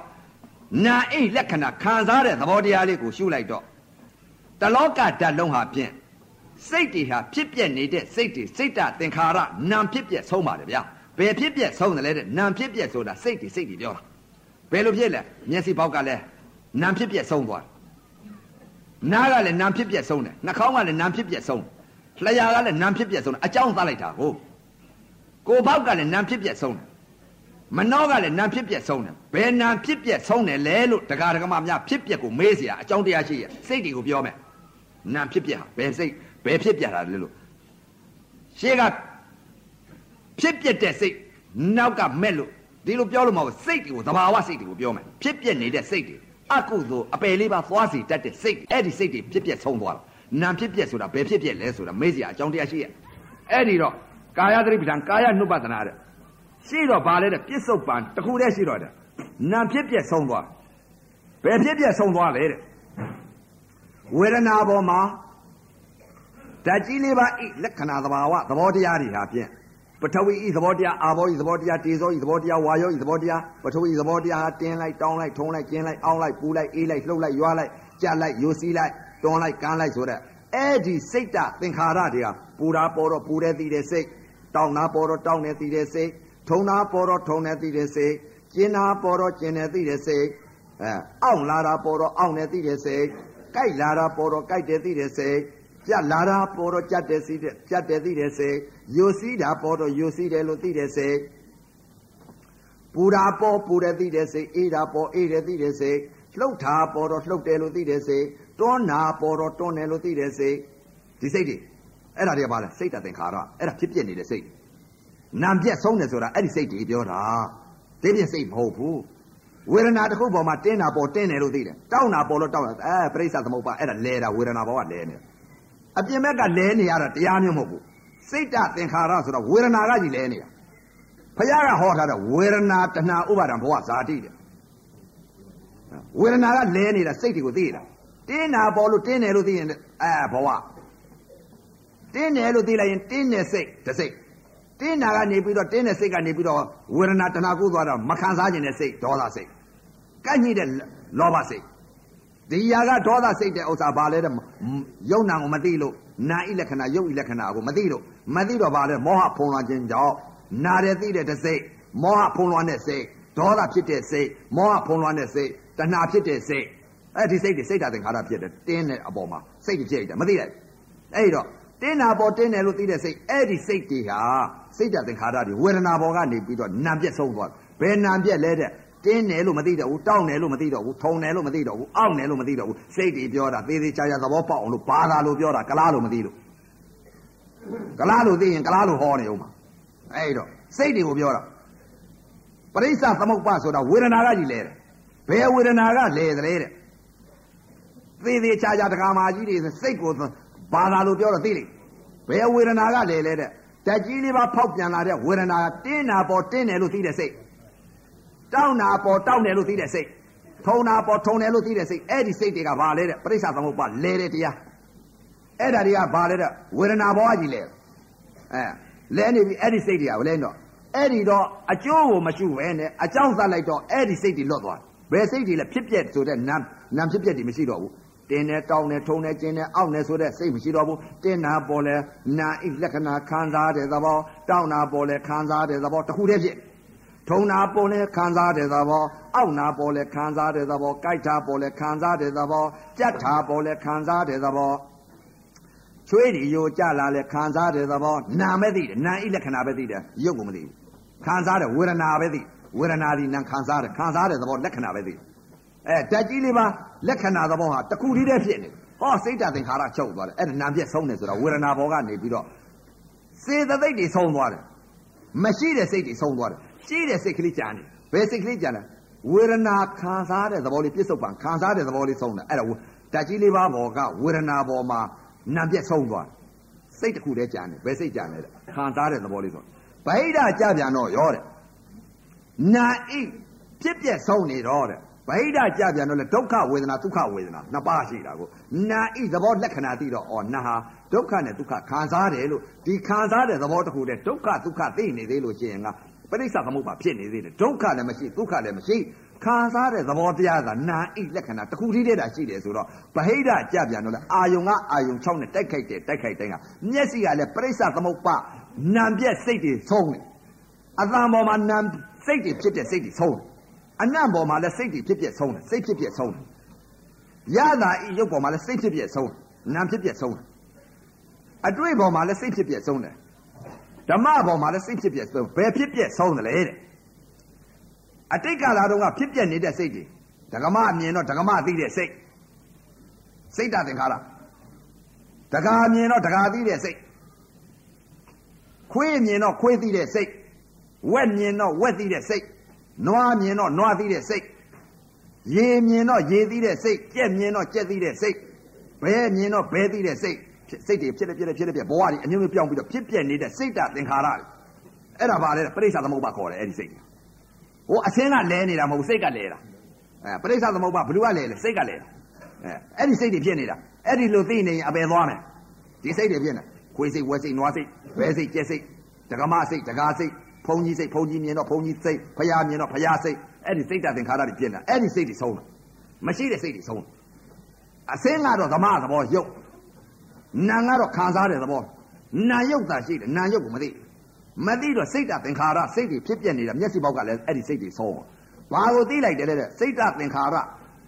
နာအိလက္ခဏာခံစားတဲ့သဘောတရားလေးကိုရှုလိုက်တော့တလောကဓာတ်လုံးဟာဖြင့်စိတ်တွေဟာဖြစ်ပြက်နေတဲ့စိတ်တွေစိတ်တသင်္ခါရနာမ်ဖြစ်ပြက်ဆုံးပါတယ်ဗျာ ဘယ်ဖြစ်ပြက်ဆုံးတယ်လဲတဲ့နာမ်ဖြစ်ပြက်ဆိုတာစိတ်တွေစိတ်တွေပြောတာဘယ်လိုဖြစ်လဲမျက်စိပေါက်ကလည်းနာမ်ဖြစ်ပြက်ဆုံးသွားနားကလည်းနာမ်ဖြစ်ပြက်ဆုံးတယ်နှာခေါင်းကလည်းနာမ်ဖြစ်ပြက်ဆုံးလျှာကလည်းနာမ်ဖြစ်ပြက်ဆုံးတယ်အကြောင်းသားလိုက်တာဟုတ်ကိုယ်ဘောက်ကလည်းနာမ်ဖြစ်ပြက်ဆုံးတယ်မနှောကလည်းနာမ်ဖြစ်ပြက်ဆုံးတယ်ဘယ်နာမ်ဖြစ်ပြက်ဆုံးတယ်လဲလို့တရားဓမ္မများဖြစ်ပြက်ကိုမေးเสียအကြောင်းတရားရှိရစိတ်တွေကိုပြောမယ်နာမ်ဖြစ်ပြက်ဟာဘယ်စိတ်ဘယ်ဖြစ်ပြတာလဲလို့ရှေ့က ဖြစ်ပြတဲ့စိတ်နောက်ကမဲ့လို့ဒီလိုပြောလို့မဟုတ်စိတ်တွေကိုသဘာဝစိတ်တွေကိုပြောမယ်ဖြစ်ပြနေတဲ့စိတ်တွေအကုသို့အပယ်လေးပါသွားစီတတ်တဲ့စိတ်အဲ့ဒီစိတ်တွေဖြစ်ပြဆုံးသွားတာနာမ်ဖြစ်ပြဆိုတာဘယ်ဖြစ်ပြလဲဆိုတာမေးစရာအကြောင်းတရားရှိရဲ့အဲ့ဒီတော့ကာယသတိပဋ္ဌာန်ကာယနုပဒနာတဲ့ရှိတော့ဗာလဲတဲ့ပြစ္ဆုတ်ပံတခုတည်းရှိတော့တဲ့နာမ်ဖြစ်ပြဆုံးသွားဘယ်ဖြစ်ပြဆုံးသွားလဲတဲ့ဝေဒနာပေါ်မှာဓာတ်ကြီးလေးပါဤလက္ခဏာသဘာဝသဘောတရားတွေဟာဖြင့် ပထဝီဤသဘောတရားအာဘောဤသဘောတရားတေဇောဤသဘောတရားဝါယောဤသဘောတရားပထဝီသဘောတရားဟာတင်းလိုက်တောင်းလိုက်ထုံးလိုက်ကျင်းလိုက်အောင်းလိုက်ပူလိုက်အေးလိုက်လှုပ်လိုက်ရွာလိုက်ကြက်လိုက်ယိုစီးလိုက်တွန်းလိုက်ကန်းလိုက်ဆိုတဲ့အဲ့ဒီစိတ်တသင်္ခါရတွေဟာပူတာပေါ်တော့ပူတဲ့သိတဲ့စိတ်တောင်းတာပေါ်တော့တောင်းနေသိတဲ့စိတ်ထုံတာပေါ်တော့ထုံနေသိတဲ့စိတ်ကျင်တာပေါ်တော့ကျင်နေသိတဲ့စိတ်အဲအောင့်လာတာပေါ်တော့အောင့်နေသိတဲ့စိတ်ကြိုက်လာတာပေါ်တော့ကြိုက်တယ်သိတဲ့စိတ် ကြက်လာတာပေါ်တော့ကြက်တယ်သိတဲ့ကြက်တယ်သိတဲ့စိတ်ယိုစီးတာပေါ်တော့ယိုစီးတယ်လို့သိတဲ့စိတ်ပူတာပေါ်ပူတယ်သိတဲ့စိတ်အေးတာပေါ်အေးတယ်သိတဲ့စိတ်လှုပ်တာပေါ်တော့လှုပ်တယ်လို့သိတဲ့စိတ်တွန်းတာပေါ်တော့တွန်းတယ်လို့သိတဲ့စိတ်ဒီစိတ်တွေအဲ့ဒါတွေကဘာလဲစိတ်တသင်္ခါရအဲ့ဒါဖြစ်ပြနေတဲ့စိတ်နာပြက်ဆုံးတယ်ဆိုတာအဲ့ဒီစိတ်တွေပြောတာတင်းပြက်စိတ်မဟုတ်ဘူးဝေဒနာတစ်ခုပေါ်မှာတင်းတာပေါ်တင်းတယ်လို့သိတယ်တောင်းတာပေါ်လို့တောင်းတာအဲပြိဿသမုပ္ပါအဲ့ဒါလဲတာဝေဒနာပေါ်ကလဲနေ အပြင်ဘက်ကလဲနေရတာတရားမျိုးမဟုတ်ဘူးစိတ်တသင်္ခါရဆိုတော့ဝေဒနာကကြီးလဲနေတာဘုရားကဟောထားတဲ့ဝေဒနာတဏှာဥပါဒံဘဝဇာတိတဲ့ဝေဒနာကလဲနေတာစိတ်တွေကိုသိတာတင်းတာပေါ်လို့တင်းတယ်လို့သိရင်အဲဘဝတင်းတယ်လို့သိလိုက်ရင်တင်းတဲ့စိတ်တစ်စိတ်တင်းတာကနေပြီးတော့တင်းတဲ့စိတ်ကနေပြီးတော့ဝေဒနာတဏှာကိုသွားတော့မခံစားခြင်းတဲ့စိတ်ဒေါသစိတ်ကန့်ညိတဲ့လောဘစိတ် ဒီຢာကဒေါသစိတ်တဲ့ဥစ္စာဘာလဲတဲ့ယုံနာကိုမသိလို့နာဣလက္ခဏာယုတ်ဣလက္ခဏာကိုမသိလို့မသိတော့ဘာလဲမောဟဖုံးလွှမ်းခြင်းကြောင့်နာတယ်သိတဲ့တစ်စိတ်မောဟဖုံးလွှမ်းတဲ့စိတ်ဒေါသဖြစ်တဲ့စိတ်မောဟဖုံးလွှမ်းတဲ့စိတ်တဏှာဖြစ်တဲ့စိတ်အဲ့ဒီစိတ်တွေစိတ်ဓာတ်သင်္ခါရဖြစ်တယ်တင်းတဲ့အပေါ်မှာစိတ်တွေဖြစ်တယ်မသိလိုက်အဲ့တော့တင်းတာပေါ်တင်းတယ်လို့သိတဲ့စိတ်အဲ့ဒီစိတ်တွေဟာစိတ်ဓာတ်သင်္ခါရတွေဝေဒနာပေါ်ကနေပြီးတော့နာပြက်ဆုံးသွားဘယ်နာပြက်လဲတဲ့ တင်းတယ်လို့မသိတော့ဘူးတောင်းတယ်လို့မသိတော့ဘူးထုံတယ်လို့မသိတော့ဘူးအောင့်တယ်လို့မသိတော့ဘူးစိတ်တွေပြောတာသေးသေးချာချာသဘောပေါက်အောင်လို့ဘာသာလို့ပြောတာကလားလို့မသိလို့ကလားလို့သိရင်ကလားလို့ဟောနေဦးမှာအဲ့တော့စိတ်တွေကိုပြောတာပရိစ္ဆသမုပ္ပါဆိုတာဝေဒနာကကြီးလဲတယ်ဘယ်ဝေဒနာကလဲသလဲတဲ့သေးသေးချာချာတက္ကမာကြီးတွေစိတ်ကိုဘာသာလို့ပြောတော့သိလိမ့်ဘယ်ဝေဒနာကလဲလဲတဲ့တက်ကြီးလေးပါဖောက်ပြန်လာတဲ့ဝေဒနာကတင်းနာပေါ်တင်းတယ်လို့သိတဲ့စိတ် တောင်းနာပေါ်တောင်းတယ်လို့သိတဲ့စိတ်ထုံနာပေါ်ထုံတယ်လို့သိတဲ့စိတ်အဲ့ဒီစိတ်တွေကဘာလဲတဲ့ပြိဿသမုပ္ပါလဲတဲ့တရားအဲ့ဒါတွေကဘာလဲတဲ့ဝေဒနာဘောကကြီးလဲအဲလဲနေပြီအဲ့ဒီစိတ်တွေကလဲတော့အဲ့ဒီတော့အကျိုးကိုမရှိပဲနဲ့အကြောင်းသတ်လိုက်တော့အဲ့ဒီစိတ်တွေလွတ်သွားဘယ်စိတ်တွေလဲဖြစ်ပြက်ဆိုတဲ့နာနာဖြစ်ပြက်တွေမရှိတော့ဘူးတင်းနဲ့တောင်းနဲ့ထုံနဲ့ကျင်းနဲ့အောက်နဲ့ဆိုတဲ့စိတ်မရှိတော့ဘူးတင်းနာပေါ်လဲနာဣလက္ခဏာခံစားတဲ့သဘောတောင်းနာပေါ်လဲခံစားတဲ့သဘောတခုတည်းဖြစ် ထုံနာပေါ်လဲခံစားတဲ့သဘောအောက်နာပေါ်လဲခံစားတဲ့သဘောကြိုက်တာပေါ်လဲခံစားတဲ့သဘောကြက်တာပေါ်လဲခံစားတဲ့သဘောချွေးဒီယိုကြလာလဲခံစားတဲ့သဘောနာမဲ့သိတယ်နာဣလက္ခဏာပဲသိတယ်ရုပ်ကိုမသိဘူးခံစားတဲ့ဝေဒနာပဲသိဝေဒနာဒီနာခံစားတယ်ခံစားတဲ့သဘောလက္ခဏာပဲသိအဲဓာတ်ကြီးလေးပါလက္ခဏာသဘောဟာတခုတည်းတည်းဖြစ်နေဟောစိတ်ဓာတ်သင်္ခါရချုပ်သွားတယ်အဲ့ဒါနာပြက်ဆုံးတယ်ဆိုတာဝေဒနာဘောကနေပြီးတော့စေတသိက်တွေဆုံးသွားတယ်မရှိတဲ့စိတ်တွေဆုံးသွားတယ် ရှိတဲ့စိတ်ကလေးကြာနေဘယ်စိတ်ကလေးကြာလဲဝေဒနာခံစားတဲ့သဘောလေးပြစ္ဆုတ်ပံခံစားတဲ့သဘောလေးဆုံးတယ်အဲ့ဒါဓာတ်ကြီးလေးပါဘောကဝေဒနာဘောမှာနာပြက်ဆုံးသွားတယ်စိတ်တစ်ခုတည်းကြာနေဘယ်စိတ်ကြာနေလဲခံစားတဲ့သဘောလေးဆုံးဗိဓာကြပြန်တော့ရောတဲ့နာဣဖြစ်ပြက်ဆုံးနေတော့တဲ့ဗိဓာကြပြန်တော့လေဒုက္ခဝေဒနာဒုက္ခဝေဒနာနှစ်ပါးရှိတာကိုနာဣသဘောလက္ခဏာသိတော့ဩနာဟာဒုက္ခနဲ့ဒုက္ခခံစားတယ်လို့ဒီခံစားတဲ့သဘောတစ်ခုတည်းဒုက္ခဒုက္ခသိနေသေးလို့ရှိရင်က ပရိစ္ဆသမုပ္ပါဖြစ်နေသေးတယ်ဒုက္ခလည်းမရှိဒုက္ခလည်းမရှိခံစားတဲ့သဘောတရားကနာဣလက္ခဏာတစ်ခုတည်းတည်းတာရှိတယ်ဆိုတော့ဗဟိတကြပြန်တော့လေအာယုံကအာယုံ6နဲ့တိုက်ခိုက်တယ်တိုက်ခိုက်တိုင်းကမျက်စိကလည်းပရိစ္ဆသမုပ္ပါနာပြက်စိတ်တွေဆုံးတယ်အတန်ပေါ်မှာနာစိတ်တွေဖြစ်တဲ့စိတ်တွေဆုံးတယ်အနံ့ပေါ်မှာလည်းစိတ်တွေဖြစ်ပြက်ဆုံးတယ်စိတ်ဖြစ်ပြက်ဆုံးတယ်ရတာဤရုပ်ပေါ်မှာလည်းစိတ်ဖြစ်ပြက်ဆုံးတယ်နာဖြစ်ပြက်ဆုံးတယ်အတွေ့ပေါ်မှာလည်းစိတ်ဖြစ်ပြက်ဆုံးတယ် ဓမ္မပေါ်မှာလည်းစိတ်ဖြစ်ပြက်ဆုံးဘယ်ဖြစ်ပြက်ဆုံးတယ်လဲတဲ့အတိတ်ကာလတုန်းကဖြစ်ပြက်နေတဲ့စိတ်တွေဒကမအမြင်တော့ဒကမသိတဲ့စိတ်စိတ်တသင်္ခါရဒကာမြင်တော့ဒကာသိတဲ့စိတ်ခွေးမြင်တော့ခွေးသိတဲ့စိတ်ဝက်မြင်တော့ဝက်သိတဲ့စိတ်နွားမြင်တော့နွားသိတဲ့စိတ်ရေမြင်တော့ရေသိတဲ့စိတ်ကြက်မြင်တော့ကြက်သိတဲ့စိတ်ဘဲမြင်တော့ဘဲသိတဲ့စိတ် စိတ်တွေဖြစ်တယ်ဖြစ်တယ်ဖြစ်တယ်ဖြစ်ဘဝတွေအမျိုးမျိုးပြောင်းပြီးတော့ဖြစ်ပြနေတဲ့စိတ်တသင်္ခါရအဲ့ဒါပါလေပရိစ္ဆာသမုပ္ပါခေါ်တယ်အဲ့ဒီစိတ်ဟိုအစင်းကလဲနေတာမဟုတ်စိတ်ကလဲတာအဲပရိစ္ဆာသမုပ္ပါဘယ်သူကလဲလဲစိတ်ကလဲတာအဲအဲ့ဒီစိတ်တွေဖြစ်နေတာအဲ့ဒီလိုသိနေရင်အပယ်သွားမယ်ဒီစိတ်တွေဖြစ်နေခွေးစိတ်ဝဲစိတ်နွားစိတ်ဘဲစိတ်ကြက်စိတ်ဒကမစိတ်ဒကာစိတ်ဘုံကြီးစိတ်ဘုံကြီးမြင်တော့ဘုံကြီးစိတ်ဖရာမြင်တော့ဖရာစိတ်အဲ့ဒီစိတ်တသင်္ခါရတွေဖြစ်နေတာအဲ့ဒီစိတ်တွေဆုံးတာမရှိတဲ့စိတ်တွေဆုံးအစင်းကတော့ဓမ္မသဘောရုပ် နာကတော့ခံစားတဲ့သဘောနာရုပ်သာရှိတယ်နာရုပ်ကိုမသိမသိတော့စိတ်တသင်္ခါရစိတ်တွေဖြစ်ပြနေတာမျက်စိပေါက်ကလည်းအဲ့ဒီစိတ်တွေဆုံးဘာကိုသိလိုက်တယ်လဲတဲ့စိတ်တသင်္ခါရ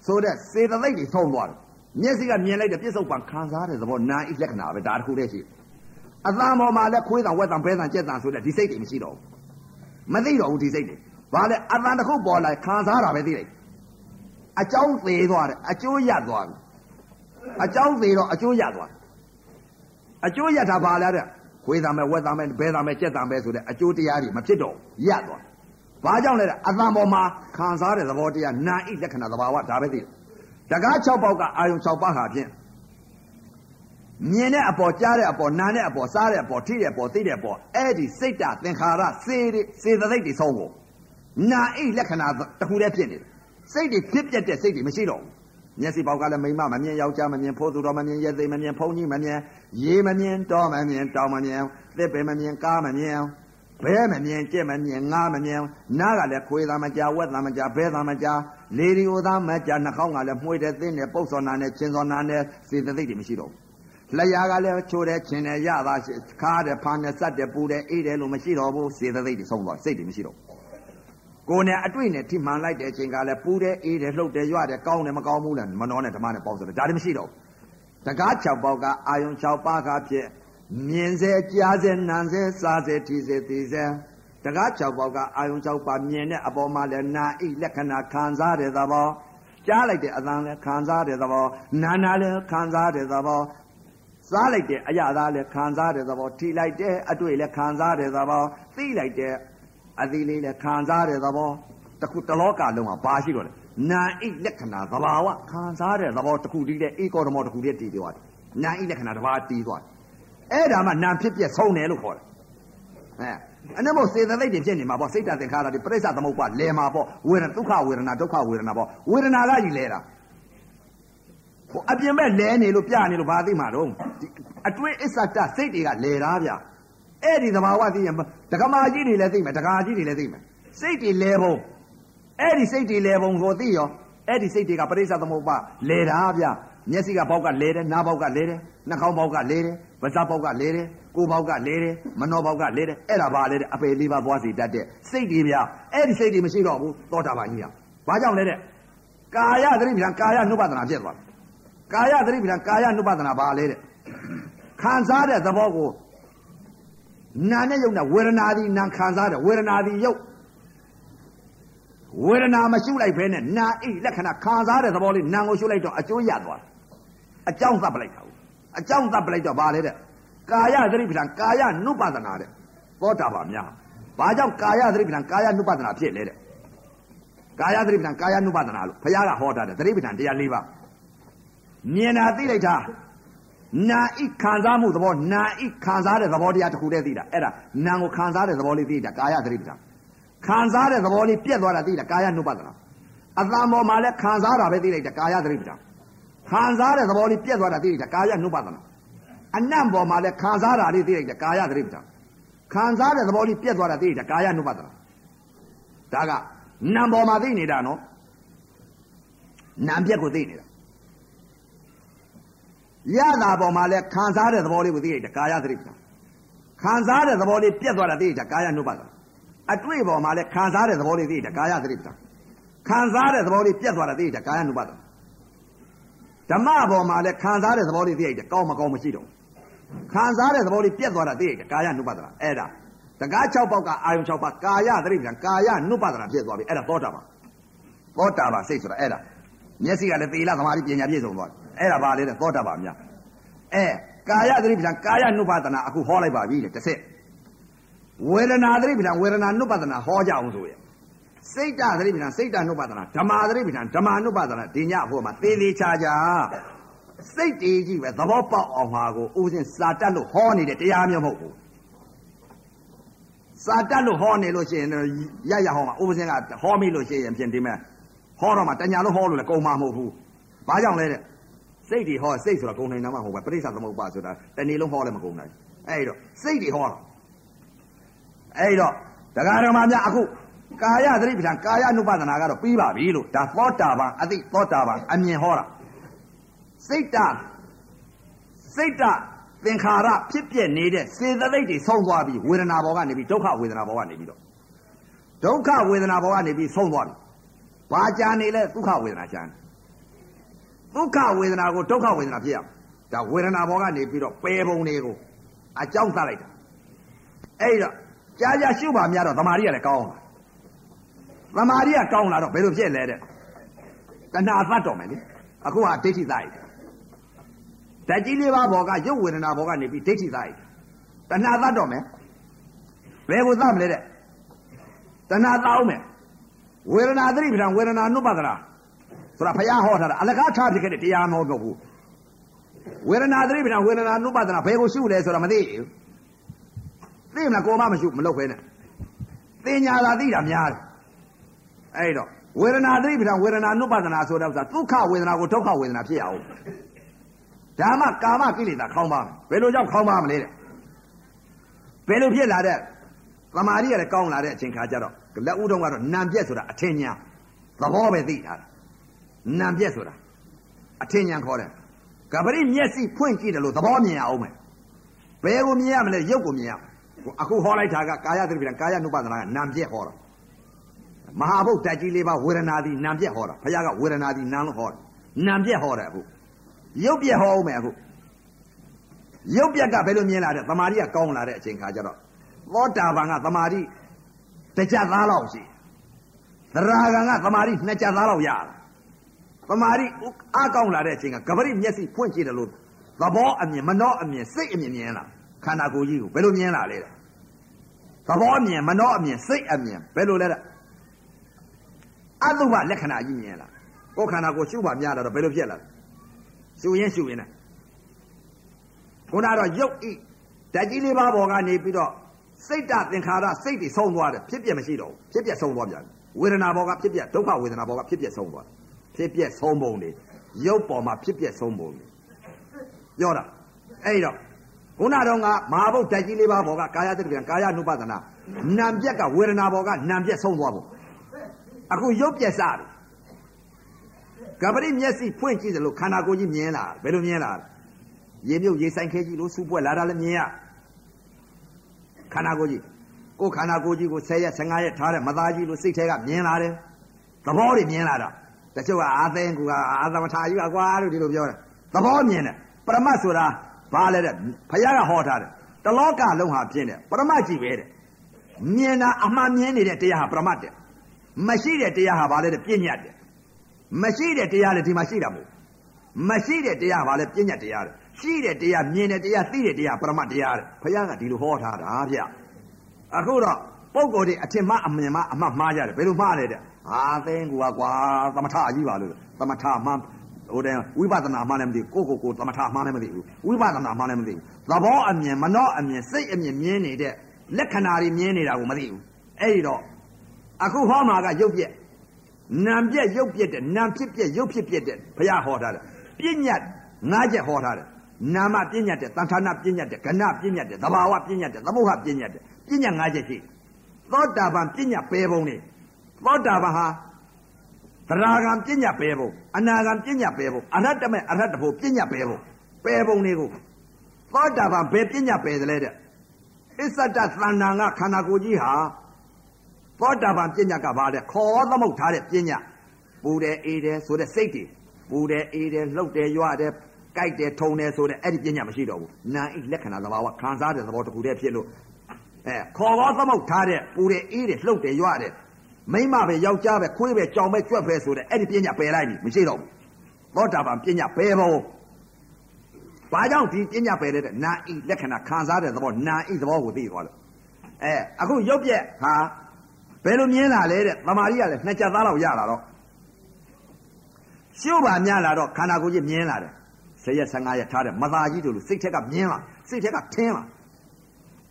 ဆိုတဲ့စေတသိက်တွေဆုံးသွားတယ်မျက်စိကမြင်လိုက်တဲ့ပြစ္ဆုတ်ပံခံစားတဲ့သဘောနာဤလက္ခဏာပဲဒါတခုတည်းရှိအသံပေါ်မှာလည်းခွေးတံဝက်တံဘဲတံကြက်တံဆိုတဲ့ဒီစိတ်တွေမရှိတော့ဘူးမသိတော့ဘူးဒီစိတ်တွေဘာလဲအသံတစ်ခုပေါ်လာခံစားတာပဲသိလိုက်အကြောင်းသေးသွားတယ်အကျိုးရသွားပြီအကြောင်းသေးတော့အကျိုးရသွားတယ် အကျိုးရတာဘာလဲတဲ့ခွေးတံပဲဝက်တံပဲဘဲတံပဲကြက်တံပဲဆိုတဲ့အကျိုးတရားတွေမဖြစ်တော့ရသွားဘာကြောင့်လဲတဲ့အသံပေါ်မှာခံစားတဲ့သဘောတရားနာဤလက္ခဏာသဘာဝဒါပဲသိတယ်တကား6ပေါက်ကအာယုံ6ပါးဟာဖြင့်မြင်တဲ့အပေါ်ကြားတဲ့အပေါ်နားတဲ့အပေါ်စားတဲ့အပေါ်ထိတဲ့အပေါ်သိတဲ့အပေါ်အဲ့ဒီစိတ်တသင်္ခါရစေစေသသိက်တွေဆုံးကုန်နာအိလက္ခဏာတစ်ခုတည်းဖြစ်နေတယ်စိတ်တွေဖြစ်ပြတဲ့စိတ်တွေမရှိတော့ဘူး မျက်စိပေါက်ကလည်းမိမမမြင်ယောက်ျားမမြင်ဖိုးသူတော်မမြင်ရဲသိမမြင်ဖုန်ကြီးမမြင်ရေမမြင်တောမမြင်တောင်မမြင်သစ်ပင်မမြင်ကားမမြင်ဘဲမမြင်ကြက်မမြင်ငါမမြင်နားကလည်းခွေးသားမကြဝက်သားမကြဘဲသားမကြလေဒီအိုသားမကြနှာခေါင်းကလည်းမှုေးတဲ့သင်းနဲ့ပုတ်စော်နာနဲ့ချင်းစော်နာနဲ့စေတသိက်တွေမရှိတော့ဘူးလျာကလည်းချိုးတဲ့ချင်းနဲ့ရတာခါတဲ့ဖာနဲ့စက်တဲ့ပူတဲ့အေးတယ်လို့မရှိတော့ဘူးစေတသိက်တွေဆုံးသွားစိတ်တွေမရှိတော့ ကိုယ်နဲ့အတွေ့နဲ့ထိမှန်လိုက်တဲ့အချိန်ကလည်းပူတဲ့အေးတယ်လှုပ်တယ်ရွတယ်ကောင်းတယ်မကောင်းဘူးလဲမနှောနဲ့ဓမ္မနဲ့ပေါင်းဆိုတော့ဒါတွေမရှိတော့ဘူးတကား6ပေါက်ကအာယုံ6ပါးကဖြစ်မြင်စေကြားစေနားစေစားစေထိစေသိစေတကား6ပေါက်ကအာယုံ6ပါးမြင်တဲ့အပေါ်မှာလည်းနာဣလက္ခဏာခံစားတဲ့သဘောကြားလိုက်တဲ့အသံလည်းခံစားတဲ့သဘောနာနာလည်းခံစားတဲ့သဘောစားလိုက်တဲ့အရာသားလည်းခံစားတဲ့သဘောထိလိုက်တဲ့အတွေ့လည်းခံစားတဲ့သဘောသိလိုက်တဲ့ အသီးလေးလည်းခံစားတဲ့သဘောတခုတလောကလုံးကဘာရှိတော့လဲနာဣလက္ခဏာသဘာဝခံစားတဲ့သဘောတခုတည်းတဲ့ဧကောဓမောတခုတည်းတည်သွားတယ်နာဣလက္ခဏာတစ်ပါးတည်သွားတယ်အဲ့ဒါမှနာဖြစ်ပြဆုံးတယ်လို့ခေါ်တယ်အဲအနမောစေတသိက်တွေဖြစ်နေမှာပေါ့စိတ်တသင်္ခါရတွေပြိဿသမုပ္ပါလဲမှာပေါ့ဝေဒနာဒုက္ခဝေဒနာဒုက္ခဝေဒနာပေါ့ဝေဒနာကကြီးလဲတာဟိုအပြင်မဲ့လဲနေလို့ပြနေလို့ဘာသိမှာတော့အတွင်းအစ္ဆတစိတ်တွေကလဲတာဗျ အဲ့ဒီသဘာဝသိရင်ဒကမာကြီးတွေလည်းသိမယ်ဒကာကြီးတွေလည်းသိမယ်စိတ်တွေလဲပုံအဲ့ဒီစိတ်တွေလဲပုံကိုသိရောအဲ့ဒီစိတ်တွေကပရိစ္ဆသမုပ္ပါလဲတာဗျမျက်စိကပေါက်ကလဲတယ်နားပေါက်ကလဲတယ်နှာခေါင်းပေါက်ကလဲတယ်ပါးစပ်ပေါက်ကလဲတယ်ကိုယ်ပေါက်ကလဲတယ်မနှောပေါက်ကလဲတယ်အဲ့ဒါဘာလဲတဲ့အပေလေးပါသွားစီတတ်တဲ့စိတ်တွေဗျအဲ့ဒီစိတ်တွေမရှိတော့ဘူးသောတာပန်ကြီးကဘာကြောင့်လဲတဲ့ကာယသတိပ္ပံကာယနုပဒနာဖြစ်သွားတယ်ကာယသတိပ္ပံကာယနုပဒနာဘာလဲတဲ့ခံစားတဲ့သဘောကို နာနဲ့ယုတ်နဲ့ဝေဒနာသည်နာခံစားတယ်ဝေဒနာသည်ယုတ်ဝေဒနာမရှုလိုက်ဖဲနဲ့နာအိလက္ခဏာခံစားတဲ့သဘောလေးနာကိုရှုလိုက်တော့အကျိုးရသွားတယ်အကြောင်းသတ်ပလိုက်တာဘူးအကြောင်းသတ်ပလိုက်တော့ဗာလေတဲ့ကာယသတိပဋ္ဌာန်ကာယနုပဒနာတဲ့သောတာပါများဘာကြောင့်ကာယသတိပဋ္ဌာန်ကာယနုပဒနာဖြစ်လဲတဲ့ကာယသတိပဋ္ဌာန်ကာယနုပဒနာလို့ဘုရားကဟောတာတဲ့သတိပဋ္ဌာန်တရား၄ပါးမြင်တာသိလိုက်တာ နာဤခံစားမှုသဘောနာဤခံစားတဲ့သဘောတရားတစ်ခုတည်းသိတာအဲ့ဒါနာကိုခံစားတဲ့သဘောလေးသိတာကာယသတိပဋ္ဌာန်ခံစားတဲ့သဘောလေးပြက်သွားတာသိတာကာယနုပဒနာအတ္တမောမှာလည်းခံစားတာပဲသိလိုက်တာကာယသတိပဋ္ဌာန်ခံစားတဲ့သဘောလေးပြက်သွားတာသိလိုက်တာကာယနုပဒနာအနံ့ပေါ်မှာလည်းခံစားတာလေးသိလိုက်တာကာယသတိပဋ္ဌာန်ခံစားတဲ့သဘောလေးပြက်သွားတာသိလိုက်တာကာယနုပဒနာဒါကနံပေါ်မှာသိနေတာနော်နံပြက်ကိုသိနေတာ ရတာပေါ်မှာလည်းခံစားတဲ့သဘောလေးကိုသိလိုက်တာကာယသတိပဋ္ဌာန်ခံစားတဲ့သဘောလေးပြက်သွားတာသိလိုက်တာကာယနုပဒနာအတွေ့ပေါ်မှာလည်းခံစားတဲ့သဘောလေးသိလိုက်တာကာယသတိပဋ္ဌာန်ခံစားတဲ့သဘောလေးပြက်သွားတာသိလိုက်တာကာယနုပဒနာဓမ္မပေါ်မှာလည်းခံစားတဲ့သဘောလေးသိလိုက်တယ်ကောင်းမကောင်းမရှိတော့ခံစားတဲ့သဘောလေးပြက်သွားတာသိလိုက်တယ်ကာယနုပဒနာအဲ့ဒါတကား6ပေါက်ကအာယုံ6ပါးကာယသတိပဋ္ဌာန်ကာယနုပဒနာပြက်သွားပြီအဲ့ဒါသောတာပန်သောတာပန်စိတ်ဆိုတာအဲ့ဒါမျက်စိကလည်းသေလာသမာဓိပညာပြည့်စုံသွားတယ် အဲ့ဒါပါလေတဲ့သောတာပန်များအဲကာယသတိပဋ္ဌာန်ကာယနုပဒနာအခုဟောလိုက်ပါပြီတဲ့တစ်ဆက်ဝေဒနာသတိပဋ္ဌာန်ဝေဒနာနုပဒနာဟောကြအောင်ဆိုရစိတ်တသတိပဋ္ဌာန်စိတ်တနုပဒနာဓမ္မာသတိပဋ္ဌာန်ဓမ္မာနုပဒနာဒီညဟိုမှာသေသေးချာချာစိတ်တည်ကြည့်ပဲသဘောပေါက်အောင်ဟာကိုဦးစင်စာတတ်လို့ဟောနေတဲ့တရားမျိုးမဟုတ်ဘူးစာတတ်လို့ဟောနေလို့ရှိရင်ရရဟောမှာဦးစင်ကဟောမိလို့ရှိရင်ပြင်ဒီမဲ့ဟောတော့မှတညာလို့ဟောလို့လည်းကုံမှာမဟုတ်ဘူးဘာကြောင့်လဲတဲ့ စိတ်တွေဟောစိတ်ဆိုတာကုံနိုင်တာမှမဟုတ်ဘူးပရိစ္ဆသမုပ္ပါဆိုတာတဏီလုံးဟောလည်းမကုံနိုင်အဲ့တော့စိတ်တွေဟောတာအဲ့တော့တရားဓမ္မများအခုကာယသတိပဋ္ဌာန်ကာယ ानु ပဒနာကတော့ပြီးပါပြီလို့ဒါသောတာပန်အတိသောတာပန်အမြင်ဟောတာစိတ်တစိတ်တသင်္ခါရဖြစ်ပြနေတဲ့စေတသိက်တွေဆုံးသွားပြီးဝေဒနာဘောကနေပြီးဒုက္ခဝေဒနာဘောကနေပြီးတော့ဒုက္ခဝေဒနာဘောကနေပြီးဆုံးသွားပြီဘာကြာနေလဲဒုက္ခဝေဒနာကြာနေ ဒုက္ခဝေဒနာကိုဒုက္ခဝေဒနာဖြစ်ရမယ်ဒါဝေဒနာဘောကနေပြီးတော့ပယ်ပုံတွေကိုအကြောင်းသတ်လိုက်တာအဲ့တော့ကြာကြာရှုပါများတော့သမာဓိကလည်းကောင်းလာသမာဓိကကောင်းလာတော့ဘယ်လိုဖြစ်လဲတဲ့တဏှာသတ်တော်မယ်လေအခုဟာဒိဋ္ဌိသတ်ရဓာတ်ကြီးလေးပါးဘောကရုပ်ဝေဒနာဘောကနေပြီးဒိဋ္ဌိသတ်ရတဏှာသတ်တော်မယ်ဘယ်ကိုသတ်မလဲတဲ့တဏှာသတ်အောင်မယ်ဝေဒနာသတိပဋ္ဌာန်ဝေဒနာနုပဒနာ ဆိုတာဘုရားဟောထားတာအလကားထားဖြစ်ခဲ့တဲ့တရားမဟုတ်တော့ဘူးဝေဒနာသတိပဋ္ဌာန်ဝေဒနာနုပဒနာဘယ်ကိုရှုလဲဆိုတာမသိဘူးသိမလားကိုမမရှိမလုပ်ဖဲနဲ့သိညာသာသိတာများတယ်အဲ့တော့ဝေဒနာသတိပဋ္ဌာန်ဝေဒနာနုပဒနာဆိုတာဥစ္စာဒုက္ခဝေဒနာကိုဒုက္ခဝေဒနာဖြစ်ရအောင်ဒါမှကာမကိလေသာခေါင်းပါမယ်ဘယ်လိုကြောင့်ခေါင်းပါမလဲတဲ့ဘယ်လိုဖြစ်လာတဲ့သမာဓိရလည်းကောင်းလာတဲ့အချိန်ခါကျတော့လက်ဦးတုံးကတော့နံပြက်ဆိုတာအထင်ညာသဘောပဲသိတာ နံပြက်ဆိုတာအထင်ညာခေါ်တယ်ကပရိမျက်စိဖွင့်ကြည့်တယ်လို့သဘောမြင်ရအောင်မယ်ဘယ်ကိုမြင်ရမလဲရုပ်ကိုမြင်ရအခုဟောလိုက်တာကကာယသတိပဋ္ဌာန်ကာယ ानु ပဒနာကနံပြက်ဟောတာမဟာဘုတ်တက်ကြီးလေးပါဝေဒနာသည်နံပြက်ဟောတာဘုရားကဝေဒနာသည်နံလို့ဟောတယ်နံပြက်ဟောတယ်အခုရုပ်ပြက်ဟောအောင်မယ်အခုရုပ်ပြက်ကဘယ်လိုမြင်လာတဲ့သမာဓိကကောင်းလာတဲ့အချိန်ခါကျတော့သောတာပန်ကသမာဓိတစ်ချက်သားလောက်ရှိသရဂံကသမာဓိနှစ်ချက်သားလောက်ရတာ သမာဓိအားကောင်းလာတဲ့အချိန်ကကပရိမျက်စိဖွင့်ကြည့်တယ်လို့သဘောအမြင်မနှောအမြင်စိတ်အမြင်မြင်လာခန္ဓာကိုယ်ကြီးကိုဘယ်လိုမြင်လာလဲတဲ့သဘောအမြင်မနှောအမြင်စိတ်အမြင်ဘယ်လိုလဲတဲ့အတုပလက္ခဏာကြီးမြင်လာကိုယ်ခန္ဓာကိုယ်ရှုပါများလာတော့ဘယ်လိုဖြစ်လာလဲရှုရင်ရှုရင်နဲ့ခုနကတော့ရုပ်ဤဓာတ်ကြီးလေးပါးပေါ်ကနေပြီးတော့စိတ်တသင်္ခါရစိတ်တွေဆုံးသွားတယ်ဖြစ်ပြမရှိတော့ဘူးဖြစ်ပြဆုံးသွားပြန်ဝေဒနာဘောကဖြစ်ပြဒုက္ခဝေဒနာဘောကဖြစ်ပြဆုံးသွား ဖြစ်ပြဆုံးပုံတွေရုပ်ပေါ်မှာဖြစ်ပြဆုံးပုံတွေပြောတာအဲ့တော့ခုနတော့ကမဟာဘုတ်ဓာတ်ကြီးလေးပါးဘောကကာယတတိပံကာယ ानु ပဒနာနာမ်ပြက်ကဝေဒနာဘောကနာမ်ပြက်ဆုံးသွားပုံအခုရုပ်ပြက်စားတယ်ကပရိမျက်စိဖွင့်ကြည့်တယ်လို့ခန္ဓာကိုယ်ကြီးမြင်လာဘယ်လိုမြင်လာရေမြုပ်ရေဆိုင်ခဲကြီးလို့စူပွက်လာတာလည်းမြင်ရခန္ဓာကိုယ်ကြီးကိုယ်ခန္ဓာကိုယ်ကြီးကို10ရက်15ရက်ထားတဲ့မသားကြီးလို့စိတ်ထဲကမြင်လာတယ်သဘောတွေမြင်လာတာ တချို့ကအာသိန်းကူကအာသမထာကြီးကကွာလို့ဒီလိုပြောတယ်သဘောမြင်တယ်ပရမတ်ဆိုတာဘာလဲတဲ့ဘုရားကဟောထားတယ်တလောကလုံးဟာပြင်းတယ်ပရမတ်ကြီးပဲတဲ့မြင်တာအမှန်မြင်နေတဲ့တရားဟာပရမတ်တဲ့မရှိတဲ့တရားဟာဘာလဲတဲ့ပြညတ်တဲ့မရှိတဲ့တရားလည်းဒီမှာရှိတာမဟုတ်မရှိတဲ့တရားဘာလဲပြညတ်တရားတဲ့ရှိတဲ့တရားမြင်တဲ့တရားသိတဲ့တရားပရမတ်တရားတဲ့ဘုရားကဒီလိုဟောထားတာဗျအခုတော့ ပုံကိုယ်တွေအထင်မှအမြင်မှအမှတ်မှားကြတယ်ဘယ်လိုမှားလဲတဲ့ဟာသိန်းကူကကွာသမထကြီးပါလို့သမထမှဟိုတဲ့ဝိပဿနာမှလည်းမသိဘူးကိုကိုကိုသမထမှလည်းမသိဘူးဝိပဿနာမှလည်းမသိဘူးသဘောအမြင်မနှောအမြင်စိတ်အမြင်မြင်နေတဲ့လက္ခဏာတွေမြင်နေတာကိုမသိဘူးအဲ့ဒီတော့အခုဟောမှာကရုပ်ပြက်နာမ်ပြက်ရုပ်ပြက်တဲ့နာမ်ဖြစ်ပြက်ရုပ်ဖြစ်ပြက်တဲ့ဘုရားဟောထားတယ်ပြညတ်ငါးချက်ဟောထားတယ်နာမပြညတ်တဲ့တန်ထာနာပြညတ်တဲ့ကဏပြညတ်တဲ့သဘာဝပြညတ်တဲ့သမုဟပြညတ်တဲ့ပြညတ်ငါးချက်ရှိ သောတာပန်ပြညတ်ပယ်ပုံနေသောတာပန်ဟာသရဂံပြညတ်ပယ်ပုံအနာဂံပြညတ်ပယ်ပုံအရဟတမေအရဟတဖို့ပြညတ်ပယ်ပုံပယ်ပုံတွေကိုသောတာပန်ဘယ်ပြညတ်ပယ်တယ်လဲတဲ့အစ္ဆတသန္တာငါခန္ဓာကိုယ်ကြီးဟာသောတာပန်ပြညတ်ကဘာလဲခေါ်သမုတ်ထားတဲ့ပြညတ်ပူတယ်အေးတယ်ဆိုတဲ့စိတ်တွေပူတယ်အေးတယ်လှုပ်တယ်ရွတယ်ကြိုက်တယ်ထုံတယ်ဆိုတဲ့အဲ့ဒီပညာမရှိတော့ဘူးနာဣလက္ခဏာသဘာဝခံစားတဲ့သဘောတစ်ခုတည်းဖြစ်လို့ အဲခေါ်ကောသမုတ်ထားတဲ့ပူတယ်အေးတယ်လှုပ်တယ်ရွတယ်မိမပဲယောက်ျားပဲခွေးပဲကြောင်ပဲကြွက်ပဲဆိုတဲ့အဲ့ဒီပညာပယ်လိုက်ပြီမရှိတော့ဘူးသောတာပန်ပညာပယ်ဖို့ဘာကြောင့်ဒီပညာပယ်တဲ့နာဣလက္ခဏာခံစားတဲ့သဘောနာဣသဘောကိုသိသွားလို့အဲအခုရုပ်ပြက်ဟာဘယ်လိုမြင်လာလဲတဲ့သမာဓိကလည်းနှစ်ချက်သားလောက်ရလာတော့ရှုပ်ပါများလာတော့ခန္ဓာကိုယ်ကြီးမြင်လာတယ်10ရက်15ရက်ထားတဲ့မသားကြီးတို့လိုစိတ်ထက်ကမြင်လာစိတ်ထက်ကထင်းလာ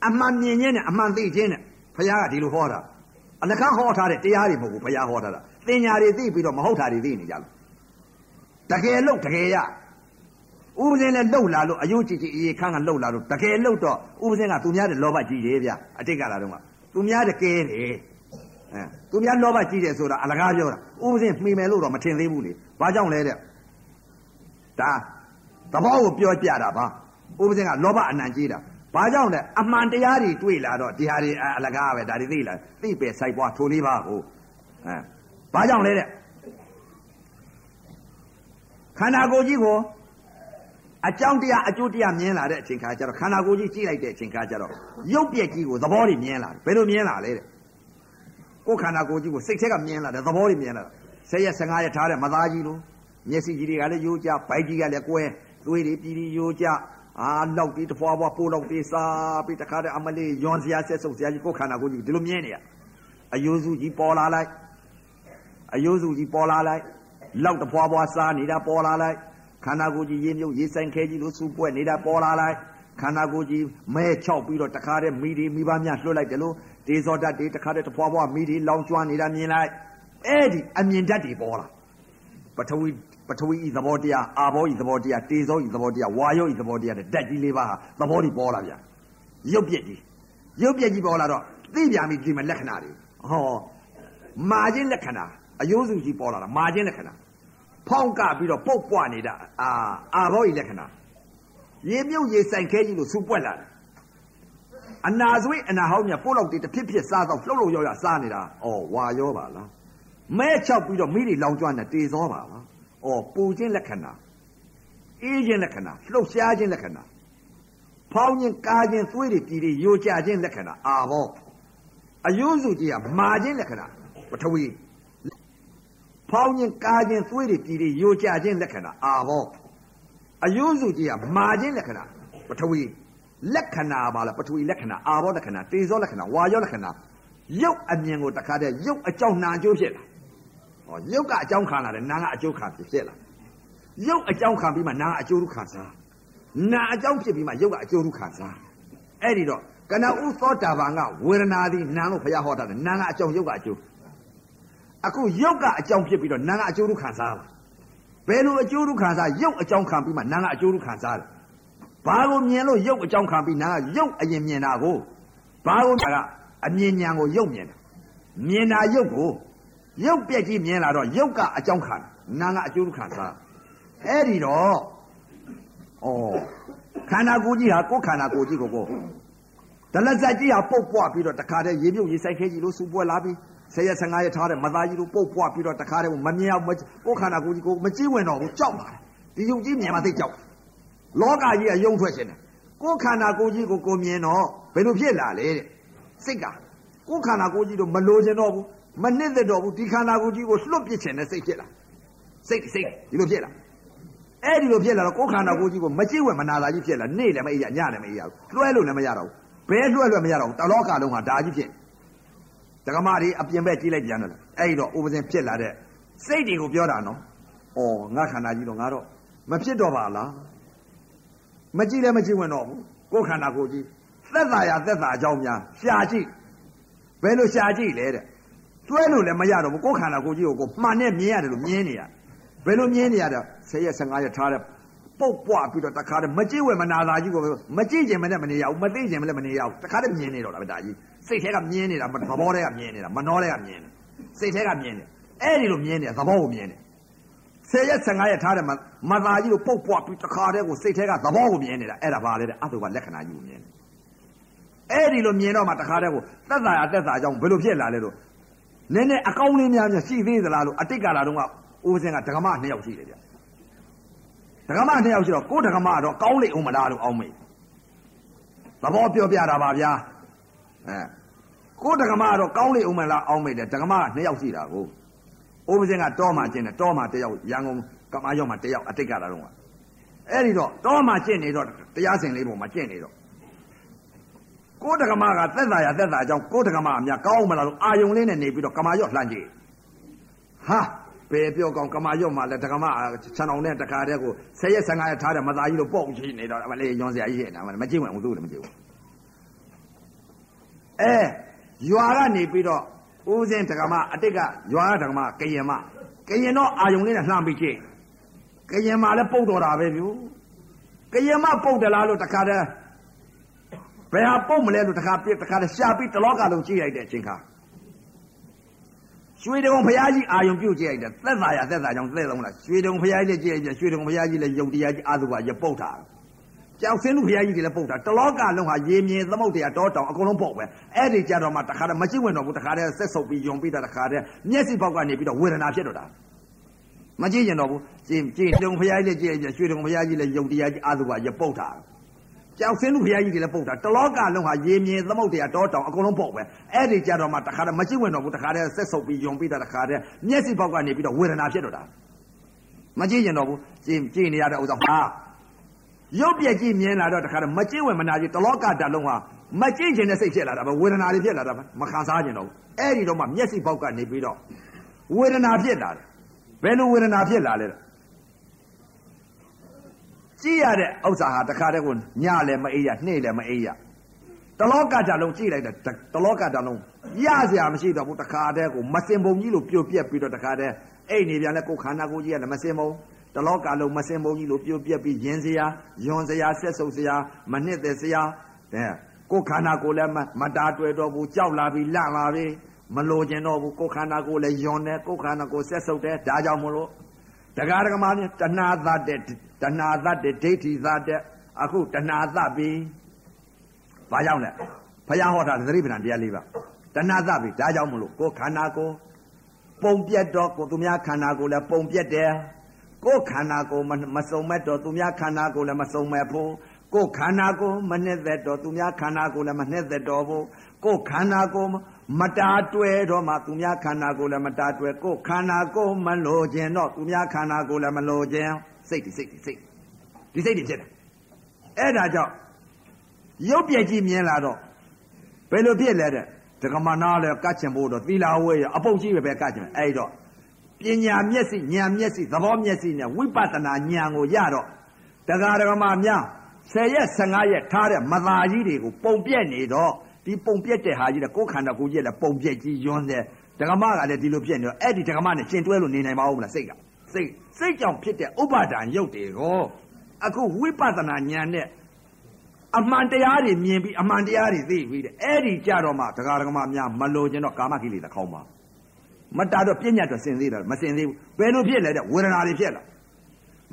အမှန်မြင်ခြင်းနဲ့အမှန်သိခြင်းနဲ့ဘုရားကဒီလိုဟောတာအလကားဟောထားတဲ့တရားတွေမဟုတ်ဘူးဘုရားဟောထားတာသင်ညာတွေသိပြီးတော့မဟုတ်တာတွေသိနေကြလို့တကယ်လို့တကယ်ရဥပဇင်းလည်းလှုပ်လာလို့အယုံကြည်ကြည်အေးခန်းကလှုပ်လာလို့တကယ်လှုပ်တော့ဥပဇင်းကသူများတဲ့လောဘကြီးတယ်ဗျအတိတ်ကလာတော့ကသူများတဲ့ကဲတယ်အဲသူများလောဘကြီးတယ်ဆိုတာအလကားပြောတာဥပဇင်းမှီမယ်လို့တော့မထင်သေးဘူးလေဘာကြောင့်လဲတဲ့ဒါသဘောကိုပြောပြတာပါဥပဇင်ကလောဘအနံကြီးတာ ဘာကြောင့်လဲအမှန်တရားတွေတွေ့လာတော့ဒီဟာတွေအလကားပဲဒါတွေသိလာသိပဲစိုက်ပွားထိုလေးပါကိုအဲဘာကြောင့်လဲတဲ့ခန္ဓာကိုယ်ကြီးကိုအကြောင်းတရားအကျိုးတရားမြင်လာတဲ့အချိန်ခါကျတော့ခန္ဓာကိုယ်ကြီးကြည့်လိုက်တဲ့အချိန်ခါကျတော့ရုပ်ပြက်ကြီးကိုသဘောတွေမြင်လာတယ်ဘယ်လိုမြင်လာလဲတဲ့ကိုယ်ခန္ဓာကိုယ်ကြီးကိုစိတ်ထဲကမြင်လာတယ်သဘောတွေမြင်လာတယ်ဆယ်ရက်15ရက်ထားတဲ့မသားကြီးလိုမျက်စိကြီးတွေကလည်းယိုးကြဗိုက်ကြီးကလည်းကွဲသွေးတွေပြည်ပြီးယိုးကြ အာလောက်ပြီးတဖွာဖွာပိုးလောက်ပြီးစားပြီးတခါတည်းအမလေးယွန်စရာဆက်ဆုပ်စရာကြီးကိုယ်ခန္ဓာကိုယ်ကြီးဒီလိုမြင်နေရအယိုးစုကြီးပေါ်လာလိုက်အယိုးစုကြီးပေါ်လာလိုက်လောက်တဖွာဖွာစားနေတာပေါ်လာလိုက်ခန္ဓာကိုယ်ကြီးရေမြုပ်ရေဆိုင်ခဲကြီးလို့စူပွက်နေတာပေါ်လာလိုက်ခန္ဓာကိုယ်ကြီးမဲချောက်ပြီးတော့တခါတည်းမိဒီမိဘများလွှတ်လိုက်တယ်လို့ဒေဇောဓာတ်တွေတခါတည်းတဖွာဖွာမိဒီလောင်ကျွမ်းနေတာမြင်လိုက်အဲ့ဒီအမြင်ဓာတ်တွေပေါ်လာပထဝီ ပထဝီဤသဘောတရားအာဘောဤသဘောတရားတေဇောဤသဘောတရားဝါယောဤသဘောတရားတဲ့ဓာတ်ကြီးလေးပါးဟာသဘောတွေပေါ်လာဗျာရုပ်ပြက်ကြီးရုပ်ပြက်ကြီးပေါ်လာတော့သိပြန်ပြီဒီမှာလက္ခဏာတွေဟောမာခြင်းလက္ခဏာအယိုးစုကြီးပေါ်လာတာမာခြင်းလက္ခဏာဖောင်းကပြီးတော့ပုတ်ပွားနေတာအာအာဘောဤလက္ခဏာရေမြုပ်ရေဆိုင်ခဲကြီးလို့စူပွက်လာတယ်အနာဆွေးအနာဟောင်းမြပို့လောက်တည်းတစ်ဖြစ်ဖြစ်စားတော့လှုပ်လှုပ်ရောရစားနေတာဩဝါရောပါလားမဲချောက်ပြီးတော့မိတွေလောင်ကျွမ်းတယ်တေသောပါလား ဩပူခြင်းလက္ခဏာအေးခြင်းလက္ခဏာလှုပ်ရှားခြင်းလက္ခဏာဖောင်းခြင်းကားခြင်းသွေးတွေပြည်တွေယိုကျခြင်းလက္ခဏာအာဘောအယုစုကြီးကမာခြင်းလက္ခဏာပထဝီဖောင်းခြင်းကားခြင်းသွေးတွေပြည်တွေယိုကျခြင်းလက္ခဏာအာဘောအယုစုကြီးကမာခြင်းလက္ခဏာပထဝီလက္ခဏာပါလားပထဝီလက္ခဏာအာဘောလက္ခဏာတေဇောလက္ခဏာဝါယောလက္ခဏာရုပ်အမြင်ကိုတခါတည်းရုပ်အကြောင်းနာအကျိုးဖြစ်လာ ဟောရုပ်ကအကြောင်းခံလာတယ်နာကအကျိုးခံဖြစ်လာရုပ်အကြောင်းခံပြီးမှနာအကျိုးခံစားနာအကြောင်းဖြစ်ပြီးမှရုပ်ကအကျိုးခံစားအဲ့ဒီတော့ကနဥသောတာပန်ကဝေဒနာသည်နာလို့ဘုရားဟောတာတယ်နာကအကြောင်းရုပ်ကအကျိုးအခုရုပ်ကအကြောင်းဖြစ်ပြီးတော့နာကအကျိုးခံစားလာဘယ်လိုအကျိုးခံစားရုပ်အကြောင်းခံပြီးမှနာကအကျိုးခံစားတယ်ဘာကိုမြင်လို့ရုပ်အကြောင်းခံပြီးနာကရုပ်အရင်မြင်တာကိုဘာကိုမြင်တာကအမြင်ဉာဏ်ကိုရုပ်မြင်တာမြင်တာရုပ်ကို ရုပ်ပြက်ကြီးမြင်လာတော့ရုပ်ကအကြောင်းခံနာကအကျိုးခံစားအဲ့ဒီတော့ဩခန္ဓာကိုယ်ကြီးဟာကိုယ်ခန္ဓာကိုယ်ကြီးကိုကိုဒလဇက်ကြီးဟာပုတ်ပွားပြီးတော့တခါတည်းရေမြုပ်ရေဆိုင်ခဲကြီးလို့စူပွက်လာပြီးဆယ်ရက်15ရက်ထားတဲ့မသားကြီးတို့ပုတ်ပွားပြီးတော့တခါတည်းမမြင်အောင်ကိုယ်ခန္ဓာကိုယ်ကြီးကိုမကြည့်ဝင်တော့ဘူးကြောက်ပါတယ်ဒီယုံကြီးမြင်မှသိကြောက်လောကကြီးကယုံထွက်ရှင်တယ်ကိုယ်ခန္ဓာကိုယ်ကြီးကိုကိုမြင်တော့ဘယ်လိုဖြစ်လာလဲတဲ့စိတ်ကကိုယ်ခန္ဓာကိုယ်ကြီးတို့မလိုချင်တော့ဘူး မနစ်သက်တော့ဘူးဒီခန္ဓာကိုယ်ကြီးကိုလွတ်ပစ်ချင်တဲ့စိတ်ဖြစ်လာစိတ်စိတ်ဒီလိုဖြစ်လာအဲ့ဒီလိုဖြစ်လာတော့ကိုယ်ခန္ဓာကိုယ်ကြီးကိုမကြည့်ဝဲမနာလာကြီးဖြစ်လာနေ့လည်းမအေးရညလည်းမအေးရဘူးလွှဲလို့လည်းမရတော့ဘူးဘဲလွှဲလွှဲမရတော့ဘူးတလောကလုံးဟာဒါကြီးဖြစ်ဒကမတွေအပြင်ဘက်ကြည့်လိုက်ပြန်တော့အဲ့ဒီတော့ဥပဇင်ဖြစ်လာတဲ့စိတ်တွေကိုပြောတာနော်ဩငါခန္ဓာကြီးတော့ငါတော့မဖြစ်တော့ပါလားမကြည့်လည်းမကြည့်ဝင်တော့ဘူးကိုယ်ခန္ဓာကိုယ်ကြီးသက်သာရသက်သာအကြောင်းများရှာကြည့်ဘယ်လိုရှာကြည့်လဲတဲ့ တွဲလို့လည်းမရတော့ဘူးကိုယ်ခန္ဓာကိုယ်ကြီးကိုကိုမှန်နဲ့မြင်ရတယ်လို့မြင်နေရဘယ်လိုမြင်နေရတော့10ရက်15ရက်ထားတဲ့ပုတ်ပွားပြီးတော့တခါတည်းမကြည့်ဝဲမနာသာကြီးကိုမကြည့်ခြင်းမနဲ့မနေရဘူးမသိခြင်းမလည်းမနေရဘူးတခါတည်းမြင်နေတော့တာပဲဒါကြီးစိတ်ထဲကမြင်နေတာသဘောထဲကမြင်နေတာမနှောထဲကမြင်နေစိတ်ထဲကမြင်နေအဲ့ဒီလိုမြင်နေတာသဘောကိုမြင်နေ10ရက်15ရက်ထားတဲ့မသာကြီးကိုပုတ်ပွားပြီးတခါတည်းကိုစိတ်ထဲကသဘောကိုမြင်နေတာအဲ့ဒါပါလေတဲ့အတုကလက္ခဏာကြီးကိုမြင်နေအဲ့ဒီလိုမြင်တော့မှတခါတည်းကိုသက်သာရသက်သာကြောင်းဘယ်လိုဖြစ်လာလဲလို့ နည်းနည်းအကောင်းလေးများများရှိသေးသလားလို့အတိတ်ကာလတုန်းကဦးစင်ကဒကမနှစ်ယောက်ရှိတယ်ဗျဒကမနှစ်ယောက်ရှိတော့ကိုဒကမတော့ကောင်းလိမ့်အောင်မလားလို့အောင်းမေးသဘောပြောပြတာပါဗျာအဲကိုဒကမတော့ကောင်းလိမ့်အောင်မလားအောင်းမေးတယ်ဒကမကနှစ်ယောက်ရှိတာကိုဦးစင်ကတောမှာကျင်းတယ်တောမှာတယောက်ရန်ကုန်ကမာရောက်မှာတယောက်အတိတ်ကာလတုန်းကအဲ့ဒီတော့တောမှာကျင့်နေတော့တရားစင်လေးပုံမှာကျင့်နေတော့ ကိုတက္ကမကသက်သာရသက်သာအကြောင်းကိုတက္ကမအများကောင်းမလားလို့အာယုံလေးနဲ့နေပြီးတော့ကမာရော့လှမ်းကြည့်ဟာဘယ်ပြောကောင်းကမာရော့မှလည်းတက္ကမခြံအောင်နဲ့တခါတည်းကို10ရက်15ရက်ထားတဲ့မသားကြီးလို့ပေါ့ကြည့်နေတော့မလေးညွန်စရာကြီးရဲ့နာမကြည့်ဝင်ဘူးသူလည်းမကြည့်ဘူးအဲရွာကနေပြီးတော့ဦးစင်းတက္ကမအတိတ်ကရွာကတက္ကမကရင်မကရင်တော့အာယုံလေးနဲ့လှမ်းပြီးကြည့်ကရင်မလည်းပုတ်တော်တာပဲဗျူကရင်မပုတ်တယ်လားလို့တခါတည်း ဘယ်ဟာပုတ်မလဲလို့တခါပြတခါတည်းရှာပြီးတလောကလုံးကြည့်လိုက်တဲ့အချိန်ခါရွှေတုံဘုရားကြီးအာယုံပြုတ်ကြည့်လိုက်တယ်သက်သာရသက်သာကြောင့်သက်ဆုံးလားရွှေတုံဘုရားကြီးလည်းကြည့်လိုက်ပြရွှေတုံဘုရားကြီးလည်းယုံတရားကြီးအာသုဘရပုတ်တာကြောက်စင်းလူဖရာကြီးတွေလည်းပုတ်တာတလောကလုံးဟာရေမြေသမုတ်တရားတောတောင်အကုန်လုံးပုတ်ပဲအဲ့ဒီကြတော့မှတခါတည်းမရှိဝင်တော့ဘူးတခါတည်းဆက်ဆုပ်ပြီးယုံပြီးတာတခါတည်းမျက်စိပေါက်ကနေပြီးတော့ဝေဒနာဖြစ်တော့တာမကြည့်ကျင်တော့ဘူးကြည့်ကြည့်တုံဖရာကြီးလည်းကြည့်ကြည့်ရွှေတုံဖရာကြီးလည်းယုံတရားကြီးအာသုဘရပုတ်တာ ကြောက်စင်းလူဖရာကြီးတွေလည်းပုတ်တာတလောကလုံးဟာရေမြေသမုတ်တရားတောတောင်အကုန်လုံးပုတ်ပဲအဲ့ဒီကြတော့မှတခါတည်းမရှိဝင်တော့ဘူးတခါတည်းဆက်ဆုပ်ပြီးယုံပြီးတာတခါတည်းမျက်စိပေါက်ကနေပြီးတော့ဝေဒနာဖြစ်တော့တာမကြည့်ကျင်တော့ဘူးကြည့်ကြည့်နေရတဲ့ဥစ္စာဟာရုပ်ပြက်ကြည့်မြင်လာတော့တခါတော့မကြည့်ဝင်မနာကြည့်တလောကတလုံးဟာမကြည့်ခြင်းနဲ့စိတ်ဖြစ်လာတာပဲဝေဒနာတွေဖြစ်လာတာပဲမခံစားခြင်းတော့ဘူးအဲ့ဒီတော့မှမျက်စိပေါက်ကနေပြီးတော့ဝေဒနာဖြစ်လာတယ်ဘယ်လိုဝေဒနာဖြစ်လာလဲတော့ ကြည့်ရတဲ့ဥစ္စာဟာတခါတည်းကိုညလည်းမအေးရနှေ့လည်းမအေးရတလောကတလုံးကြည့်လိုက်တဲ့တလောကတလုံးရစရာမရှိတော့ဘူးတခါတည်းကိုမစင်ပုံကြီးလို့ပြိုပြက်ပြီးတော့တခါတည်းအဲ့နေပြန်လဲကိုယ်ခန္ဓာကိုယ်ကြီးကလည်းမစင်ပုံတလောကလုံးမစင်ပုံကြီးလို့ပြိုပြက်ပြီးရင်စရာယွန်စရာဆက်ဆုပ်စရာမနှစ်သက်စရာတဲ့ကိုယ်ခန္ဓာကိုယ်လည်းမတားတွေ့တော့ဘူးကြောက်လာပြီးလန့်လာပြီးမလိုချင်တော့ဘူးကိုယ်ခန္ဓာကိုယ်လည်းယွန်တယ်ကိုယ်ခန္ဓာကိုယ်ဆက်ဆုပ်တယ်ဒါကြောင့်မလို့ တရားဓမ္မနဲ့တဏှာသတ်တဲ့တဏှာသတ်တဲ့ဒိဋ္ဌိသတ်တဲ့အခုတဏှာသတ်ပြီးဘာကြောင့်လဲဘုရားဟောတာသတိပ္ပံတရားလေးပါတဏှာသတ်ပြီးဒါကြောင့်မလို့ကိုယ်ခန္ဓာကိုယ်ပုံပြက်တော့ကိုသူများခန္ဓာကိုယ်လည်းပုံပြက်တယ်ကိုယ်ခန္ဓာကိုယ်မစုံမဲ့တော့သူများခန္ဓာကိုယ်လည်းမစုံမဲ့ဘူးကိုယ်ခန္ဓာကိုယ်မနှစ်သက်တော့သူများခန္ဓာကိုယ်လည်းမနှစ်သက်တော့ဘူးကိုယ်ခန္ဓာကိုယ် မတားတွဲတော့မှသူများခန္ဓာကိုယ်လည်းမတားတွဲကိုယ်ခန္ဓာကိုယ်မလိုခြင်းတော့သူများခန္ဓာကိုယ်လည်းမလိုခြင်းစိတ်ဒီစိတ်ဒီစိတ်ဒီစိတ်တွေဖြစ်တယ်အဲ့ဒါကြောင့်ရုပ်ပြည့်ကြီးမြင်လာတော့ဘယ်လိုဖြစ်လဲတဲ့ဒကမနာလည်းကတ်ချင်ဖို့တော့သီလာဝဲရအပုတ်ကြီးပဲပဲကတ်ချင်အဲ့တော့ပညာမျက်စိဉာဏ်မျက်စိသဘောမျက်စိနဲ့ဝိပဿနာဉာဏ်ကိုရတော့တရားဒကမများ10ရက်15ရက်ထားတဲ့မသာကြီးတွေကိုပုံပြက်နေတော့ ဒီပုံပြက်တဲ့ဟာကြီးတဲ့ကိုယ်ခန္ဓာကိုယ်ကြီးလည်းပုံပြက်ကြီးယွန်းတယ်ဒကမကလည်းဒီလိုဖြစ်နေတော့အဲ့ဒီဒကမနဲ့ရှင်တွဲလို့နေနိုင်ပါဦးမလားစိတ်ကစိတ်စိတ်ကြောင့်ဖြစ်တဲ့ဥပါဒံရုပ်တွေကိုအခုဝိပဿနာဉာဏ်နဲ့အမှန်တရားတွေမြင်ပြီးအမှန်တရားတွေသိပြီးတဲ့အဲ့ဒီကြတော့မှတရားဓမ္မများမလို့ခြင်းတော့ကာမကိလေသာခေါင်းပါမတာတော့ပြဉ္ညာတော့စင်သေးတယ်မစင်သေးဘူးဘယ်လိုဖြစ်လဲတဲ့ဝေဒနာတွေဖြစ်လာ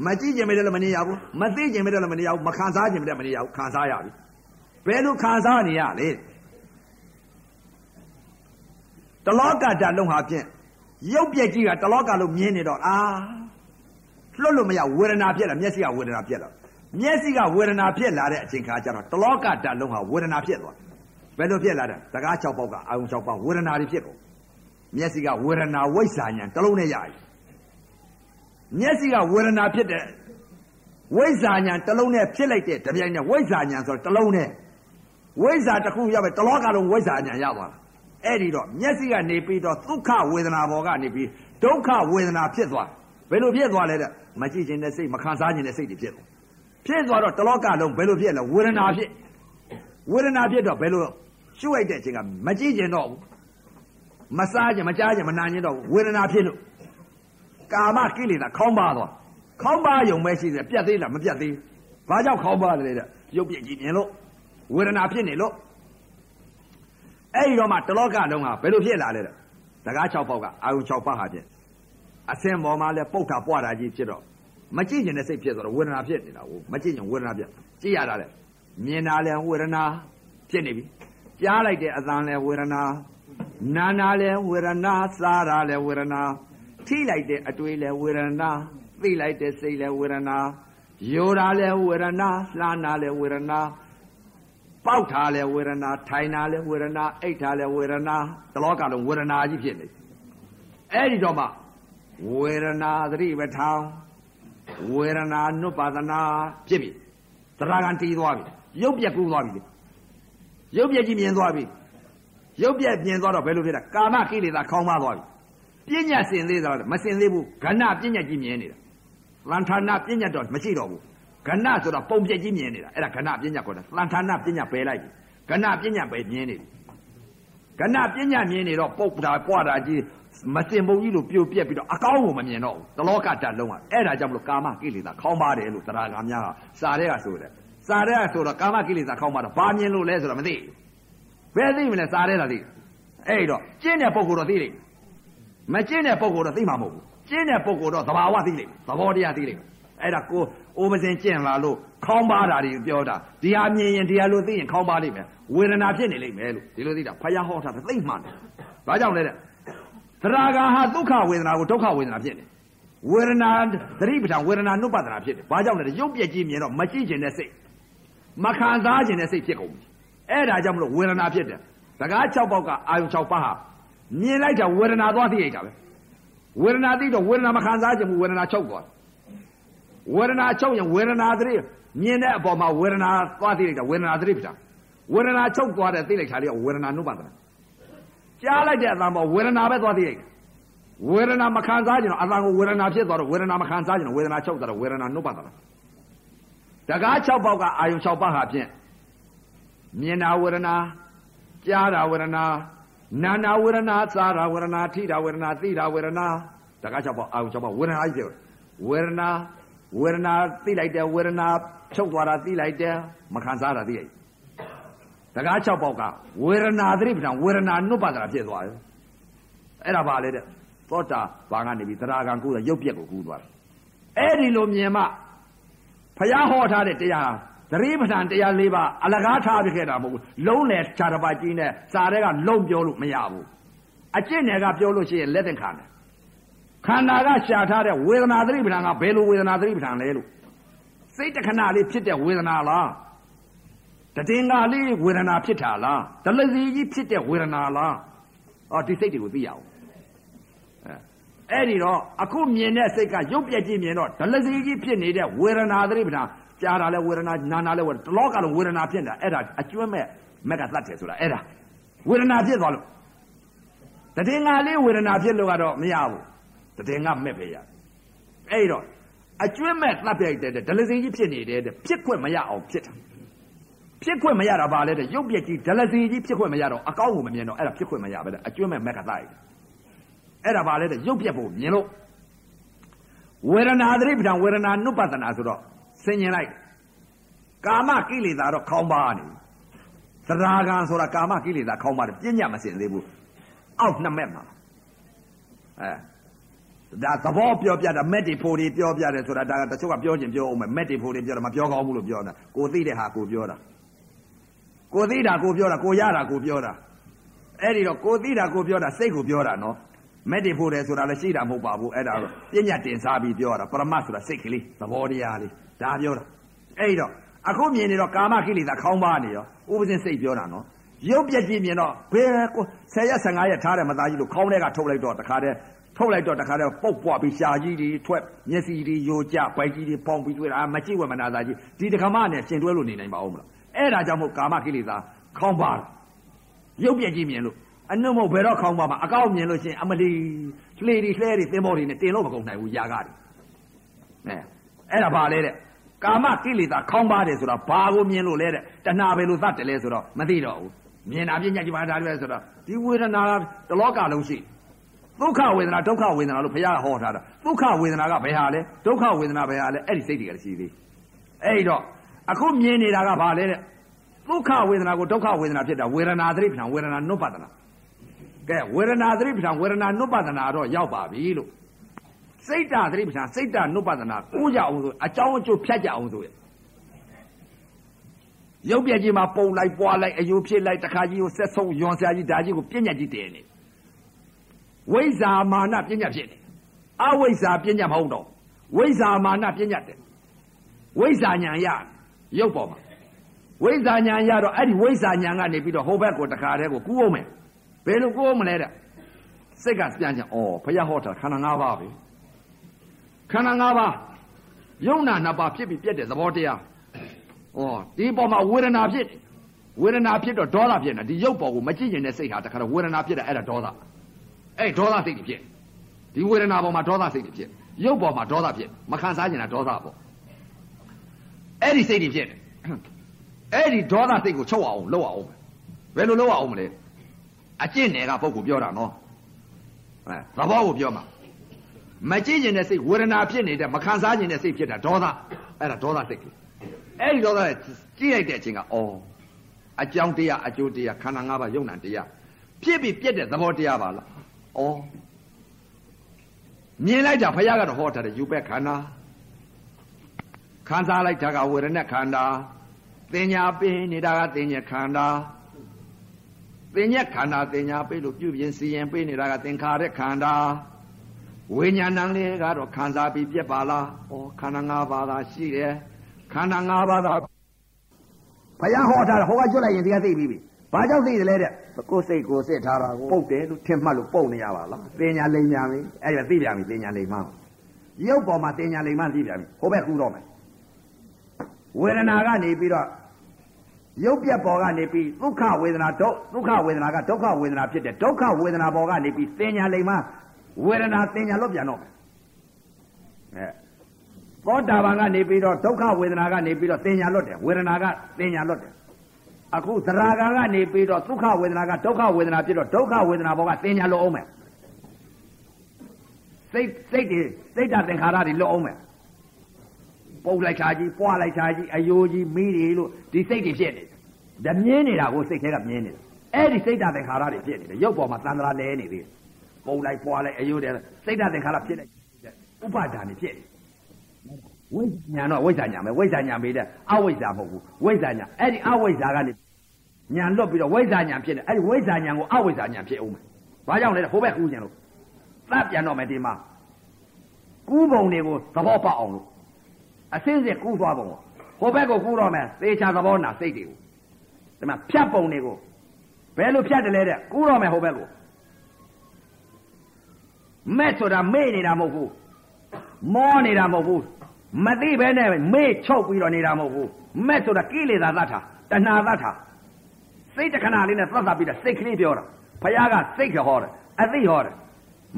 မကြည့်ခြင်းမလည်းမနေရဘူးမသိခြင်းမလည်းမနေရဘူးမခံစားခြင်းမလည်းမနေရဘူးခံစားရပြီဘယ်လိုခံစားနေရလဲ တလောကဓာတ်လုံးဟာဖြင့်ရုပ်ပြက်ကြီးကတလောကလုံးမြင်နေတော့အာလွတ်လို့မရဝေဒနာဖြစ်လာမျက်စိကဝေဒနာဖြစ်လာမျက်စိကဝေဒနာဖြစ်လာတဲ့အချိန်ခါကျတော့တလောကဓာတ်လုံးဟာဝေဒနာဖြစ်သွားဘယ်လိုဖြစ်လာတဲ့တကား6ပေါက်ကအာယုံ6ပေါက်ဝေဒနာတွေဖြစ်ကုန်မျက်စိကဝေဒနာဝိဇ္ဇာညာတလုံးနဲ့ရပြီမျက်စိကဝေဒနာဖြစ်တဲ့ဝိဇ္ဇာညာတလုံးနဲ့ဖြစ်လိုက်တဲ့တပြိုင်နက်ဝိဇ္ဇာညာဆိုတော့တလုံးနဲ့ဝိဇ္ဇာတစ်ခုရပဲတလောကလုံးဝိဇ္ဇာညာရသွားတာ အဲ့ဒီတော့မျက်စိကနေပြီးတော့ဒုက္ခဝေဒနာဘောကနေပြီးဒုက္ခဝေဒနာဖြစ်သွားဘယ်လိုဖြစ်သွားလဲတဲ့မကြည့်ခြင်းနဲ့စိတ်မခံစားခြင်းနဲ့စိတ်တွေဖြစ်သွားဖြစ်သွားတော့တလောကလုံးဘယ်လိုဖြစ်လဲဝေဒနာဖြစ်ဝေဒနာဖြစ်တော့ဘယ်လိုရှုလိုက်တဲ့အချိန်ကမကြည့်ခြင်းတော့ဘူးမစားခြင်းမကြားခြင်းမနာခြင်းတော့ဝေဒနာဖြစ်လို့ကာမကိလေသာခေါင်းပါသွားခေါင်းပါယုံပဲရှိတယ်ပြတ်သေးလားမပြတ်သေးဘာကြောင့်ခေါင်းပါတယ်တဲ့ရုပ်ပြည့်ကြည့်မြင်လို့ဝေဒနာဖြစ်နေလို့ အဲ့ဒီတော့မှတလောကလုံးကဘယ်လိုဖြစ်လာလဲတဲ့တကား6ပေါက်ကအာယုံ6ပါးဟာဖြင့်အစင်ပေါ်မှာလဲပုတ်တာပွားတာကြီးဖြစ်တော့မကြည့်ကျင်တဲ့စိတ်ဖြစ်သွားတော့ဝေဒနာဖြစ်နေတာဟိုမကြည့်ကျင်ဝေဒနာဖြစ်ကြည့်ရတာလေမြင်တာလဲဝေဒနာဖြစ်နေပြီကြားလိုက်တဲ့အသံလဲဝေဒနာနာနာလဲဝေဒနာစားတာလဲဝေဒနာထိလိုက်တဲ့အတွေ့လဲဝေဒနာသိလိုက်တဲ့စိတ်လဲဝေဒနာယောတာလဲဝေဒနာလှမ်းတာလဲဝေဒနာ ပေါက်တာလဲဝေဒနာထိုင်တာလဲဝေဒနာအိတ်တာလဲဝေဒနာတလောကလုံးဝေဒနာကြီးဖြစ်နေအဲ့ဒီတော့မှဝေဒနာသတိပဋ္ဌာန်ဝေဒနာနုပါဒနာဖြစ်ပြီသရဂံတီးသွားပြီရုပ်ပြက်ကူးသွားပြီရုပ်ပြက်ကြီးမြင်သွားပြီရုပ်ပြက်မြင်သွားတော့ဘယ်လိုဖြစ်လဲကာမကိလေသာခေါင်းမသွားပြီပညာစင်သေးသလားမစင်သေးဘူးခဏပညာကြီးမြင်နေတာလန်ဌာနပညာတော့မရှိတော့ဘူး ခဏဆိုတော့ပုံပြက်ကြီးမြင်နေတာအဲ့ဒါခဏပညာခေါ်တာလန်ဌာနပညာပယ်လိုက်ပြီခဏပညာပဲမြင်နေပြီခဏပညာမြင်နေတော့ပုတ်တာပွားတာကြီးမစင်ပုံကြီးလို့ပြိုပြက်ပြီးတော့အကောင်းကိုမမြင်တော့ဘူးတလောကတတ်လုံးကအဲ့ဒါကြောင့်မလို့ကာမကိလေသာခေါင်းပါတယ်လို့တရားကများကစာတဲ့ကဆိုတယ်စာတဲ့ကဆိုတော့ကာမကိလေသာခေါင်းပါတော့ဘာမြင်လို့လဲဆိုတော့မသိဘယ်သိမလဲစာတဲ့တာသိအဲ့တော့ကျင့်တဲ့ပုံကိုတော့သိလိမ့်မကျင့်တဲ့ပုံကိုတော့သိမှာမဟုတ်ဘူးကျင့်တဲ့ပုံကိုတော့သဘာဝသိလိမ့်သဘောတရားသိလိမ့် အဲ့ဒါကိုအိုးပစင်ကျင့်လာလို့ခေါင်းပါတာတွေပြောတာဒီဟာမြင်ရင်ဒီဟာလို့သိရင်ခေါင်းပါလိမ့်မယ်ဝေဒနာဖြစ်နေလိမ့်မယ်လို့ဒီလိုသိတာဖယားဟောတာသိမှန်တယ်ဘာကြောင့်လဲတဲ့သရဂါဟာဒုက္ခဝေဒနာကိုဒုက္ခဝေဒနာဖြစ်တယ်ဝေဒနာသတိပဋ္ဌာန်ဝေဒနာနုပဒနာဖြစ်တယ်ဘာကြောင့်လဲတဲ့ရုပ်ပြက်ကြီးမြင်တော့မကြည့်ခြင်းတဲ့စိတ်မခံစားခြင်းတဲ့စိတ်ဖြစ်ကုန်ပြီအဲ့ဒါကြောင့်မလို့ဝေဒနာဖြစ်တယ်စကား6ပေါက်ကအာယုံ6ပါးဟာမြင်လိုက်တာဝေဒနာသွားသိရတာပဲဝေဒနာသိတော့ဝေဒနာမခံစားခြင်းဘူးဝေဒနာချုပ်သွား ဝေဒနာချုပ်ရင်ဝေဒနာသတိမြင်တဲ့အပေါ်မှာဝေဒနာသွားသိလိုက်တာဝေဒနာသတိပဋ္ဌာန်ဝေဒနာချုပ်သွားတယ်သိလိုက်တာလေဝေဒနာနုပဒနာကြားလိုက်တဲ့အတန်ပေါ်ဝေဒနာပဲသွားသိလိုက်ဝေဒနာမခံစားခြင်းတော့အတန်ကိုဝေဒနာဖြစ်သွားတော့ဝေဒနာမခံစားခြင်းတော့ဝေဒနာချုပ်သွားတော့ဝေဒနာနုပဒနာတကား6ပေါက်ကအာယုံ6ပါးဟာဖြင့်မြင်တာဝေဒနာကြားတာဝေဒနာနာနာဝေဒနာစားတာဝေဒနာထိတာဝေဒနာသိတာဝေဒနာတကား6ပေါက်အာယုံ6ပေါက်ဝေဒနာကြီးပြောဝေဒနာ ဝေဒနာသိလိုက်တယ်ဝေဒနာချုပ်သွားတာသိလိုက်တယ်မခံစားတာသိလိုက်တကား6ပေါက်ကဝေဒနာသတိပဋ္ဌာန်ဝေဒနာနုပ္ပဒနာဖြစ်သွားတယ်အဲ့ဒါပါလေတဲ့သောတာဘာကနေပြီးတရားကံကူးတော့ရုပ်ပြက်ကိုကူးသွားတယ်အဲ့ဒီလိုမြင်မှဖျားဟောထားတဲ့တရားသတိပဋ္ဌာန်တရား၄ပါးအလကားထားပြခဲ့တာမဟုတ်ဘူးလုံးလေခြားတစ်ပါးကြီးနဲ့စာတွေကလုံးပြောလို့မရဘူးအကျင့်နယ်ကပြောလို့ရှိရင်လက်သင်ခံတယ် ခန္ဓာကရှာထားတဲ့ဝေဒနာသတိပဋ္ဌာန်ကဘယ်လိုဝေဒနာသတိပဋ္ဌာန်လဲလို့စိတ်တခဏလေးဖြစ်တဲ့ဝေဒနာလားတည်ငါလေးဝေဒနာဖြစ်တာလားဒလစီကြီးဖြစ်တဲ့ဝေဒနာလားအော်ဒီစိတ်တွေကိုသိရအောင်အဲ့ဒီတော့အခုမြင်တဲ့စိတ်ကရုပ်ပြက်ကြီးမြင်တော့ဒလစီကြီးဖြစ်နေတဲ့ဝေဒနာသတိပဋ္ဌာန်ကြားတာလဲဝေဒနာနာနာလဲဝေဒနာတလောကလုံးဝေဒနာဖြစ်တာအဲ့ဒါအကျွမ်းမဲ့မက်ကသတ်တယ်ဆိုတာအဲ့ဒါဝေဒနာဖြစ်သွားလို့တည်ငါလေးဝေဒနာဖြစ်လို့ကတော့မရဘူး တည်ငါမဲ့ပဲရအဲ့တော့အကျွမ်းမဲ့သတ်ပြိုက်တဲ့ဒလစီကြီးဖြစ်နေတဲ့ဖြစ်ခွင့်မရအောင်ဖြစ်တာဖြစ်ခွင့်မရတာပါလေတဲ့ရုပ်ပြက်ကြီးဒလစီကြီးဖြစ်ခွင့်မရတော့အကောင်းကိုမမြင်တော့အဲ့ဒါဖြစ်ခွင့်မရပဲတဲ့အကျွမ်းမဲ့မက်ကသတ်အဲ့ဒါပါလေတဲ့ရုပ်ပြက်ဖို့မြင်လို့ဝေဒနာသတိပဋ္ဌာန်ဝေဒနာနုပဒနာဆိုတော့ဆင်ញင်လိုက်ကာမကိလေသာတော့ခေါင်းပါနေသရာဂံဆိုတာကာမကိလေသာခေါင်းပါတယ်ပြဉ္ညာမစင်သေးဘူးအောက်နှစ်မက်မှာအဲ ဒါသဘောပြောပြတာမက်တီဖိုတွေပြောပြတယ်ဆိုတာဒါကတချို့ကပြောခြင်းပြောအောင်မယ်မက်တီဖိုတွေပြောတာမပြောကောင်းဘူးလို့ပြောတာကိုသိတဲ့ဟာကိုပြောတာကိုသိတာကိုပြောတာကိုရတာကိုပြောတာအဲ့ဒီတော့ကိုသိတာကိုပြောတာစိတ်ကိုပြောတာနော်မက်တီဖိုတယ်ဆိုတာလည်းရှိတာမဟုတ်ပါဘူးအဲ့ဒါတော့ပညာတင်စားပြီးပြောတာပရမတ်ဆိုတာစိတ်ကလေးသဘောတရားလေးဒါပြောတာအဲ့တော့အခုမြင်နေတော့ကာမကိလေသာခေါင်းပါနေရောဥပဇင်းစိတ်ပြောတာနော်ရုပ်ပြက်ကြည့်မြင်တော့ဘယ်ကို10ရက်15ရက်ထားတယ်မသားကြီးလို့ခေါင်းထဲကထုတ်လိုက်တော့တခါတည်း ထုတ်လိုက်တော့တခါတည်းပုတ်ပွားပြီးရှာကြီးတွေထွက်မျက်စိတွေယိုကျပိုက်ကြီးတွေပေါင်ပြီးတွေ့တာမကြည့်ဝမနာသားကြီးဒီတခါမှနဲ့ရှင်တွဲလို့နေနိုင်ပါဦးမလားအဲ့ဒါကြောင့်မို့ကာမကိလေသာခေါင်းပါရုပ်ပြက်ကြည့်မြင်လို့အနှုတ်မဟုတ်ဘယ်တော့ခေါင်းပါမှာအကောက်မြင်လို့ရှင်အမလီလှေတွေလှဲတွေသင်္ဘောတွေနဲ့တင်လို့မကုန်နိုင်ဘူးຢာကားတွေအဲအဲ့ဒါပါလေတဲ့ကာမကိလေသာခေါင်းပါတယ်ဆိုတာဘာကိုမြင်လို့လဲတဲ့တဏှာပဲလို့သတ်တယ်လဲဆိုတော့မသိတော့ဘူးမြင်တာပြညာကြီးပါဒါတွေဆိုတော့ဒီဝေဒနာတလောကလုံးရှိ ဒုက္ခဝေဒနာဒုက္ခဝေဒနာလို့ဘုရားဟောထားတာဒုက္ခဝေဒနာကဘယ်ဟာလဲဒုက္ခဝေဒနာဘယ်ဟာလဲအဲ့ဒီစိတ်တွေကရှိသေးအဲ့တော့အခုမြင်နေတာကဘာလဲတဲ့ဒုက္ခဝေဒနာကိုဒုက္ခဝေဒနာဖြစ်တာဝေဒနာသတိပဋ္ဌာန်ဝေဒနာနုပ္ပဒနာကဲဝေဒနာသတိပဋ္ဌာန်ဝေဒနာနုပ္ပဒနာတော့ရောက်ပါပြီလို့စိတ်တသတိပဋ္ဌာန်စိတ်တနုပ္ပဒနာကိုးကြအောင်ဆိုအကြောင်းအကျိုးဖြတ်ကြအောင်ဆိုရရုပ်ပြကြီးမှာပုံလိုက်ပွားလိုက်အယိုဖြစ်လိုက်တခါကြီးကိုဆက်ဆုံးယွန်ဆရာကြီးဒါကြီးကိုပြဉ္ညာကြီးတည်နေ ဝိဇာမာနပြဉ္ညာဖြစ်နေအဝိဇ္ဇာပြဉ္ညာမဟုတ်တော့ဝိဇာမာနပြဉ္ညာတယ်ဝိဇာညာရရုပ်ပေါ်မှာဝိဇာညာရတော့အဲ့ဒီဝိဇာညာကနေပြီးတော့ဟိုဘက်ကိုတခါတည်းကိုကူးအောင်မယ်ဘယ်လိုကူးအောင်မလဲတဲ့စိတ်ကပြန်ချင်ဩဘုရားဟောတာခန္ဓာ၅ပါးပဲခန္ဓာ၅ပါးယုံနာနှစ်ပါးဖြစ်ပြီးပြက်တဲ့သဘောတရားဩဒီပေါ်မှာဝေဒနာဖြစ်ဝေဒနာဖြစ်တော့ဒေါသဖြစ်နေဒီရုပ်ပေါ်ကိုမကြည့်ရင်တဲ့စိတ်ဟာတခါတော့ဝေဒနာဖြစ်တယ်အဲ့ဒါဒေါသ အဲ့ဒေါသစိတ်တွေဖြစ်ဒီဝေဒနာပေါ်မှာဒေါသစိတ်တွေဖြစ်ရုပ်ပေါ်မှာဒေါသဖြစ်မခံစားကျင်တာဒေါသပေါ့အဲ့ဒီစိတ်တွေဖြစ်တယ်အဲ့ဒီဒေါသစိတ်ကိုချုပ်အောင်လုပ်အောင်ဘယ်လိုလုပ်အောင်မလဲအကျင့်တွေကပုဂ္ဂိုလ်ပြောတာနော်အဲသဘောကိုပြောမှာမကြည့်ကျင်တဲ့စိတ်ဝေဒနာဖြစ်နေတဲ့မခံစားကျင်တဲ့စိတ်ဖြစ်တာဒေါသအဲ့ဒါဒေါသစိတ်ကြီးအဲ့ဒီဒေါသကြည့်လိုက်တဲ့အချိန်ကအော်အကြောင်းတရားအကျိုးတရားခန္ဓာ၅ပါးယုံနာတရားဖြစ်ပြီးပြက်တဲ့သဘောတရားပါလား အော်မြင်လိုက်တာဘုရားကတော့ဟောထားတယ်ယူပက်ခန္ဓာခံစားလိုက်တာကဝေဒနာခန္ဓာတင်ညာပေးနေတာကတင်ညာခန္ဓာတင်ညာခန္ဓာတင်ညာပေးလို့ပြုပြင်စီရင်ပေးနေတာကသင်္ခါရခန္ဓာဝိညာဏံလေးကတော့ခံစားပြီးပြက်ပါလားဩခန္ဓာ၅ပါးသာရှိတယ်ခန္ဓာ၅ပါးသာဘုရားဟောထားတာဟောကကျွတ်လိုက်ရင်ဒီကသိပြီးပြီ ဘာကြောင့်သိတယ်လဲတဲ့ကိုယ်စိတ်ကိုစစ်ထားတာကိုပုတ်တယ်လို့ထင်မှတ်လို့ပုတ်နေရပါလားတင်ညာလိမ်ညာပြီအဲ့ဒါသိပြန်ပြီတင်ညာလိမ်မှရုပ်ပေါ်မှာတင်ညာလိမ်မှသိပြန်ပြီဟိုဘက်ကူတော့မယ်ဝေဒနာကနေပြီးတော့ရုပ်ပြက်ပေါ်ကနေပြီးဒုက္ခဝေဒနာဒုဒုက္ခဝေဒနာကဒုက္ခဝေဒနာဖြစ်တယ်ဒုက္ခဝေဒနာပေါ်ကနေပြီးတင်ညာလိမ်မှဝေဒနာတင်ညာလွတ်ပြန်တော့မယ်အဲသောတာပန်ကနေပြီးတော့ဒုက္ခဝေဒနာကနေပြီးတော့တင်ညာလွတ်တယ်ဝေဒနာကတင်ညာလွတ်တယ် အခုသရဂံကနေပြီးတော့ဒုက္ခဝေဒနာကဒုက္ခဝေဒနာဖြစ်တော့ဒုက္ခဝေဒနာပေါ်ကတင်ညာလွတ်အောင်မယ်စိတ်စိတ်တွေစိတ်ဓာတ်သင်္ခါရတွေလွတ်အောင်မယ်ပုတ်လိုက်ချာကြီးပွားလိုက်ချာကြီးအယိုးကြီးမိတွေလို့ဒီစိတ်တွေဖြစ်နေတယ်ဒါမြင်းနေတာကိုစိတ်ထဲကမြင်းနေတယ်အဲ့ဒီစိတ်ဓာတ်သင်္ခါရတွေဖြစ်နေတယ်ရုပ်ပေါ်မှာသန္တရာလဲနေသေးတယ်ပုတ်လိုက်ပွားလိုက်အယိုးတယ်စိတ်ဓာတ်သင်္ခါရဖြစ်လိုက်ဥပါဒာနေဖြစ်နေ ဝိညာတော့ဝိဇ္ဇာညာပဲဝိဇ္ဇာညာမေးတဲ့အဝိဇ္ဇာမဟုတ်ဘူးဝိဇ္ဇာညာအဲ့ဒီအဝိဇ္ဇာကနေညာလွတ်ပြီးတော့ဝိဇ္ဇာညာဖြစ်နေအဲ့ဒီဝိဇ္ဇာညာကိုအဝိဇ္ဇာညာဖြစ်အောင်မယ်ဘာကြောင့်လဲဟိုဘက်ကူးညာလို့သတ်ပြန်တော့မယ်ဒီမှာကူးပုံတွေကိုသဘောပေါက်အောင်လို့အစင်းစစ်ကူးသွားပုံဟိုဘက်ကိုကူးတော့မယ်သေချာသဘောနာစိတ်တွေကိုဒီမှာဖြတ်ပုံတွေကိုဘယ်လိုဖြတ်တယ်လဲတဲ့ကူးတော့မယ်ဟိုဘက်ကိုမဲ့ဆိုတာမေ့နေတာမဟုတ်ဘူးမောနေတာမဟုတ်ဘူး မသိပဲနဲ့မေ့ချုပ်ပြီးတော့နေတာမဟုတ်ဘူးမဲ့ဆိုတာကိလေသာသတ်တာတဏှာသတ်တာစိတ်တခဏလေးနဲ့သတ်သတ်ပြီးတော့စိတ်ကလေးပြောတာဘုရားကစိတ်ကဟောတယ်အသိဟောတယ်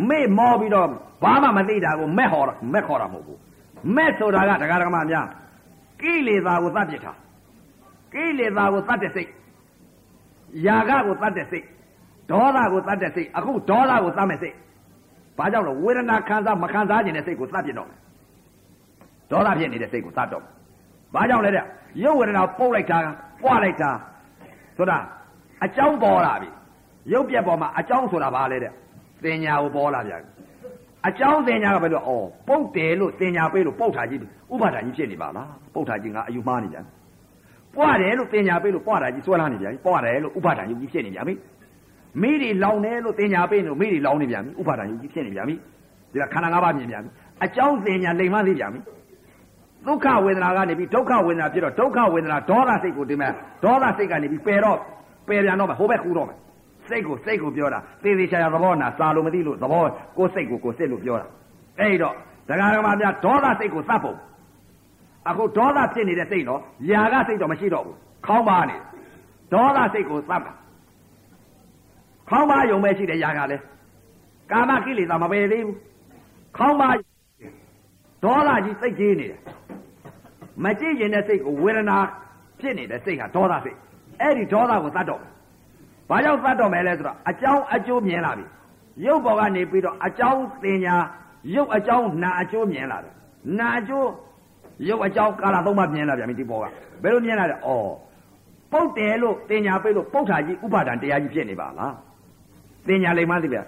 မေ့မောပြီးတော့ဘာမှမသိတာကိုမဲ့ဟောတာမဲ့ခေါ်တာမဟုတ်ဘူးမဲ့ဆိုတာကတရားဓမ္မများကိလေသာကိုသတ်ပြစ်တာကိလေသာကိုသတ်တဲ့စိတ်ယာကကိုသတ်တဲ့စိတ်ဒေါသကိုသတ်တဲ့စိတ်အခုဒေါသကိုသတ်မဲ့စိတ်ဘာကြောင့်လဲဝေဒနာခံစားမခံစားခြင်းတဲ့စိတ်ကိုသတ်ပြစ်တော့မယ် ဒေါသဖြစ်နေတဲ့စိတ်ကိုသတ်တော့ဘာကြောင့်လဲတဲ့ရုပ်ဝေဒနာပုတ်လိုက်တာပွားလိုက်တာဆိုတာအကြောင်းပေါ်လာပြီရုပ်ပြက်ပေါ်မှာအကြောင်းဆိုတာဘာလဲတဲ့သင်ညာကိုပေါ်လာပြန်အကြောင်းသင်ညာကဘယ်လိုဩပုတ်တယ်လို့သင်ညာပေးလို့ပုတ်တာကြီးဥပါဒာကြီးဖြစ်နေပါလားပုတ်တာကြီးငါအယူမှားနေပြန်ပွားတယ်လို့သင်ညာပေးလို့ပွားတာကြီးဆွဲလာနေပြန်ပွားတယ်လို့ဥပါဒာကြီးဖြစ်နေပြန်ပြီမိတွေလောင်တယ်လို့သင်ညာပေးလို့မိတွေလောင်နေပြန်ပြီဥပါဒာကြီးဖြစ်နေပြန်ပြီဒီကခန္ဓာ၅ပါးမြင်ပြန်ပြီအကြောင်းသင်ညာလိမ်မှသိပြန်ပြီ ဒုက္ခဝေဒနာကနေပြီးဒုက္ခဝေဒနာဖြစ်တော့ဒုက္ခဝေဒနာဒေါသစိတ်ကိုဒီမဲ့ဒေါသစိတ်ကနေပြီးပယ်တော့ပယ်ပြန်တော့မယ်ဟိုဘက်ကူတော့မယ်စိတ်ကိုစိတ်ကိုပြောတာသေသေးချာချာသဘောနာစာလို့မသိလို့သဘောကိုစိတ်ကိုကိုစစ်လို့ပြောတာအဲ့တော့ဒကာဒကမများဒေါသစိတ်ကိုသတ်ဖို့အခုဒေါသဖြစ်နေတဲ့စိတ်တော့ຢာကစိတ်တော့မရှိတော့ဘူးခေါင်းပါနေဒေါသစိတ်ကိုသတ်တာခေါင်းပါယုံပဲရှိတယ်ຢာကလည်းကာမကိလေသာမပယ်သေးဘူးခေါင်းပါ ဒေါသကြီးစိတ်ကြီးနေတယ်မကြည့်ရင်တဲ့စိတ်ကိုဝေဒနာဖြစ်နေတဲ့စိတ်ကဒေါသစိတ်အဲ့ဒီဒေါသကိုသတ်တော့ဘာကြောင့်သတ်တော့မယ်လဲဆိုတော့အကြောင်းအကျိုးမြင်လာပြီရုပ်ပေါ်ကနေပြီးတော့အကြောင်းသင်ညာရုပ်အကြောင်းနာအကျိုးမြင်လာတယ်နာအကျိုးရုပ်အကြောင်းကာလသုံးပါးမြင်လာပြန်ပြီဒီပေါ်ကဘယ်လိုမြင်လာလဲဩပုတ်တယ်လို့သင်ညာပေးလို့ပုတ်တာကြီးဥပါဒံတရားကြီးဖြစ်နေပါလားသင်ညာလိမ့်မှသိဗျ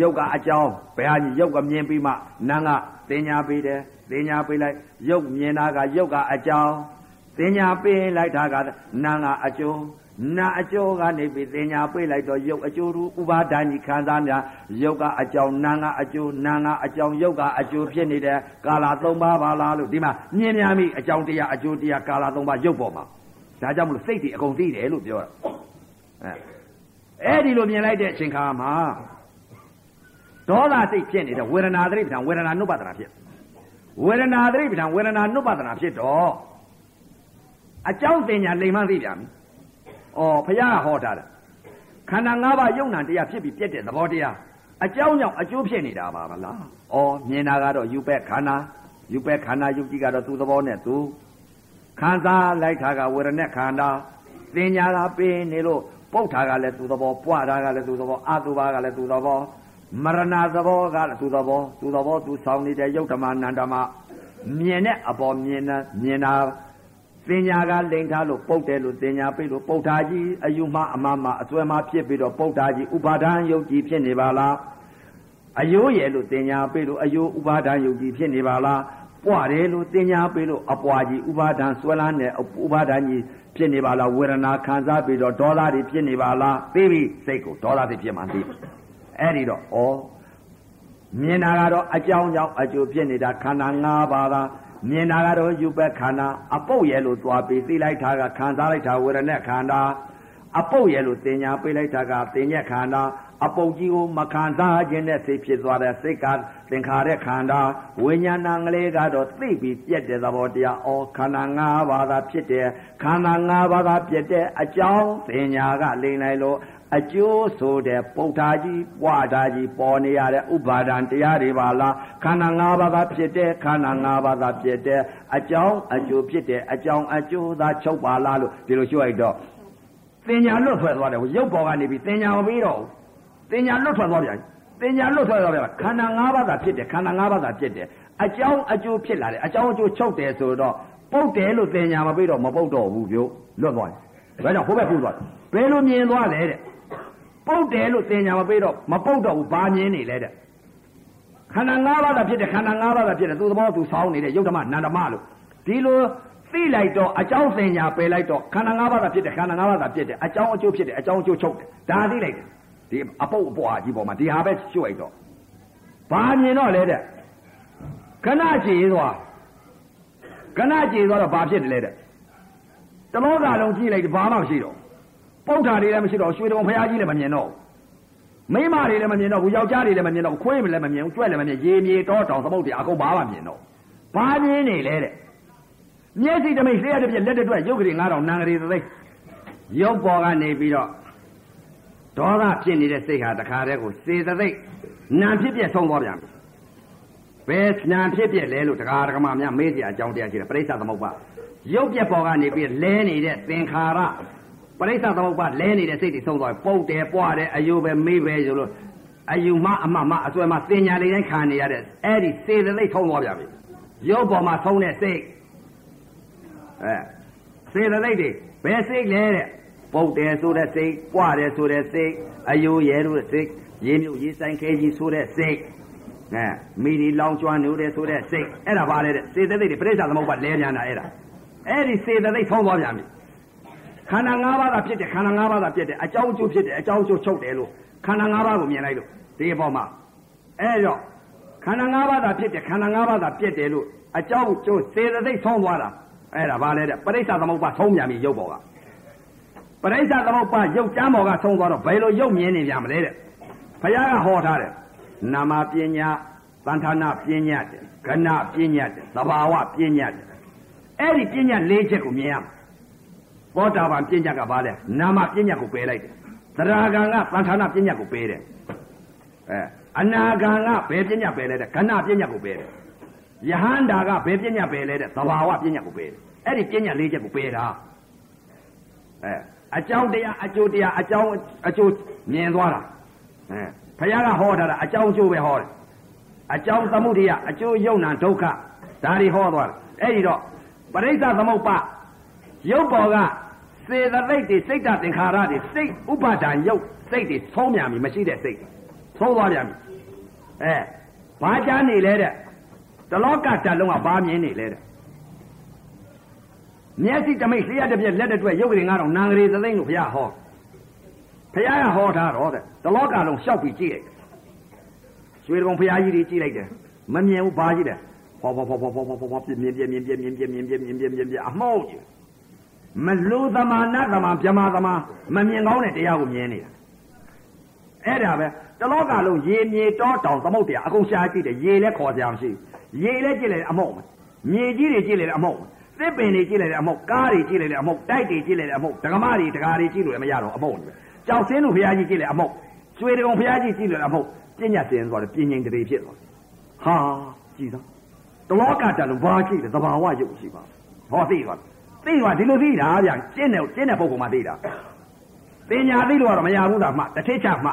ရုပ်ကအကြောင်းဘယ်ဟာကြီးရုပ်ကမြင်ပြီးမှနာကသင်ညာပေးတယ်သင်ညာပေးလိုက်ရုပ်မြင်တာကရုပ်ကအကြောင်းသင်ညာပေးလိုက်တာကနာကအကျိုးနာအကျိုးကနေပြီးသင်ညာပေးလိုက်တော့ရုပ်အကျိုးရူဥပါဒာနိခံစားများရုပ်ကအကြောင်းနာကအကျိုးနာကအကြောင်းရုပ်ကအကျိုးဖြစ်နေတဲ့ကာလ၃ပါးပါလားလို့ဒီမှာမြင်များမိအကြောင်းတရားအကျိုးတရားကာလ၃ပါးရုပ်ပေါ်မှာဒါကြောင့်မလို့စိတ်တွေအကုန်သိတယ်လို့ပြောတာအဲအဲ့ဒီလိုမြင်လိုက်တဲ့အချိန်ခါမှာ ဒေါသစိတ်ဖြစ်နေတဲ့ဝေဒနာသတိပဋ္ဌာန်ဝေဒနာနုပဒနာဖြစ်ဝေဒနာသတိပဋ္ဌာန်ဝေဒနာနုပဒနာဖြစ်တော့အကြောင်းတင်ညာလိမ်မှန်းသိပြန်ပြီ။အော်ဘုရားကဟောထားတာခန္ဓာ၅ပါးယုံနာတရားဖြစ်ပြီးပြက်တဲ့သဘောတရားအကြောင်းကြောင့်အကျိုးဖြစ်နေတာပါမလား။အော်မြင်တာကတော့ယူပက်ခန္ဓာယူပက်ခန္ဓာယုတ်ကြီးကတော့သူ့သဘောနဲ့သူခံစားလိုက်တာကဝေဒနာခန္ဓာသင်ညာကပင်နေလို့ပုတ်တာကလည်းသူ့သဘောပွားတာကလည်းသူ့သဘောအတုပါကလည်းသူ့သဘော မရဏသဘောကလည်းသူ့သဘောသူ့သဘောသူဆောင်နေတဲ့ယုတ်ဓမ္မနန္ဒမမြင်တဲ့အပေါ်မြင်တာမြင်တာသင်ညာကလိန်ထားလို့ပုတ်တယ်လို့သင်ညာပြလို့ပုတ်တာကြီးအယူမအမမအစွဲမဖြစ်ပြီးတော့ပုတ်တာကြီးဥပါဒံယုတ်ကြီးဖြစ်နေပါလားအယိုးရဲ့လို့သင်ညာပြလို့အယိုးဥပါဒံယုတ်ကြီးဖြစ်နေပါလားပွားတယ်လို့တင်ညာပေးလို့အပွားကြီးဥပါဒံဆွဲလန်းတဲ့ဥပါဒံကြီးဖြစ်နေပါလားဝေဒနာခံစားပြီးတော့ဒေါသတွေဖြစ်နေပါလားသိပြီစိတ်ကိုဒေါသတွေဖြစ်မှသိ အဲ့ဒီတော့ဩမြင်တာကတော့အကြောင်းကြောင့်အကျိုးဖြစ်နေတာခန္ဓာ၅ပါးသာမြင်တာကတော့ယူပက်ခန္ဓာအပုတ်ရဲ့လို့သွားပြီးသိလိုက်တာကခံစားလိုက်တာဝေဒနာခန္ဓာအပုတ်ရဲ့လို့တင်ညာပေးလိုက်တာကတင်ညက်ခန္ဓာအပုတ်ကြီးကိုမခံစားခြင်းနဲ့စိတ်ဖြစ်သွားတဲ့စိတ်ကသင်္ခါရခန္ဓာဝိညာဏကလေးကတော့သိပြီးပြက်တဲ့သဘောတရားဩခန္ဓာ၅ပါးသာဖြစ်တယ်ခန္ဓာ၅ပါးသာပြက်တဲ့အကြောင်းသင်ညာကလိမ့်လိုက်လို့ အကျိုးဆိုတဲ့ပုဋ္ဌာကြီးပွားတာကြီးပေါ်နေရတဲ့ဥပါဒံတရားတွေပါလားခန္ဓာ၅ပါးသာဖြစ်တဲ့ခန္ဓာ၅ပါးသာဖြစ်တဲ့အကြောင်းအကျိုးဖြစ်တဲ့အကြောင်းအကျိုးသာချုပ်ပါလားလို့ဒီလိုရှင်းလိုက်တော့သင်ညာလွတ်ထွက်သွားတယ်ရုပ်ပေါ်ကနေပြီးသင်ညာမပြီးတော့ဘူးသင်ညာလွတ်ထွက်သွားပြန်သင်ညာလွတ်ထွက်သွားပြန်ခန္ဓာ၅ပါးသာဖြစ်တယ်ခန္ဓာ၅ပါးသာဖြစ်တယ်အကြောင်းအကျိုးဖြစ်လာတယ်အကြောင်းအကျိုးချုပ်တယ်ဆိုတော့ပုတ်တယ်လို့သင်ညာမပြီးတော့မပုတ်တော့ဘူးပြောလွတ်သွားတယ်ဒါကြောင့်ဟိုဘက်ပူသွားတယ်ဘယ်လိုမြင်သွားလဲတဲ့ ပုတ်တယ်လို့သင်ညာမပေးတော့မပုတ်တော့ဘူးဘာမြင်နေလဲတဲ့ခန္ဓာ၅ပါးသာဖြစ်တယ်ခန္ဓာ၅ပါးသာဖြစ်တယ်သူသဘောသူဆောင်းနေတဲ့ယုတ်ဓမ္မနန္ဓမလို့ဒီလိုသိလိုက်တော့အကြောင်းသင်ညာပယ်လိုက်တော့ခန္ဓာ၅ပါးသာဖြစ်တယ်ခန္ဓာ၅ပါးသာဖြစ်တယ်အကြောင်းအကျိုးဖြစ်တယ်အကြောင်းအကျိုးချုပ်တယ်ဒါသိလိုက်တယ်ဒီအပုတ်အပွားကြီးပေါ်မှာဒီဟာပဲကျွတ်လိုက်တော့ဘာမြင်တော့လဲတဲ့ခဏကြည်သွားခဏကြည်သွားတော့ဘာဖြစ်တယ်လဲတဲ့တလောကလုံးကြည့်လိုက်ဘာမှမရှိတော့ ပုတ်တာတွေလည်းမရှိတော့ရွှေတုံဖရာကြီးလည်းမမြင်တော့မိမတွေလည်းမမြင်တော့ဘူးယောက်ျားတွေလည်းမမြင်တော့ခွေးလည်းမမြင်ဘူးကြွက်လည်းမမြင်ရေမြေတောတောင်သမုတ်တွေအကုန်ဘာမှမြင်တော့ဘာမြင်နေလဲတဲ့မျက်စိတမိတ်လျှက်တစ်ပြက်လက်တစ်တွက်ရုပ်ကလေး9000နံကလေးသိရုပ်ပေါ်ကနေပြီးတော့ဒေါသဖြစ်နေတဲ့စိတ်ဟာတခါတည်းကိုစေတသိက်နံဖြစ်ပြဆုံးသွားပြန်ပြီဘယ်နံဖြစ်ပြလဲလို့တရားဓမ္မများမေးစရာအကြောင်းတရားရှိတယ်ပရိစ္ဆသမုပ္ပါရုပ်ပြက်ပေါ်ကနေပြီးလဲနေတဲ့သင်္ခါရ ပရိစ္ဆသမုပ္ပါလဲနေတဲ့စိတ်တွေဆုံးသွားပုတ်တယ်ပွားတယ်အယုပဲမေးပဲဆိုလို့အယုမအမမအစွဲမသင်ညာလေးတိုင်းခံနေရတဲ့အဲ့ဒီစေတသိက်ဆုံးသွားပြန်ပြီရုပ်ပေါ်မှာဆုံးတဲ့စိတ်အဲစေတသိက်တွေဘယ်စိတ်လဲတဲ့ပုတ်တယ်ဆိုတဲ့စိတ်ပွားတယ်ဆိုတဲ့စိတ်အယုရဲလို့စိတ်ရေမြုပ်ရေဆိုင်ခဲကြီးဆိုတဲ့စိတ်အဲမိဒီလောင်ကျွမ်းနေတဲ့ဆိုတဲ့စိတ်အဲ့ဒါပါလေတဲ့စေတသိက်တွေပြိဿသမုပ္ပါလဲပြန်တာအဲ့ဒါအဲ့ဒီစေတသိက်ဆုံးသွားပြန်ပြီ ခန္ဓာ၅ပါးသာဖြစ်တယ်ခန္ဓာ၅ပါးသာဖြစ်တယ်အကြောင်းအကျိုးဖြစ်တယ်အကြောင်းအကျိုးချုပ်တယ်လို့ခန္ဓာ၅ပါးကိုမြင်လိုက်လို့ဒီအပေါ်မှာအဲ့တော့ခန္ဓာ၅ပါးသာဖြစ်တယ်ခန္ဓာ၅ပါးသာပြည့်တယ်လို့အကြောင်းအကျိုးစေတသိက်ဆုံးသွားတာအဲ့ဒါဘာလဲတဲ့ပရိစ္ဆသမုပ္ပါဆုံးပြန်ပြီရုပ်ပေါ်ကပရိစ္ဆသမုပ္ပါရုပ်ကျမ်းပေါ်ကဆုံးသွားတော့ဘယ်လိုရုပ်မြင်နေကြမလဲတဲ့ဘုရားကဟောထားတယ်နာမပညာသံဌာနပညာတဲ့ခဏပညာတဲ့သဘာဝပညာတဲ့အဲ့ဒီပညာ၄ချက်ကိုမြင်ရမှာ သောတာပန်ပညာကဘာလဲနာမပညာကိုပယ်လိုက်တယ်သရဂံကသံဌာနပညာကိုပယ်တယ်အဲအနာဂံကဘယ်ပညာပယ်လဲတဲ့ခဏပညာကိုပယ်တယ်ယဟန္တာကဘယ်ပညာပယ်လဲတဲ့သဘာဝပညာကိုပယ်တယ်အဲ့ဒီပညာ၄ချက်ကိုပယ်တာအဲအကြောင်းတရားအကျိုးတရားအကြောင်းအကျိုးမြင်သွားတာအဲဘုရားကဟောထားတာအကြောင်းအကျိုးပဲဟောတယ်အကြောင်းသမုဒိယအကျိုးယုံနာဒုက္ခဒါတွေဟောသွားတယ်အဲ့ဒီတော့ပရိစ္ဆသမုပ္ပါ ရုပ်ပေါ်ကစေတသိက်တွေစိတ်တသင်္ခါရတွေစိတ်ဥပါဒံရုပ်စိတ်တွေဆုံးမြန်ပြီမရှိတဲ့စိတ်ဆုံးသွားပြန်ပြီအဲဘာကြနေလဲတဲ့တလောကတလုံးကဘာမြင်နေလဲတဲ့မျက်စိတမိတ်လျှက်တစ်ပြက်လက်တစ်တွက်ရုပ်ကလေး9000နံကလေးသသိန်းလို့ဘုရားဟောဘုရားကဟောထားတော့တဲ့တလောကလုံးရှောက်ပြီးကြည့်လိုက်ရွှေတုံဘုရားကြီးတွေကြည့်လိုက်တယ်မမြင်ဘူးဘာကြီးတယ်ဟောဟောဟောဟောဟောဟောဟောပြင်းပြင်းပြင်းပြင်းပြင်းပြင်းပြင်းပြင်းပြင်းပြင်းပြင်းပြင်းပြင်းအမောက်ကြီး မလူသမာနသမာဗြဟ္မာသမာမမြင်ကောင်းတဲ့တရားကိုမြင်နေတာအဲ့ဒါပဲတလောကလုံးရေမြေတောတောင်သမုတ်တရားအကုန်ရှားကြည့်တယ်ရေလည်းခေါ်ကြမရှိရေလည်းကြည့်လိုက်အမောက်မြေကြီးတွေကြည့်လိုက်အမောက်သစ်ပင်တွေကြည့်လိုက်အမောက်ကားတွေကြည့်လိုက်အမောက်တိုက်တွေကြည့်လိုက်အမောက်ဒကမတွေဒကာတွေကြည့်လို့မရတော့အမောက်ကြောက်စင်းတို့ဘုရားကြီးကြည့်လိုက်အမောက်ကျွေတုံဘုရားကြီးကြည့်လိုက်အမောက်ပညာစင်သွားတယ်ပြင်းငိမ်တရေဖြစ်သွားဟာကြည်သားတလောကတလုံးဘာကြည့်လဲသဘာဝရုပ်ရှိပါဟောသိသွား သိသွားဒီလိုသိတာဗျကျင့်တယ်ကျင့်တဲ့ပုဂ္ဂိုလ်မှသိတာပညာသိလို့ကတော့မရဘူးလားမှတစ်ထိချမှ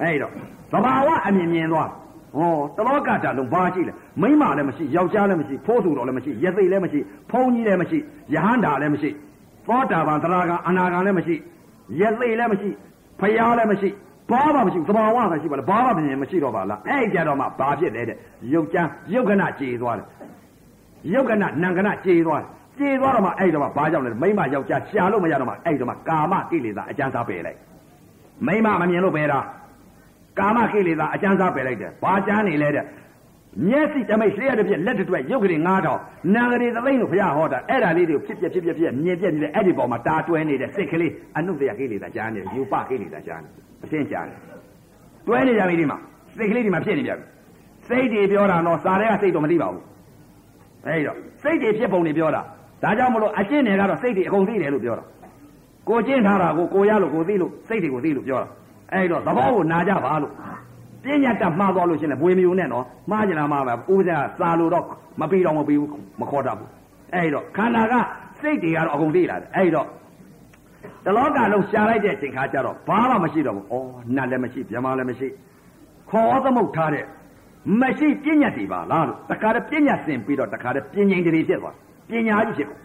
အဲ့တော့သဘာဝအမြင်မြင်သွားဟောတလောကတလုံးဘာရှိလဲမိမလည်းမရှိယောက်ျားလည်းမရှိဖိုးသူတော်လည်းမရှိရသိလည်းမရှိဖုံကြီးလည်းမရှိယဟန္တာလည်းမရှိသောတာပန်သရဂံအနာဂံလည်းမရှိရသိလည်းမရှိဖယားလည်းမရှိဘာမှမရှိဘူးသဘာဝပဲရှိပါလားဘာမှမမြင်မရှိတော့ပါလားအဲ့ကြတော့မှဘာဖြစ်လဲတဲ့ရုပ်ကြမ်းရုပ်ကနကြေသွားတယ်ရုပ်ကနနံကနကြေသွားတယ် ကြေသွားတော့မှအဲ့တော့မှဘာကြောင့်လဲမိမယောက်ျားရှာလို့မရတော့မှအဲ့တော့မှကာမကိလေသာအကျဉ်းစားပယ်လိုက်မိမမမြင်လို့ပဲတာကာမကိလေသာအကျဉ်းစားပယ်လိုက်တယ်ဘာကျမ်းနေလဲတဲ့မျက်စိတမိတ်လျှက်တစ်ပြက်လက်တစ်တွက်ရုပ်ကလေး9000နာဂရီသသိန်းလို့ဘုရားဟောတာအဲ့ဒါလေးတွေကိုဖြစ်ပြဖြစ်ပြဖြစ်မြင်ပြက်နေတယ်အဲ့ဒီပေါ်မှာတာတွဲနေတဲ့စိတ်ကလေးအနုတ္တယကိလေသာကြားနေတယ်ယူပကိလေသာကြားနေတယ်အရှင်းကြားနေတွဲနေကြပြီဒီမှာစိတ်ကလေးဒီမှာဖြစ်နေကြပြီစိတ်တွေပြောတာတော့စာတွေကစိတ်တော့မသိပါဘူးအဲ့တော့စိတ်တွေဖြစ်ပုံတွေပြောတာ ဒါကြောင့်မလို့အရှင်းတွေကတော့စိတ်တွေအကုန်သိတယ်လို့ပြောတာကိုကျင့်ထားတာကိုကိုရလို့ကိုသိလို့စိတ်တွေကိုသိလို့ပြောတာအဲ့တော့သဘောကိုနာကြပါလို့ပညာတတ်မှားသွားလို့ရှင်လေဘွေမျိုးနဲ့နော်မှားကြလားမှားပါဦးဇာစာလို့တော့မပြီးတော့မပြီးဘူးမခေါ်တတ်ဘူးအဲ့တော့ခန္ဓာကစိတ်တွေကတော့အကုန်သိလာတယ်အဲ့တော့တလောကလုံးရှားလိုက်တဲ့အချိန်ခါကျတော့ဘာမှမရှိတော့ဘူး။အော်နတ်လည်းမရှိ၊မြမလည်းမရှိ။ခေါ်သမုတ်ထားတဲ့မရှိပညာတွေပါလားလို့တခါတည်းပညာစင်ပြီးတော့တခါတည်းပညာတွေဖြစ်သွား။ ပညာကြီးဖြစ်ကုန်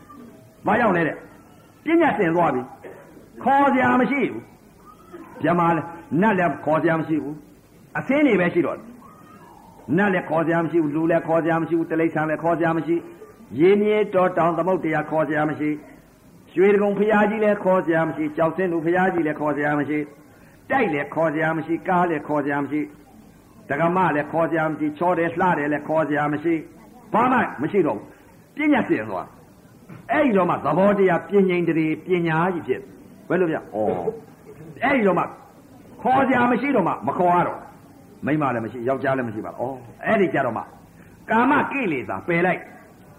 ။ဘာကြောင့်လဲတဲ့။ပညာစင်သွားပြီ။ခေါ်စရာမရှိဘူး။မြမလည်းနတ်လည်းခေါ်စရာမရှိဘူး။အသင်းတွေပဲရှိတော့တယ်။နတ်လည်းခေါ်စရာမရှိဘူး။လူလည်းခေါ်စရာမရှိဘူး။တိရစ္ဆာန်လည်းခေါ်စရာမရှိ။ရေမြေတော်တောင်သမုတ်တရားခေါ်စရာမရှိ။ရွှေတကုံဖရာကြီးလည်းခေါ်စရာမရှိကြောက်စင်းသူဖရာကြီးလည်းခေါ်စရာမရှိတိုက်လည်းခေါ်စရာမရှိကားလည်းခေါ်စရာမရှိဒကမလည်းခေါ်စရာမရှိချောတယ်လှတယ်လည်းခေါ်စရာမရှိဘာမှမရှိတော့ဘူး ပညာစင်သွားအဲ့ဒီတော့မှသဘောတရားပြင်းငိမ့်တည်းပညာကြီးဖြစ်ဘယ်လိုပြဩအဲ့ဒီတော့မှခေါ်စရာမရှိတော့မှမခေါ်ရတော့မိမလည်းမရှိယောက်ျားလည်းမရှိပါဘူးဩအဲ့ဒီကြတော့မှကာမကိလေသာပယ်လိုက်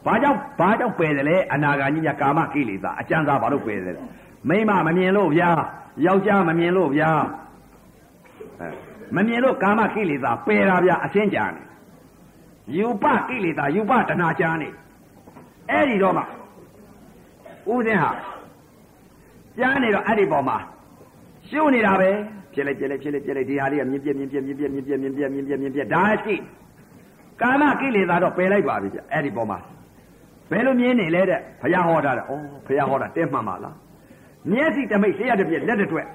ဘာကြောင့်ဘာကြောင့်ပယ်တယ်လဲအနာဂါကြီးများကာမကိလေသာအကျဉ်းစားဘာလို့ပယ်တယ်လဲမိမမမြင်လို့ဗျာယောက်ျားမမြင်လို့ဗျာအဲမမြင်လို့ကာမကိလေသာပယ်တာဗျာအရှင်းကြနေယူပကိလေသာယူပတဏှာကြာနေ အဲ့ဒီတော့မှဦးစင်းဟာကြားနေတော့အဲ့ဒီပေါ်မှာရှုပ်နေတာပဲဖြစ်လိုက်ဖြစ်လိုက်ဖြစ်လိုက်ဖြစ်လိုက်ဒီဟာလေးကမြင်ပြမြင်ပြမြင်ပြမြင်ပြမြင်ပြမြင်ပြမြင်ပြဒါရှိကာမကိလေသာတော့ပယ်လိုက်ပါပြီဗျအဲ့ဒီပေါ်မှာဘယ်လိုမြင်နေလဲတဲ့ဘုရားဟောတာတဲ့ဩဘုရားဟောတာတဲမှန်ပါလားမျက်စိတမိတ်လျှက်တစ်ပြက်လက်တစ်တွက်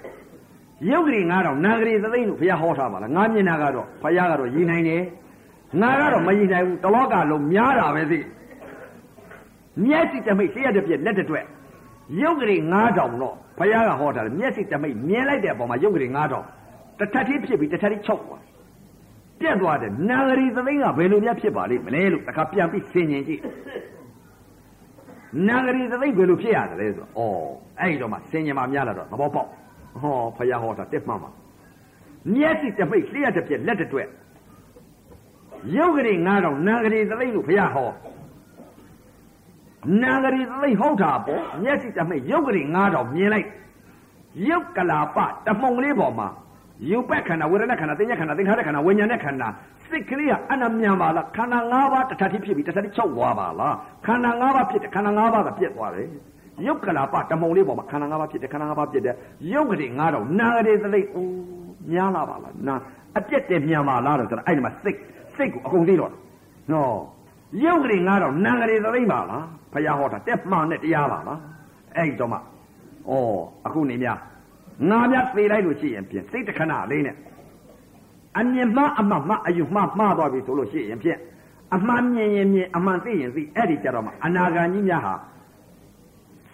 ရုပ်ကလေး9000နာဂရီသသိန်းလို့ဘုရားဟောထားပါလားငါမြင်တာကတော့ဘုရားကတော့ရည်နိုင်တယ်ငါကတော့မရည်နိုင်ဘူးတလောကလုံးများတာပဲသိ မျက်စိတမိတ်လျှက်တစ်ပြက်လက်တစ်တွက်ရုပ်ကလေး9000တော့ဘုရားကဟောတာလေမျက်စိတမိတ်မြင်လိုက်တဲ့အပေါ်မှာရုပ်ကလေး9000တစ်ထပ်သေးဖြစ်ပြီးတစ်ထပ်သေးချုပ်သွားပြက်သွားတယ်နာဂရီသသိန်းကဘယ်လိုများဖြစ်ပါလိမ့်မလဲလို့တခါပြန်ပြီးဆင်ញင်ကြည့်နာဂရီသသိဘယ်လိုဖြစ်ရတယ်လဲဆိုတော့ဩအဲ့ဒီတော့မှဆင်ញင်မှများလာတော့သဘောပေါက်ဟောဖယားဟောတာတက်မှမှာမျက်စိတပိတ်လျှက်တစ်ပြက်လက်တစ်တွက်ရုပ်ကလေး9000နာဂရီသသိလို့ဖယားဟော နာဂရီသသိဟုတ်တာပေါ့မျက်စိတမိတ်ရုပ်ကလေး9000မြင်လိုက်ရုပ်ကလာပတမုံလေးပေါ်မှာယူပက်ခန္ဓာဝေဒနာခန္ဓာသင်္ညခန္ဓာသင်္ခါရခန္ဓာဝိညာဉ်နဲ့ခန္ဓာစိတ်ကလေးကအနမြန်ပါလားခန္ဓာ၅ပါးတစ်ထပ်ဖြစ်ပြီးတစ်ထပ်ချုပ်သွားပါလားခန္ဓာ၅ပါးဖြစ်တယ်ခန္ဓာ၅ပါးကပြက်သွားတယ်ရုပ်ကလာပတမုံလေးပေါ်မှာခန္ဓာ၅ပါးဖြစ်တယ်ခန္ဓာ၅ပါးဖြစ်တယ်ရုပ်ကလေး၅တော့နာကလေးသလိအိုးများလာပါလားနာအပြက်တယ်မြန်ပါလားလို့ဆိုတော့အဲ့ဒီမှာစိတ်စိတ်ကိုအကုန်သိတော့နော် ရုပ်ကလေး၅တော့နာကလေးသလိပါလားဘုရားဟောတာတက်မှန်တဲ့တရားပါလားအဲ့ဒီတော့မှဩအခုနေများငါမြတ်သေလိုက်လို့ရှိရင်ဖြင့်စိတ်တခဏလေးနဲ့အမြင်မှအမှတ်မှအယူမှမှားသွားပြီဆိုလို့ရှိရင်ဖြင့်အမှန်မြင်ရင်မြင်အမှန်သိရင်သိအဲ့ဒီကြတော့မှအနာဂါကြီးများဟာ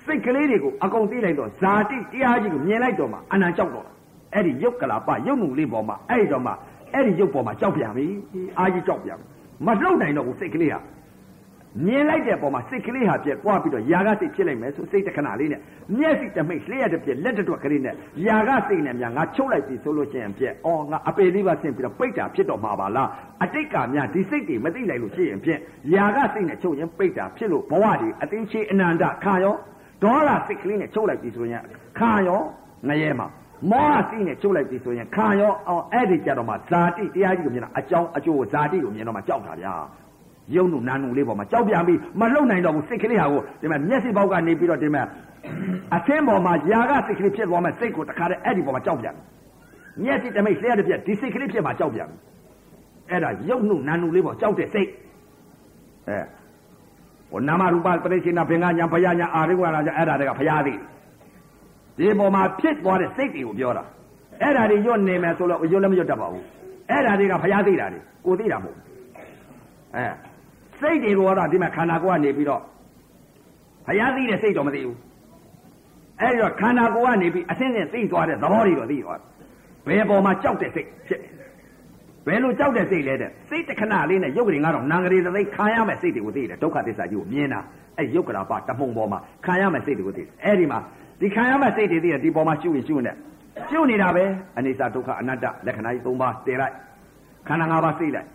စိတ်ကလေးတွေကိုအကုန်သိလိုက်တော့ဇာတိတရားကြီးကိုမြင်လိုက်တော့မှအနံကြောက်တော့အဲ့ဒီရုပ်ကလာပရုပ်မှုလေးပေါ်မှာအဲ့ဒီတော့မှအဲ့ဒီရုပ်ပေါ်မှာကြောက်ပြန်ပြီအာကြီးကြောက်ပြန် မလှုပ်နိုင်တော့ဘူးစိတ်ကလေးဟာမြင်လိုက်တဲ့ပုံမှာစိတ်ကလေးဟာပြက်ပွားပြီးတော့ຢာကစိတ်ဖြစ်လိုက်မယ်ဆိုစိတ်တခဏလေးနဲ့မျက်စိတမိတ်လျှက်တစ်ပြက်လက်တစ်တွက်ကလေးနဲ့ຢာကစိတ်နဲ့များငါချုပ်လိုက်ပြီဆိုလို့ရှိရင်ပြက်အော်ငါအပေလေးပါဆင့်ပြီးတော့ပိတ်တာဖြစ်တော့မှာပါလားအတိတ်ကများဒီစိတ်တွေမသိလိုက်လို့ရှိရင်ပြက်ຢာကစိတ်နဲ့ချုပ်ရင်ပိတ်တာဖြစ်လို့ဘဝတွေအသိချေအနန္တခါရောဒေါသစိတ်ကလေးနဲ့ချုပ်လိုက်ပြီဆိုရင်ခါရောငရဲမှာ မောဟစိတ်နဲ့ချုပ်လိုက်ပြီဆိုရင်ခံရောအောင်အဲ့ဒီကြတော့မှဇာတိတရားကြီးကိုမြင်တာအကြောင်းအကျိုးဇာတိကိုမြင်တော့မှကြောက်တာဗျာယုံနုနာနုလေးပေါ်မှာကြောက်ပြန်ပြီးမလှုပ်နိုင်တော့ဘူးစိတ်ကလေးဟာကိုဒီမှာမျက်စိပေါက်ကနေပြီးတော့ဒီမှာအသင်းပေါ်မှာຢာကစိတ်ကလေးဖြစ်သွားမှစိတ်ကိုတခါတည်းအဲ့ဒီပေါ်မှာကြောက်ပြန်မျက်စိတမိတ်ဆဲရတဲ့ပြက်ဒီစိတ်ကလေးဖြစ်မှာကြောက်ပြန်အဲ့ဒါယုံနုနာနုလေးပေါ်ကြောက်တဲ့စိတ်အဲဟိုနာမရူပပရိစ္ဆေနဘင်္ဂညာဘယညာအာရိဝါရာကြအဲ့ဒါတွေကဘုရားသည် ဒီပေါ်မှာဖြစ်သွားတဲ့စိတ်တွေကိုပြောတာအဲ့ဒါတွေရွတ်နေမယ်ဆိုတော့ရွတ်လည်းမရွတ်တတ်ပါဘူးအဲ့ဒါတွေကဖျားသိတာတွေကိုသိတာမဟုတ်ဘူးအဲစိတ်တွေကတော့ဒီမှာခန္ဓာကိုယ်ကနေပြီးတော့ဖျားသိတဲ့စိတ်တော့မသိဘူးအဲ့ဒီတော့ခန္ဓာကိုယ်ကနေပြီးအစင်းစင်းသိသွားတဲ့သဘောတွေတော့သိသွားဘယ်ပေါ်မှာကြောက်တဲ့စိတ်ဖြစ်နေဘယ်လိုကြောက်တဲ့စိတ်လဲတဲ့စိတ်တခဏလေးနဲ့ရုပ်ကလေးကတော့နံကလေးသသိခံရမယ်စိတ်တွေကိုသိတယ်ဒုက္ခသစ္စာကြီးကိုမြင်တာအဲ့ရုပ်ကလာပါတမှုံပေါ်မှာခံရမယ်စိတ်တွေကိုသိတယ်အဲ့ဒီမှာ ဒီခံရမယ်စိတ်တွေသိတယ်ဒီပေါ်မှာရှုရင်ရှုနေရှုနေတာပဲအနိစ္စဒုက္ခအနတ္တလက္ခဏာကြီး၃ပါးတည်လိုက်ခန္ဓာ၅ပါးသိလိုက်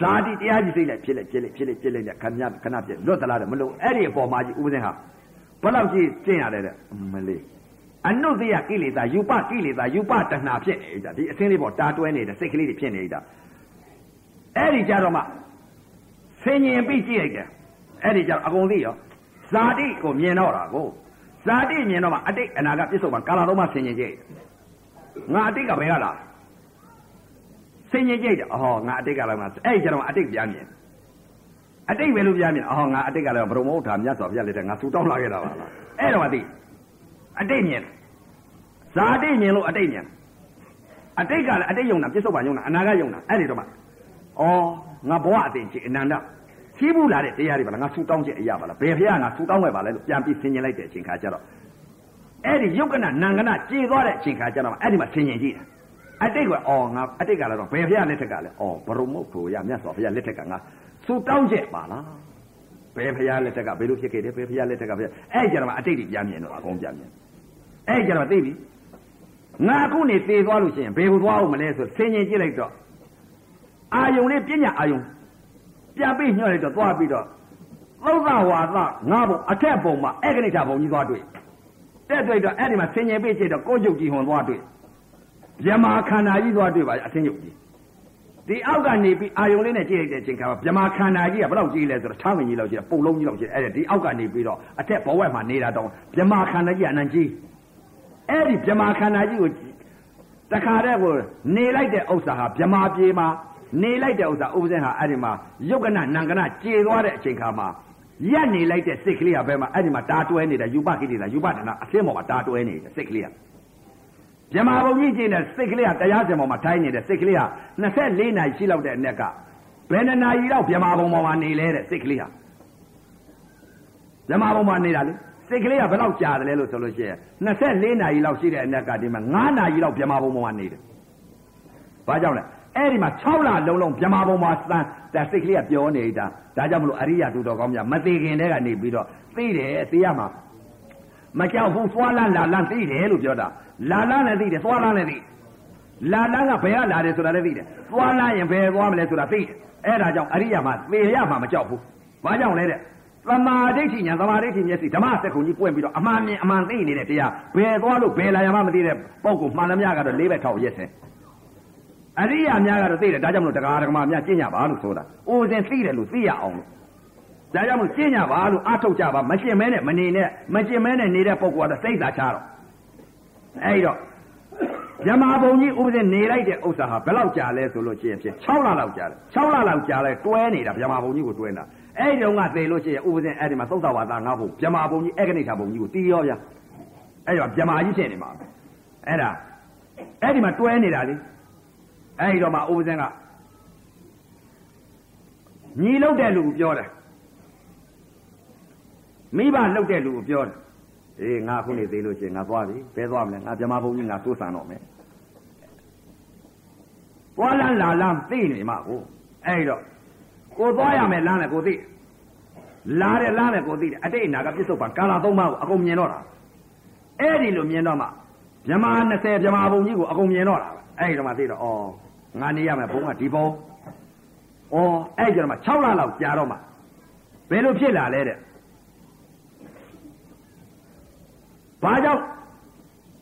ဇာတိတရားကြီးသိလိုက်ဖြစ်လိုက်ဖြစ်လိုက်ဖြစ်လိုက်ဖြစ်လိုက်ခဏခဏပြလွတ်သလားတဲ့မလို့အဲ့ဒီအပေါ်မှာကြီးဥပဒေဟာဘယ်လောက်ကြီးကျင့်ရတယ်တဲ့မလေးအနုတ္တိယကိလေသာယူပကိလေသာယူပတဏှာဖြစ်နေတာဒီအစင်းလေးပေါ်တာတွဲနေတဲ့စိတ်ကလေးတွေဖြစ်နေတာအဲ့ဒီကြတော့မှဆင်ញင်ပြီးကြည့်လိုက်တယ်အဲ့ဒီကြတော့အကုန်သိရောဇာတိကိုမြင်တော့တာကို ဇာတိမြင်တော့မှအတိတ်အနာကပြစ္ဆုတ်မှာကာလတော့မှဆင်ញင်ကြည့်ငါအတိတ်ကဘယ်ကလာဆင်ញင်ကြည့်တယ်အော်ငါအတိတ်ကလာမှာအဲ့ဒီကြတော့အတိတ်ပြန်မြင်အတိတ်ပဲလို့ပြန်မြင်အော်ငါအတိတ်ကလည်းဘုံမဟုတ်တာမြတ်စွာဘုရားလက်ထက်ငါဆူတောင်းလာခဲ့တာပါလားအဲ့တော့မှသိအတိတ်မြင်ဇာတိမြင်လို့အတိတ်မြင်အတိတ်ကလည်းအတိတ်ယုံတာပြစ္ဆုတ်ပါယုံတာအနာကယုံတာအဲ့ဒီတော့မှဩငါဘဝအသိချင်းအနန္တ ချီးဘူးလာတဲ့တရားတွေပါလားငါဆူတောင်းချက်အရာပါလားဘယ်ဖះငါဆူတောင်းခဲ့ပါလဲလို့ပြန်ပြီးဆင်ញင်လိုက်တဲ့အချိန်ခါကျတော့အဲ့ဒီယုတ်ကနနံကနကြေသွားတဲ့အချိန်ခါကျတော့အဲ့ဒီမှာဆင်ញင်ကြည့်တာအတိတ်ကအော်ငါအတိတ်ကလည်းတော့ဘယ်ဖះလက်ထက်ကလဲအော်ဘရုံမုတ်ကိုရမြတ်စွာဘုရားလက်ထက်ကငါဆူတောင်းချက်ပါလားဘယ်ဖះလက်ထက်ကဘယ်လိုဖြစ်ခဲ့တယ်ဘယ်ဖះလက်ထက်ကဘယ်အဲ့ကြတော့အတိတ်ကြီးပြန်မြင်တော့အကုန်ပြန်မြင်အဲ့ကြတော့သိပြီငါအခုနေသေသွားလို့ရှိရင်ဘယ်ကိုသွားအောင်မလဲဆိုဆင်ញင်ကြည့်လိုက်တော့အာယုံလေးပညာအာယုံ ပြန်ပြီးညှော့လိုက်တော့သွားပြီးတော့သုဒ္ဓဝါဒငါဘုံအထက်ဘုံမှာအေကနိဋ္ဌဘုံကြီးသွားတွေ့တဲ့တွေ့တော့အဲ့ဒီမှာဆင်ញင်ပြီးကြည့်တော့ကိုယ်ကျုပ်ကြီးဟွန်သွားတွေ့မြမာခန္ဓာကြီးသွားတွေ့ပါအသင်းကျုပ်ကြီးဒီအောက်ကနေပြီးအာယုံလေးနဲ့ကြည့်လိုက်တဲ့အချိန်ခါမှာမြမာခန္ဓာကြီးကဘယ်လောက်ကြီးလဲဆိုတော့ထားဝင်ကြီးလောက်ကြီးပုံလုံးကြီးလောက်ကြီးအဲ့ဒီအောက်ကနေပြီးတော့အထက်ဘဝမှာနေတာတော့မြမာခန္ဓာကြီးကအနန္ကြီးအဲ့ဒီမြမာခန္ဓာကြီးကိုတခါတည်းကိုနေလိုက်တဲ့ဥစ္စာဟာမြမာပြေမှာ နေလိုက်တဲ့ဥစ္စာဥပဇင်းဟာအဲ့ဒီမှာယုတ်ကနနံကနကြေသွားတဲ့အချိန်ခါမှာရက်နေလိုက်တဲ့စိတ်ကလေးကဘယ်မှာအဲ့ဒီမှာတာတွဲနေတဲ့ယူပကိတိတာယူပတနာအစင်းပေါ်မှာတာတွဲနေတဲ့စိတ်ကလေးကမြမာဘုံကြီးကျင်းတဲ့စိတ်ကလေးကတရားစင်ပေါ်မှာထိုင်းနေတဲ့စိတ်ကလေးက24နာရီရှိလောက်တဲ့အနက်ကဘယ်နှနာရီလောက်မြမာဘုံပေါ်မှာနေလဲတဲ့စိတ်ကလေးကမြမာဘုံမှာနေတာလေစိတ်ကလေးကဘယ်လောက်ကြာတယ်လဲလို့ဆိုလို့ရှိရင်24နာရီလောက်ရှိတဲ့အနက်ကဒီမှာ9နာရီလောက်မြမာဘုံပေါ်မှာနေတယ်ဘာကြောင့်လဲ အဲ့ဒီမှာ6လလုံးလုံးမြမာဘုံမှာစမ်းဒါစိတ်ကလေးကပြောနေတာဒါကြောင့်မလို့အရိယာသူတော်ကောင်းများမသေးခင်တည်းကနေပြီးတော့သိတယ်သိရမှာမကြောက်ဘူးသွားလန်းလာလန်းသိတယ်လို့ပြောတာလာလန်းလည်းသိတယ်သွားလန်းလည်းသိလာလန်းကဘယ်ကလာတယ်ဆိုတာလည်းသိတယ်သွားလန်းရင်ဘယ်သွားမလဲဆိုတာသိတယ်အဲ့ဒါကြောင့်အရိယာမှာသေရမှာမကြောက်ဘူးဘာကြောင့်လဲတဲ့သမာဓိဋ္ဌိညာသမာဓိဋ္ဌိမျက်စိဓမ္မစက္ကုံကြီးပွင့်ပြီးတော့အမှန်မြင်အမှန်သိနေတဲ့တရားဘယ်သွားလို့ဘယ်လာရမှမသိတဲ့ပုံကိုမှန်သမျှကတော့လေးဘက်ထောက်ရက်စင် အရိယာများကတော့သိတယ်ဒါကြောင့်မလို့တရားဓမ္မများကျင့်ကြပါလို့ဆိုတာအိုစဉ်သိတယ်လို့သိရအောင်လို့ဒါကြောင့်မလို့ကျင့်ကြပါလို့အထုတ်ကြပါမကျင့်မဲနဲ့မနေနဲ့မကျင့်မဲနဲ့နေတဲ့ပုံကတော့စိတ်သာချတော့အဲဒီတော့မြမဘုံကြီးဥပဒေနေလိုက်တဲ့ဥစ္စာဟာဘယ်လောက်ကြာလဲဆိုလို့ရှိရင်ဖြင့်6လလောက်ကြာတယ်6လလောက်ကြာလဲတွဲနေတာမြမဘုံကြီးကိုတွဲနေတာအဲ့ဒီတော့ကသေလို့ရှိရင်ဥပဒေအဲ့ဒီမှာသုတ်တော်ဝါဒငါဘုံမြမဘုံကြီးအေကနိဋ္ဌဘုံကြီးကိုတီးရောဗျာအဲ့တော့မြမကြီးဖြစ်နေမှာအဲ့ဒါအဲ့ဒီမှာတွဲနေတာလေ အဲ့ဒီတော့မှဥပဇင်ကညီလုတ်တဲ့လူကိုပြောတယ်မိဘလုတ်တဲ့လူကိုပြောတယ်အေးငါခုနေသေးလို့ရှိရင်ငါသွားပြီဘဲသွားမလဲငါဗြဟ္မာဘုံကြီးငါစိုးစံတော့မယ်သွားလန်းလာလန်းသိနေမှာကိုအဲ့ဒီတော့ကိုသွားရမယ်လမ်းလည်းကိုသိလာတယ်လမ်းလည်းကိုသိတယ်အတိတ်အနာကပြစ္ဆုတ်ပံကာလာသုံးပါးကိုအကုန်မြင်တော့တာအဲ့ဒီလိုမြင်တော့မှဗြဟ္မာ20ဗြဟ္မာဘုံကြီးကိုအကုန်မြင်တော့တာအဲ့ဒီတော့မှသိတော့ဩ ငါနေရမယ်ဘုံကဒီဘုံဩအဲ့ကျတော့မှ6လလောက်ကြာတော့မှဘယ်လိုဖြစ်လာလဲတဲ့ဘာကြောင့်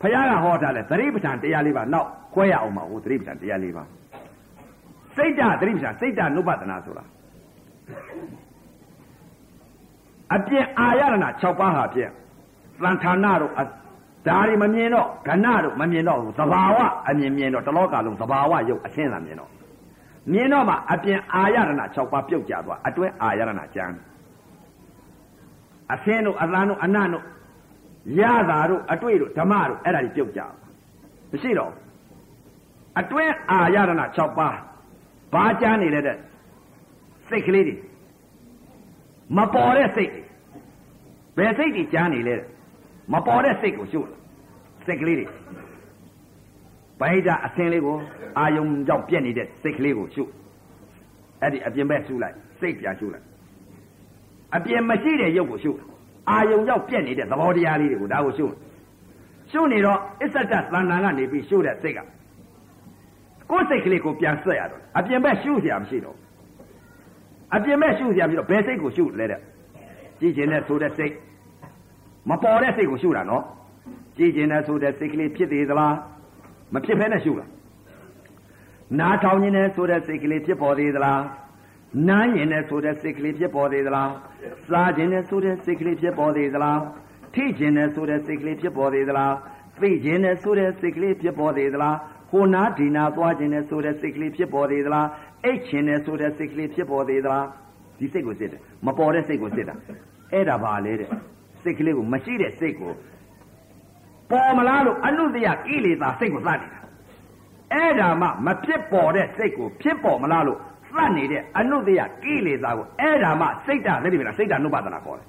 ဖခင်ကဟောထားလဲသတိပဋ္ဌာန်တရားလေးပါနောက်ခွဲရအောင်ပါဟိုသတိပဋ္ဌာန်တရားလေးပါစိတ်ဓာတ်သတိပဋ္ဌာန်စိတ်ဓာတ်နုပဒနာဆိုတာအပြည့်အာရဏ6ပါးဟာဖြင့်သံဌာနတို့ ဒါတွေမမြင်တော့ကဏတို့မမြင်တော့ဘူးသဘာဝအမြင်မြင်တော့တလောကလုံးသဘာဝရုပ်အရှင်းသာမြင်တော့မြင်တော့မှအပြင်အာရဏ6ပါးပြုတ်ကြသွားအတွဲအာရဏကျမ်းအရှင်းတို့အသံတို့အနတ်တို့ရတာတို့အတွေ့တို့ဓမ္မတို့အဲ့ဒါတွေပြုတ်ကြဘမရှိတော့ဘူးအတွင်းအာရဏ6ပါးဘာကြားနေလဲတဲ့စိတ်ကလေးတွေမပေါ်တဲ့စိတ်တွေဘယ်စိတ်တွေကြားနေလဲတဲ့ မပေါ်တဲ့စိတ်ကိုရှုလာစိတ်ကလေးတွေဗဟိတအစင်လေးကိုအာယုံကြောင့်ပြက်နေတဲ့စိတ်ကလေးကိုရှုအဲ့ဒီအပြင်ဘက်ရှုလိုက်စိတ်ပြန်ရှုလိုက်အပြင်မရှိတဲ့ရုပ်ကိုရှုအာယုံကြောင့်ပြက်နေတဲ့သဘောတရားလေးတွေကိုဒါကိုရှုရှုနေတော့အစ္စတသဏ္ဍာန်ကနေပြီးရှုတဲ့စိတ်ကကိုယ်စိတ်ကလေးကိုပြန်ဆက်ရတော့အပြင်ဘက်ရှုစရာမရှိတော့အပြင်ဘက်ရှုစရာမရှိတော့ဘယ်စိတ်ကိုရှုလဲတဲ့ကြည်ကျင်တဲ့ဆိုတဲ့စိတ် မပေါ်တဲ့စိတ်ကိုရှုတာနော်ကြည်ကျင်တဲ့ဆိုတဲ့စိတ်ကလေးဖြစ်သေးသလားမဖြစ်ဘဲနဲ့ရှုလားနားထောင်ခြင်းနဲ့ဆိုတဲ့စိတ်ကလေးဖြစ်ပေါ်သေးသလားနားရင်နဲ့ဆိုတဲ့စိတ်ကလေးဖြစ်ပေါ်သေးသလားစားခြင်းနဲ့ဆိုတဲ့စိတ်ကလေးဖြစ်ပေါ်သေးသလားထိခြင်းနဲ့ဆိုတဲ့စိတ်ကလေးဖြစ်ပေါ်သေးသလားသိခြင်းနဲ့ဆိုတဲ့စိတ်ကလေးဖြစ်ပေါ်သေးသလားဟိုနာဒီနာသွားခြင်းနဲ့ဆိုတဲ့စိတ်ကလေးဖြစ်ပေါ်သေးသလားအိတ်ခြင်းနဲ့ဆိုတဲ့စိတ်ကလေးဖြစ်ပေါ်သေးသလားဒီစိတ်ကိုစစ်တယ်မပေါ်တဲ့စိတ်ကိုစစ်တာအဲ့ဒါပါလေတဲ့ စိတ်ကလေးကိုမရှိတဲ့စိတ်ကိုပေါ်မလားလို့အနုတ္တယကိလေသာစိတ်ကိုသတ်နေတာအဲ့ဒါမှမဖြစ်ပေါ်တဲ့စိတ်ကိုဖြစ်ပေါ်မလားလို့သတ်နေတဲ့အနုတ္တယကိလေသာကိုအဲ့ဒါမှစိတ်ဓာတ်လက်ဒီပြန်စိတ်ဓာတ်နုပါဒနာခေါ်တယ်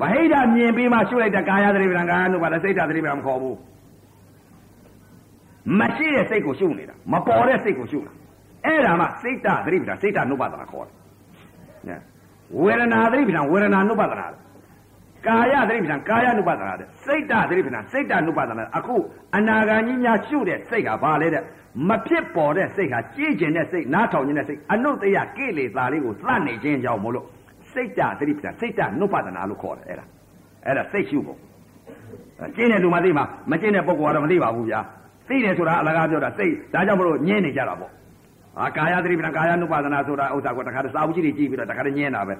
ဗဟိတမြင်ပြီးမှရှုလိုက်တဲ့ကာယသတိပ္ပံကာယ ानु ပါဒစိတ်ဓာတ်သတိပ္ပံမခေါ်ဘူးမရှိတဲ့စိတ်ကိုရှုနေတာမပေါ်တဲ့စိတ်ကိုရှုတာအဲ့ဒါမှစိတ်ဓာတ်သတိပ္ပံစိတ်ဓာတ်နုပါဒနာခေါ်တယ်ဝေဒနာသတိပ္ပံဝေဒနာနုပါဒနာ ကာယသတိပ္ပံကာယ ानु ပါဒနာတဲ့စိတ်ဓာတ်သတိပ္ပံစိတ်ဓာတ် ानु ပါဒနာအခုအနာဂါကြီးများရှုတဲ့စိတ်ကဘာလဲတဲ့မဖြစ်ပေါ်တဲ့စိတ်ဟာကြည်ကျင်တဲ့စိတ်နားထောင်ခြင်းတဲ့စိတ်အနုတ္တယကိလေသာလေးကိုသတ်နေခြင်းကြောင့်မို့လို့စိတ်ဓာတ်သတိပ္ပံစိတ်ဓာတ်နုပါဒနာလို့ခေါ်တယ်အဲ့ဒါအဲ့ဒါစိတ်ရှုဖို့ကျင်းတဲ့လူမသိမှာမကျင်းတဲ့ပုဂ္ဂိုလ်ကတော့မသိပါဘူးဗျာသိတယ်ဆိုတာအလကားပြောတာစိတ်ဒါကြောင့်မလို့ညင်းနေကြတာပေါ့အာကာယသတိပ္ပံကာယ ानु ပါဒနာဆိုတာဥစ္စာကိုတခါတည်းစာအုပ်ကြီးတွေကြည့်ပြီးတော့တခါတည်းညင်းတာပဲ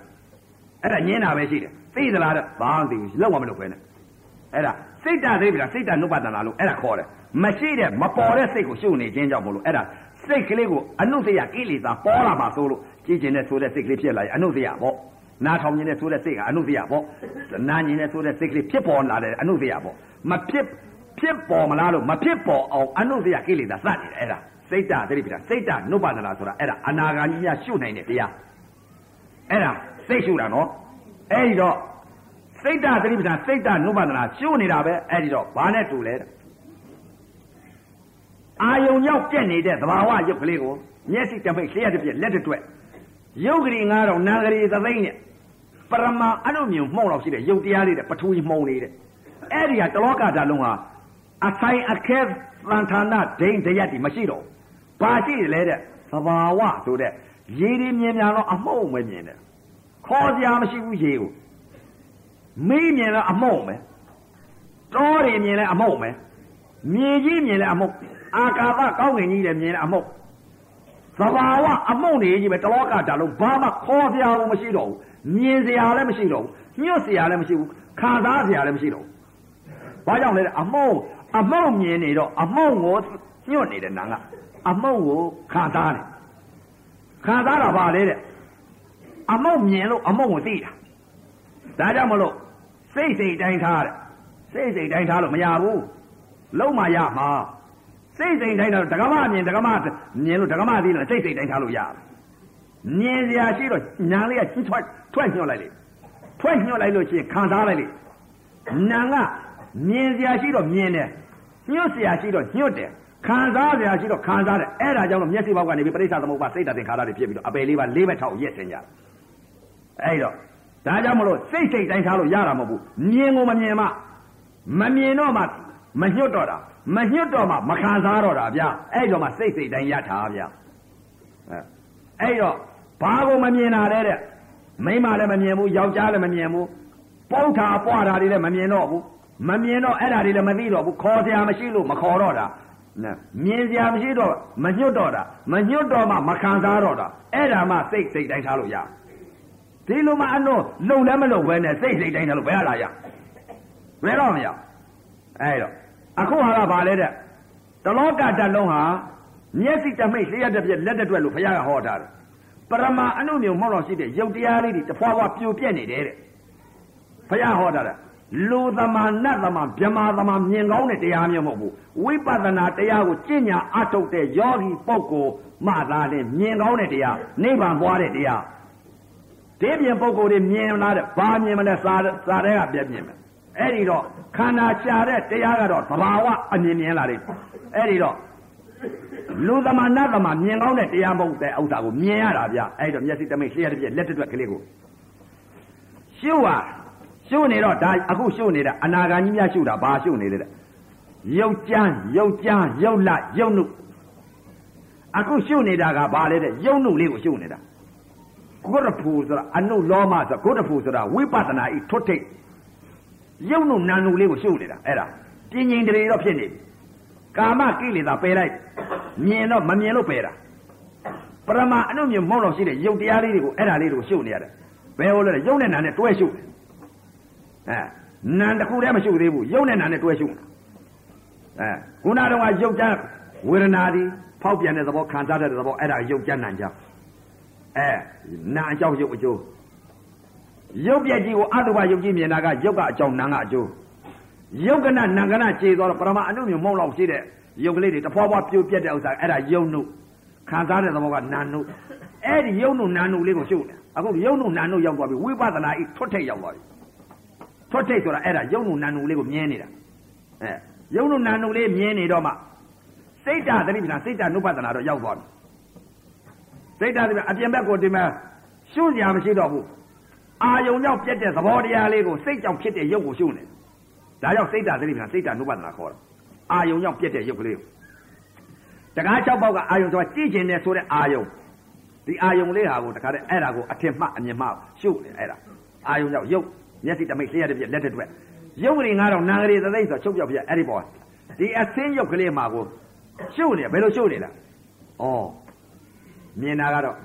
အဲ့ဒါညင်းတာပဲရှိတယ်သိသလားတဲ့ဘာမှမသိဘူးလောက်မှမလုပ်ပဲနဲ့အဲ့ဒါစိတ်ဓာတ်သတိပ္ပံစိတ်ဓာတ်နုပါဒနာလို့အဲ့ဒါခေါ်တယ်မရှိတဲ့မပေါ်တဲ့စိတ်ကိုရှုနေခြင်းကြောင့်မလို့အဲ့ဒါစိတ်ကလေးကိုအနုတ္တယကိလေသာပေါ်လာမှာဆိုလို့ကြည်ကျင်တဲ့ဆိုတဲ့စိတ်ကလေးဖြစ်လာရင်အနုတ္တယပေါ့နားထောင်ခြင်းနဲ့ဆိုတဲ့စိတ်ကအနုတ္တယပေါ့နားခြင်းနဲ့ဆိုတဲ့စိတ်ကလေးဖြစ်ပေါ်လာတဲ့အနုတ္တယပေါ့မဖြစ်ဖြစ်ပေါ်မလားလို့မဖြစ်ပေါ်အောင်အနုတ္တယကိလေသာစနေတယ်အဲ့ဒါစိတ်ဓာတ်သတိပ္ပံစိတ်ဓာတ်နုပါဒနာဆိုတာအဲ့ဒါအနာဂါကြီးများရှုနိုင်တဲ့တရားအဲ့ဒါ စိတ်ရှုတာနော်အဲ့ဒီတော့စိတ်ဓာတ်သတိပ္ပံစိတ်ဓာတ်နုပါဒနာရှုနေတာပဲအဲ့ဒီတော့ဘာနဲ့တူလဲအာယုံရောက်ပြက်နေတဲ့သဘာဝရုပ်ကလေးကိုမျက်စိတပိတ်လျှက်တစ်ပြက်လက်တစ်တွက်ရုပ်ကလေး9000နာကလေးသသိန်းနဲ့ပရမအနုမြုံမှုံတော့ရှိတဲ့ရုပ်တရားလေးတဲ့ပထူကြီးမှုံနေတဲ့အဲ့ဒီဟာတလောကဓာတ်လုံးဟာအဆိုင်အခဲသံဌာနဒိန်တရက်ဒီမရှိတော့ဘာရှိတယ်လဲတဲ့သဘာဝဆိုတဲ့ရေဒီမြင်များတော့အမှုံပဲမြင်တယ် ခေါ်စရာမရှိဘူးရေကိုမေးမြင်တော့အမှုံပဲတောတွေမြင်လဲအမှုံပဲမြေကြီးမြင်လဲအမှုံအာကာသကောင်းငင်ကြီးလည်းမြင်လဲအမှုံသဘာဝအမှုံနေကြီးပဲတလောကဓာတ်လုံးဘာမှခေါ်စရာမရှိတော့ဘူးမြင်စရာလည်းမရှိတော့ဘူးညွတ်စရာလည်းမရှိဘူးခံစားစရာလည်းမရှိတော့ဘူးဘာကြောင့်လဲအမှုံအမှုံမြင်နေတော့အမှုံကိုညွတ်နေတဲ့နာကအမှုံကိုခံစားတယ်ခံစားတာပါလေတဲ့ အမုတ်မြင်လို့အမုတ်ကိုသိတာဒါကြောင့်မလို့စိတ်စိတ်တိုင်းထားတယ်စိတ်စိတ်တိုင်းထားလို့မရဘူးလုံးမရမှာစိတ်စိတ်တိုင်းထားဒကမမြင်ဒကမမြင်လို့ဒကမသိလို့စိတ်စိတ်တိုင်းထားလို့ရတယ်မြင်စရာရှိတော့ညာလေးကချင်းထွက်ထွက်ညှော့လိုက်လေထွက်ညှော့လိုက်လို့ရှိရင်ခံစားလိုက်လေနာကမြင်စရာရှိတော့မြင်တယ်ညှို့စရာရှိတော့ညှို့တယ်ခံစားစရာရှိတော့ခံစားတယ်အဲ့ဒါကြောင့်လို့မျက်စိဘောက်ကနေပြီးပရိစ္ဆာသမုပ္ပါစိတ်တသင်္ခါရတွေဖြစ်ပြီးတော့အပယ်လေးပါလေးဘက်ထောက်ရက်တင်ကြတယ် အဲ့တော့ဒါကြောင့်မလို့စိတ်စိတ်တိုင်းထားလို့ရတာမဟုတ်ဘူးမြင်ကိုမမြင်မှမမြင်တော့မှမညှွတ်တော့တာမညှွတ်တော့မှမခံစားတော့တာဗျအဲ့တော့မှစိတ်စိတ်တိုင်းရထားဗျအဲ့တော့ဘာကိုမမြင်တာလဲတဲ့မိမလည်းမမြင်ဘူးယောက်ျားလည်းမမြင်ဘူးပုတ်တာပွားတာတွေလည်းမမြင်တော့ဘူးမမြင်တော့အဲ့ဒါတွေလည်းမသိတော့ဘူးခေါ်စရာမရှိလို့မခေါ်တော့တာမြင်စရာမရှိတော့မညှွတ်တော့တာမညှွတ်တော့မှမခံစားတော့တာအဲ့ဒါမှစိတ်စိတ်တိုင်းထားလို့ရ ဒီလိုမှအတော့လုံလည်းမလုံပဲနဲ့စိတ်စိတ်တိုင်းထားလို့ဘယ်လာရဘယ်တော့မရအဲ့တော့အခုဟာကဘာလဲတဲ့တလောကတလုံးဟာမျက်စိတမိတ်လျှက်တစ်ပြက်လက်တစ်တွက်လို့ဘုရားကဟောထားတယ်ပရမအနုမြုံမောက်တော့ရှိတဲ့ရုပ်တရားလေးတွေတဖွာဖွာပြိုပြက်နေတယ်တဲ့ဘုရားဟောထားတာလူသမာနတ်သမာဗြဟ္မာသမာမြင်ကောင်းတဲ့တရားမျိုးမဟုတ်ဘူးဝိပဿနာတရားကိုကျင့်ညာအထုတ်တဲ့ယောဂီပုဂ္ဂိုလ်မှသာလေမြင်ကောင်းတဲ့တရားနိဗ္ဗာန်သွားတဲ့တရား ဒီပြင်ပုဂ္ဂိုလ်တွေမြင်လာတဲ့ဘာမြင်မလဲစာစာတဲ့ကပြည့်မြင်မယ်အဲ့ဒီတော့ခန္ဓာရှာတဲ့တရားကတော့သဘာဝအမြင်မြင်လာတယ်အဲ့ဒီတော့လူသမာနတ်သမာမြင်ကောင်းတဲ့တရားမဟုတ်တဲ့ဥစ္စာကိုမြင်ရတာဗျအဲ့တော့မျက်စိတမိတ်လျှက်တစ်ပြက်လက်တစ်တွက်ကလေးကိုရှုဟာရှုနေတော့ဒါအခုရှုနေတာအနာဂါကြီးများရှုတာဘာရှုနေလဲတဲ့ရုပ်ကြမ်းရုပ်ကြမ်းရုပ်လရုပ်နုအခုရှုနေတာကဘာလဲတဲ့ရုပ်နုလေးကိုရှုနေတာ ဂုရဖူဆိုတာအနုလောမဆိုဂုရဖူဆိုတာဝိပဿနာဤထွတ်ထိတ်ရုပ်နုနာနုလေးကိုရှုနေတာအဲ့ဒါပြင်းငင်တရေတော့ဖြစ်နေပြီကာမကိလေသာပယ်လိုက်မြင်တော့မမြင်လို့ပယ်တာပရမအနုမြင်မုံလို့ရှိတဲ့ရုပ်တရားလေးတွေကိုအဲ့ဒါလေးတွေကိုရှုနေရတယ်ဘယ်ဟိုလဲရုပ်နဲ့နာနဲ့တွဲရှုတယ်အဲနံတစ်ခုတည်းမရှုသေးဘူးရုပ်နဲ့နာနဲ့တွဲရှုတာအဲခုနတော့ကရုပ်ကြဝေဒနာဒီဖောက်ပြန်တဲ့သဘောခံစားတဲ့သဘောအဲ့ဒါရုပ်ကြနံကြ အဲနာအကြောင်းရုပ်အကျိုးရုပ်ပြက်ကြီးကိုအတုပရုပ်ကြီးမြင်တာကရုပ်ကအကြောင်းနာကအကျိုးရုပ်ကနနံကနခြေသွားတော့ပရမအနုမြမုံလောက်ရှိတဲ့ရုပ်ကလေးတွေတဖွာဖွာပြိုပြက်တဲ့ဥစ္စာအဲ့ဒါယုံနုခံစားတဲ့သဘောကနာနုအဲ့ဒီယုံနုနာနုလေးကိုရှုပ်တယ်အခုယုံနုနာနုရောက်သွားပြီဝိပဿနာဤထွတ်ထိတ်ရောက်သွားပြီထွတ်ထိတ်ဆိုတာအဲ့ဒါယုံနုနာနုလေးကိုမြင်နေတာအဲယုံနုနာနုလေးမြင်နေတော့မှစိတ်ဓာတ်သတိပ္ပဏစိတ်ဓာတ်နုပဒနာတော့ရောက်သွားပြီ စိတ်ဓာတ်သတိအပြင်ဘက်ကိုဒီမှာရှုစရာမရှိတော့ဘူးအာယုံရောက်ပြက်တဲ့သဘောတရားလေးကိုစိတ်ကြောင့်ဖြစ်တဲ့ရုပ်ကိုရှုနေဒါကြောင့်စိတ်ဓာတ်သတိပ္ပဏစိတ်ဓာတ်နုပဒနာခေါ်တာအာယုံရောက်ပြက်တဲ့ရုပ်ကလေးကိုတကား၆ပေါက်ကအာယုံဆိုတာကြည့်ကျင်တယ်ဆိုတဲ့အာယုံဒီအာယုံလေးဟာကိုတခါတည်းအဲ့ဒါကိုအထင်မှတ်အမြင်မှတ်ရှုနေအဲ့ဒါအာယုံရောက်ရုပ်မျက်စိတမိတ်လျှက်ရတဲ့ပြက်လက်တဲ့တွက်ရုပ်ကလေးငါတော့နာကလေးသသိဆိုချုပ်ပြောက်ပြအဲ့ဒီပေါ်ဒီအသင်းရုပ်ကလေးမှာကိုရှုနေဘယ်လိုရှုနေလဲဩ မြင်တာကတော့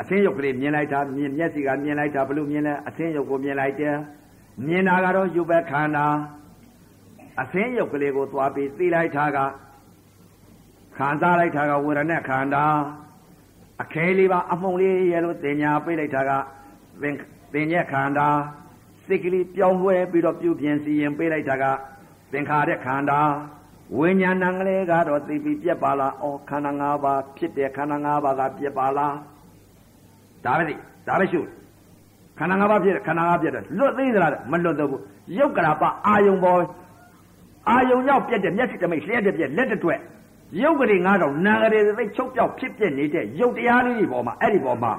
အသင်းရုပ်ကလေးမြင်လိုက်တာမြင်မျက်စိကမြင်လိုက်တာဘလို့မြင်လဲအသင်းရုပ်ကိုမြင်လိုက်တယ်မြင်တာကတော့ယူပဲခန္ဓာအသင်းရုပ်ကလေးကိုသွားပြီးသိလိုက်တာကခံစားလိုက်တာကဝေဒနာခန္ဓာအခဲလေးပါအမှုံလေးရဲ့လို့တင်ညာပိတ်လိုက်တာကသင်သင်ညက်ခန္ဓာစိတ်ကလေးပြောင်းလဲပြီးတော့ပြုပြင်စီရင်ပိတ်လိုက်တာကသင်္ခါရခန္ဓာ ဝိညာဏံကလေးကတော့သိပြီးပြက်ပါလားအော်ခန္ဓာ၅ပါးဖြစ်တဲ့ခန္ဓာ၅ပါးကပြက်ပါလားဒါပဲသိဒါပဲရှုခန္ဓာ၅ပါးဖြစ်တဲ့ခန္ဓာ၅ပါးပြက်တယ်လွတ်သေးသလားမလွတ်တော့ဘူးရုပ်ကရာပအာယုံပေါ်အာယုံရောက်ပြက်တဲ့မျက်စိတမိတ်လျှက်တဲ့ပြက်လက်တဲ့တွက်ရုပ်ကလေးငါးတော့နာကလေးသိချုပ်ပြောက်ဖြစ်ပြက်နေတဲ့ရုပ်တရားလေးတွေပေါ်မှာအဲ့ဒီပေါ်မှာ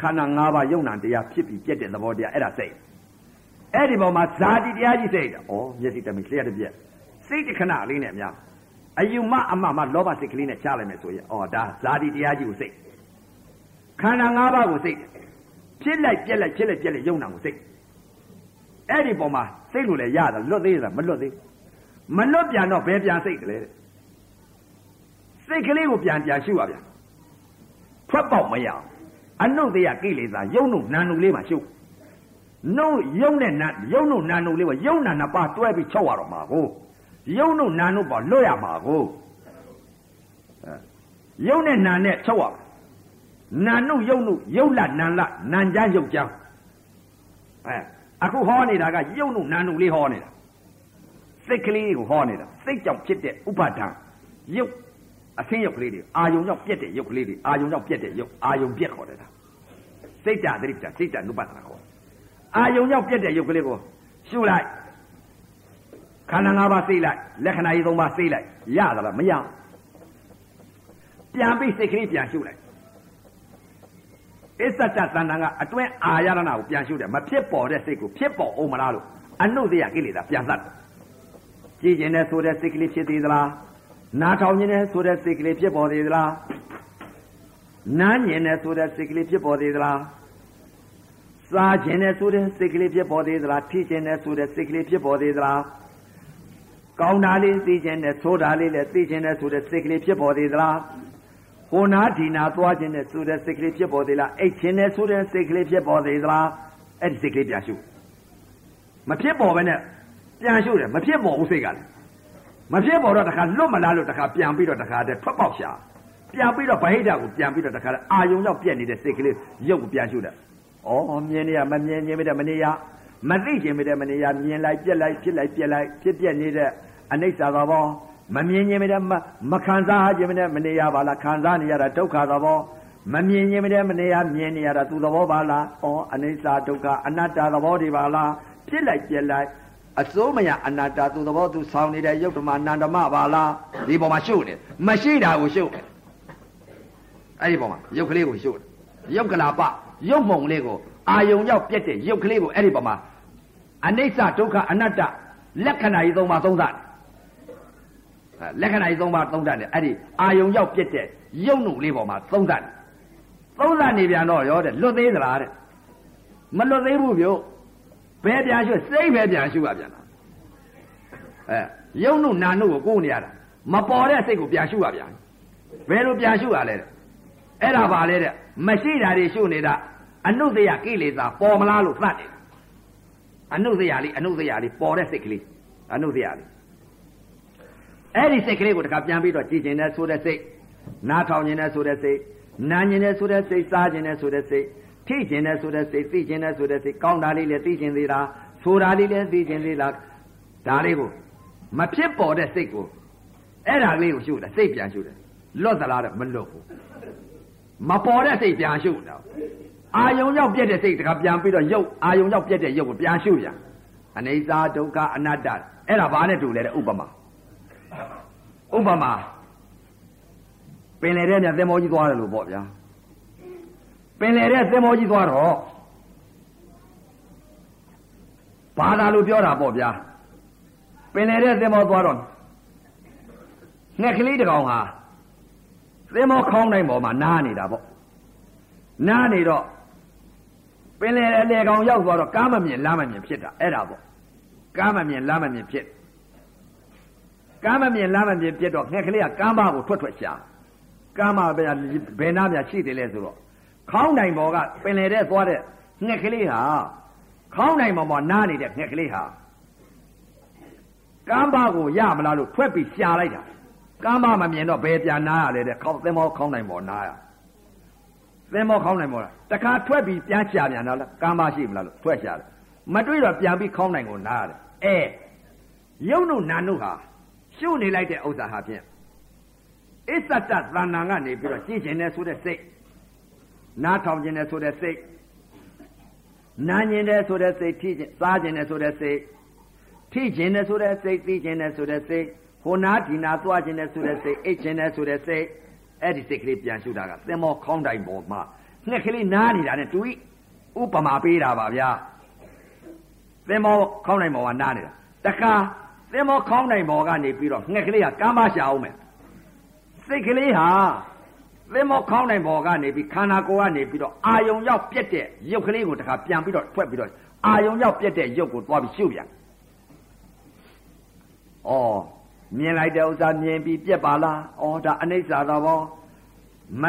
ခန္ဓာ၅ပါးယုံနာတရားဖြစ်ပြီးပြက်တဲ့သဘောတရားအဲ့ဒါစိတ်အဲ့ဒီပေါ်မှာဇာတိတရားကြီးစိတ်ဩမျက်စိတမိတ်လျှက်တဲ့ပြက် စိတ်တခဏလေးနဲ့များအယူမအမမလောဘစိတ်ကလေးနဲ့ချလိုက်မယ်ဆိုရင်ဩဒါဇာတိတရားကြီးကိုစိတ်ခန္ဓာ၅ပါးကိုစိတ်ဖြစ်လိုက်ပြက်လိုက်ဖြစ်လိုက်ပြက်လိုက်ယုံနာကိုစိတ်အဲ့ဒီပေါ်မှာစိတ်လို့လည်းရတယ်လွတ်သေးတာမလွတ်သေးမလွတ်ပြန်တော့ဘယ်ပြန်စိတ်ကလေးတဲ့စိတ်ကလေးကိုပြန်ပြန်ရှုရပြန်ထွက်ပေါက်မရအနုတ္တယကိလေသာယုံနုနာနုလေးမှာရှုနှုတ်ယုံနဲ့နာယုံနုနာနုလေးကိုယုံနာနှစ်ပါးတွဲပြီးချုပ်ရတော့မှာကို ယုံနုနာနုပေါ်လွတ်ရမှာကိုယုံနဲ့နာနဲ့ချုပ်ရနာနုယုံနုယုတ်လနန်လနန်ကြယုတ်ကြအဲအခုဟောနေတာကယုံနုနာနုလေးဟောနေတာစိတ်ကလေးကိုဟောနေတာစိတ်ကြောင့်ဖြစ်တဲ့ဥပါဒံယုတ်အဆင်းရုပ်ကလေးတွေအာယုံကြောင့်ပြက်တဲ့ရုပ်ကလေးတွေအာယုံကြောင့်ပြက်တဲ့ရုပ်အာယုံပြက်ခေါ်တယ်ဒါစိတ်ဓာတ်တိတ္တစိတ်ဓာတ်နုပဒနာခေါ်အာယုံကြောင့်ပြက်တဲ့ရုပ်ကလေးကိုရှုလိုက် ခန္ဓာ၅ပါးစိတ်လိုက်လက္ခဏာကြီး၃ပါးစိတ်လိုက်ရသလားမရပြန်ပြီးစိတ်ကလေးပြန်ရှုလိုက်အစ္ဆတတန်တန်ကအတွင်းအာရဏနာကိုပြန်ရှုတယ်မဖြစ်ပေါ်တဲ့စိတ်ကိုဖြစ်ပေါ်အောင်မလားလို့အနုတ္တယကိလေသာပြန်သတ်ကြည်ကျင်တဲ့ဆိုတဲ့စိတ်ကလေးဖြစ်သေးသလားနားထောင်ခြင်းနဲ့ဆိုတဲ့စိတ်ကလေးဖြစ်ပေါ်သေးသလားနားညင်နဲ့ဆိုတဲ့စိတ်ကလေးဖြစ်ပေါ်သေးသလားစားခြင်းနဲ့ဆိုတဲ့စိတ်ကလေးဖြစ်ပေါ်သေးသလားထိခြင်းနဲ့ဆိုတဲ့စိတ်ကလေးဖြစ်ပေါ်သေးသလား ကောင်းတာလေးသိခြင်းနဲ့ဆိုးတာလေးလည်းသိခြင်းနဲ့ဆိုတဲ့စိတ်ကလေးဖြစ်ပေါ်သေးသလားဟိုနာဒီနာသွားခြင်းနဲ့ဆိုတဲ့စိတ်ကလေးဖြစ်ပေါ်သေးလားအိတ်ခြင်းနဲ့ဆိုတဲ့စိတ်ကလေးဖြစ်ပေါ်သေးသလားအဲ့ဒီစိတ်ကလေးပြန်ရှုမဖြစ်ပေါ်ပဲနဲ့ပြန်ရှုတယ်မဖြစ်ပေါ်ဘူးစိတ်ကလည်းမဖြစ်ပေါ်တော့တခါလွတ်မလားလို့တခါပြန်ပြီးတော့တခါတည်းထွက်ပေါက်ရှာပြန်ပြီးတော့ဗဟိတကိုပြန်ပြီးတော့တခါအာယုံရောက်ပြက်နေတဲ့စိတ်ကလေးရုပ်ကိုပြန်ရှုတယ်။ဩမြင်နေရမမြင်ခြင်းမတဲ့မနေရမသိခြင်းမတဲ့မနေရမြင်လိုက်ပြက်လိုက်ဖြစ်လိုက်ပြက်လိုက်ဖြစ်ပြက်နေတဲ့ အနိစ္စသဘောမမြင်ခြင်းမတဲ့မခံစားခြင်းမတဲ့မနေရပါလားခံစားနေရတာဒုက္ခသဘောမမြင်ခြင်းမတဲ့မနေရမြင်နေရတာသူသဘောပါလားဩအနိစ္စဒုက္ခအနတ္တသဘောတွေပါလားဖြစ်လိုက်ပြက်လိုက်အစိုးမရအနတ္တသူသဘောသူဆောင်းနေတဲ့ယုတ်ဓမ္မနန္ဓမပါလားဒီပေါ်မှာရှုပ်နေမရှိတာကိုရှုပ်တယ်အဲ့ဒီပေါ်မှာယုတ်ကလေးကိုရှုပ်တယ်ယုတ်ကလာပယုတ်မုံလေးကိုအာယုံရောက်ပြက်တဲ့ယုတ်ကလေးကိုအဲ့ဒီပေါ်မှာအနိစ္စဒုက္ခအနတ္တလက္ခဏာကြီးသုံးပါသုံးသတ် လက္ခဏာကြီးသုံးပါသုံးသတ်တယ်အဲ့ဒီအာယုံရောက်ပြက်တဲ့ယုတ်နုလေးပေါ်မှာသုံးသတ်သုံးသတ်နေပြန်တော့ရောတဲ့လွတ်သေးသလားတဲ့မလွတ်သေးဘူးပြောဘယ်ပြန်ရှုစိတ်ပဲပြန်ရှုရပြန်တာအဲယုံနုနာနုကိုကိုးနေရတာမပေါ်တဲ့စိတ်ကိုပြန်ရှုရပြန်ဘယ်လိုပြန်ရှုရလဲတဲ့အဲ့ဒါပါလေတဲ့မရှိတာတွေရှုနေတာအနုတယကိလေသာပေါ်မလားလို့သတ်တယ်အနုတယလေးအနုတယလေးပေါ်တဲ့စိတ်ကလေးအနုတယလေး အဲ့ဒီစိတ်ကလေးကိုတခါပြန်ပြီးတော့ကြည်ကျင်တဲ့ဆိုတဲ့စိတ်နားထောင်ကျင်တဲ့ဆိုတဲ့စိတ်နာကျင်တဲ့ဆိုတဲ့စိတ်စားကျင်တဲ့ဆိုတဲ့စိတ်ထိကျင်တဲ့ဆိုတဲ့စိတ်သိကျင်တဲ့ဆိုတဲ့စိတ်ကောင်းတာလေးလည်းသိကျင်သေးလားဆိုတာလေးလည်းသိကျင်သေးလားဒါလေးကိုမဖြစ်ပေါ်တဲ့စိတ်ကိုအဲ့ဒါလေးကိုရှုတယ်စိတ်ပြန်ရှုတယ်လွတ်သလားတော့မလွတ်ဘူးမပေါ်တဲ့စိတ်ပြန်ရှုတော့အာယုံရောက်ပြက်တဲ့စိတ်တခါပြန်ပြီးတော့ရုပ်အာယုံရောက်ပြက်တဲ့ရုပ်ကိုပြန်ရှုပြန်အနေစာဒုက္ခအနတ္တအဲ့ဒါဘာနဲ့တူလဲတဲ့ဥပမာ ဥပမာပင်လေတဲ့မြတ်သင်္ဘောကြီးသွားတယ်လို့ပေါ့ဗျာပင်လေတဲ့သင်္ဘောကြီးသွားတော့ဘာသာလို့ပြောတာပေါ့ဗျာပင်လေတဲ့သင်္ဘောသွားတော့ငှက်ကလေးတကောင်ဟာသင်္ဘောခေါင်းတိုင်းပေါ်မှာနားနေတာပေါ့နားနေတော့ပင်လေအလေကောင်ရောက်သွားတော့ကားမမြင်လားမမြင်ဖြစ်တာအဲ့ဒါပေါ့ကားမမြင်လားမမြင်ဖြစ် ကားမမြင်လားမမြင်ဖြစ်တော့ငှက်ကလေးကကားမကိုထွက်ထွက်ရှာကားမပဲဘယ်နာမြရှိတယ်လဲဆိုတော့ခေါင်းတိုင်ပေါ်ကပင်လေတဲ့သွားတဲ့ငှက်ကလေးဟာခေါင်းတိုင်ပေါ်မှာနားနေတဲ့ငှက်ကလေးဟာကမ်းပါကိုရမလားလို့ထွက်ပြီးရှာလိုက်တာကမ်းပါမမြင်တော့ဘယ်ပြန်နားရလဲတဲ့ခေါင်းသင်္ဘောခေါင်းတိုင်ပေါ်နားရသင်္ဘောခေါင်းတိုင်ပေါ်လားတခါထွက်ပြီးပြန်ရှာပြန်တော့လားကမ်းပါရှိမလားလို့ထွက်ရှာတယ်မတွေ့တော့ပြန်ပြီးခေါင်းတိုင်ကိုနားရတယ်အဲယုံနုနာနုဟာ ရှုနေလိုက်တဲ့ဥစ္စာဟာဖြင့်အစ္ဆတသဏ္ဍာန်ကနေပြီးတော့ကြည့်ခြင်းနဲ့ဆိုတဲ့စိတ်နားထောင်ခြင်းနဲ့ဆိုတဲ့စိတ်နာကျင်တဲ့ဆိုတဲ့စိတ်ထိခြင်းစားခြင်းနဲ့ဆိုတဲ့စိတ်ထိခြင်းနဲ့ဆိုတဲ့စိတ်သိခြင်းနဲ့ဆိုတဲ့စိတ်ဟိုနာဒီနာသွားခြင်းနဲ့ဆိုတဲ့စိတ်အိတ်ခြင်းနဲ့ဆိုတဲ့စိတ်အဲ့ဒီစိတ်ကလေးပြန်ရှုတာကသင်္ဘောခေါင်းတိုင်ပေါ်မှာငှက်ကလေးနားနေတာနဲ့တူဥပမာပေးတာပါဗျာသင်္ဘောခေါင်းတိုင်ပေါ်မှာနားနေတာတခါ သင်္ဘောခေါင်းတိုင်ပေါ်ကနေပြီးတော့ငှက်ကလေးကကမ်းမရှာအောင်မယ်စိတ်ကလေးဟာသင်္ဘောခေါင်းနိုင်ပေါ်ကနေပြီးခန္ဓာကိုယ်ကနေပြီးတော့အာယုံရောက်ပြက်တဲ့ရုပ်ကလေးကိုတခါပြန်ပြီးတော့ထွက်ပြီးတော့အာယုံရောက်ပြက်တဲ့ရုပ်ကိုသွားပြီးရှုပ်ပြန်။အော်မြင်လိုက်တဲ့ဥစ္စာမြင်ပြီးပြက်ပါလား။အော်ဒါအနိစ္စသာဘောမ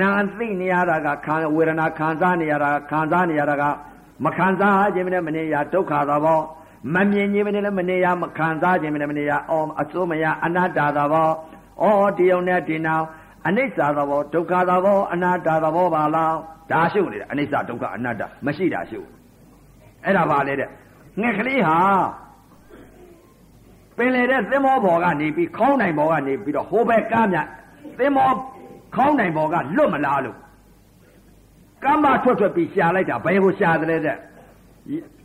နာသိနေရတာကခံဝေဒနာခံစားနေရတာခံစားနေရတာကမခံစားခြင်းနဲ့မနေရဒုက္ခသာဘော မမြင်ခြင်းနဲ့လည်းမနေရမခံစားခြင်းနဲ့မနေရအော်အစိုးမရအနတ္တသာဘောအော်ဒီုံနဲ့ဒီနောက်အနိစ္စသဘောဒုက္ခသဘောအနတ္တသဘောပါလားဒါရှုပ်နေတာအနိစ္စဒုက္ခအနတ္တမရှိတာရှုပ်အဲ့ဒါပါလေတဲ့ငှက်ကလေးဟာပင်လေတဲ့သင်္ဘောဘော်ကနေပြီးခေါင်းနိုင်ဘော်ကနေပြီးတော့ဟိုဘက်ကားမြသင်္ဘောခေါင်းနိုင်ဘော်ကလွတ်မလားလို့ကမ်းမထွက်ထွက်ပြီးရှာလိုက်တာဘယ်ကိုရှာတယ်တဲ့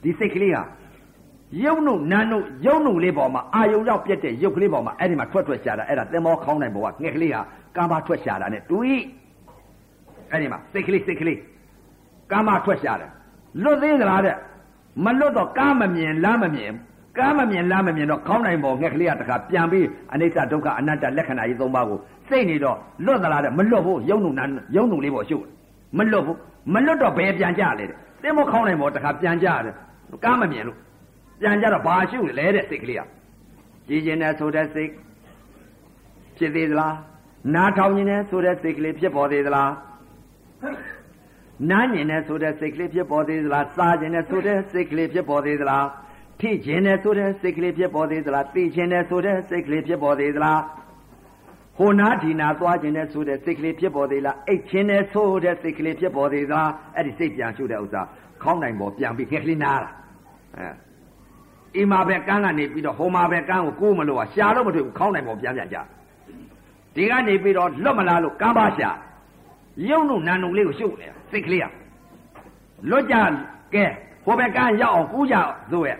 ဒီစိတ်ကလေးဟာ ရုပ်နုနာနုရုပ်နုလေးပေါ်မှာအာယုံရောက်ပြက်တဲ့ရုပ်ကလေးပေါ်မှာအဲ့ဒီမှာထွက်ထွက်ရှာတာအဲ့ဒါသင်္ဘောခေါင်းနိုင်ဘောကငှက်ကလေးဟာကာမထွက်ရှာတာနဲ့တူ၏အဲ့ဒီမှာစိတ်ကလေးစိတ်ကလေးကာမထွက်ရှာတယ်လွတ်သေးသလားတဲ့မလွတ်တော့ကာမမြင်လားမမြင်ကာမမြင်လားမမြင်တော့ခေါင်းနိုင်ပေါ်ငှက်ကလေးကတခါပြန်ပြီးအနိစ္စဒုက္ခအနတ္တလက္ခဏာကြီးသုံးပါးကိုစိတ်နေတော့လွတ်သလားတဲ့မလွတ်ဘူးယုံနုနာယုံနုလေးပေါ်ရှုပ်မလွတ်ဘူးမလွတ်တော့ဘယ်ပြန်ကြလဲတဲ့သင်္ဘောခေါင်းနိုင်ပေါ်တခါပြန်ကြတယ်ကာမမြင်လို့ ပြန်ကြတော့ဘာရှုလဲတဲ့စိတ်ကလေးကကြည်ကျင်တဲ့ဆိုတဲ့စိတ်ဖြစ်သေးသလားနားထောင်နေတဲ့ဆိုတဲ့စိတ်ကလေးဖြစ်ပေါ်သေးသလားနားညင်တဲ့ဆိုတဲ့စိတ်ကလေးဖြစ်ပေါ်သေးသလားစားကျင်တဲ့ဆိုတဲ့စိတ်ကလေးဖြစ်ပေါ်သေးသလားထိကျင်တဲ့ဆိုတဲ့စိတ်ကလေးဖြစ်ပေါ်သေးသလားသိကျင်တဲ့ဆိုတဲ့စိတ်ကလေးဖြစ်ပေါ်သေးသလားဟိုနာဒီနာသွားကျင်တဲ့ဆိုတဲ့စိတ်ကလေးဖြစ်ပေါ်သေးလားအိတ်ချင်းတဲ့ဆိုတဲ့စိတ်ကလေးဖြစ်ပေါ်သေးသလားအဲ့ဒီစိတ်ပြန်ရှုတဲ့ဥစ္စာခေါင်းနိုင်ပေါ်ပြန်ပြီးခက်ကလေးနားတာအဲ အိမ်မှာပဲကန်းကနေပြီးတော့ဟိုမှာပဲကန်းကိုကိုးမလို့ကရှာလို့မတွေ့ဘူးခေါင်းနိုင်ပေါ်ပြန်ပြန်ကြဒီကနေပြီးတော့လွတ်မလားလို့ကန်းပါရှာရုံတို့နန်တို့လေးကိုရှုပ်နေတာစိတ်ကလေးကလွတ်ကြကဲဟိုဘက်ကန်းရောက်အောင်ကူးကြဆိုရဲ့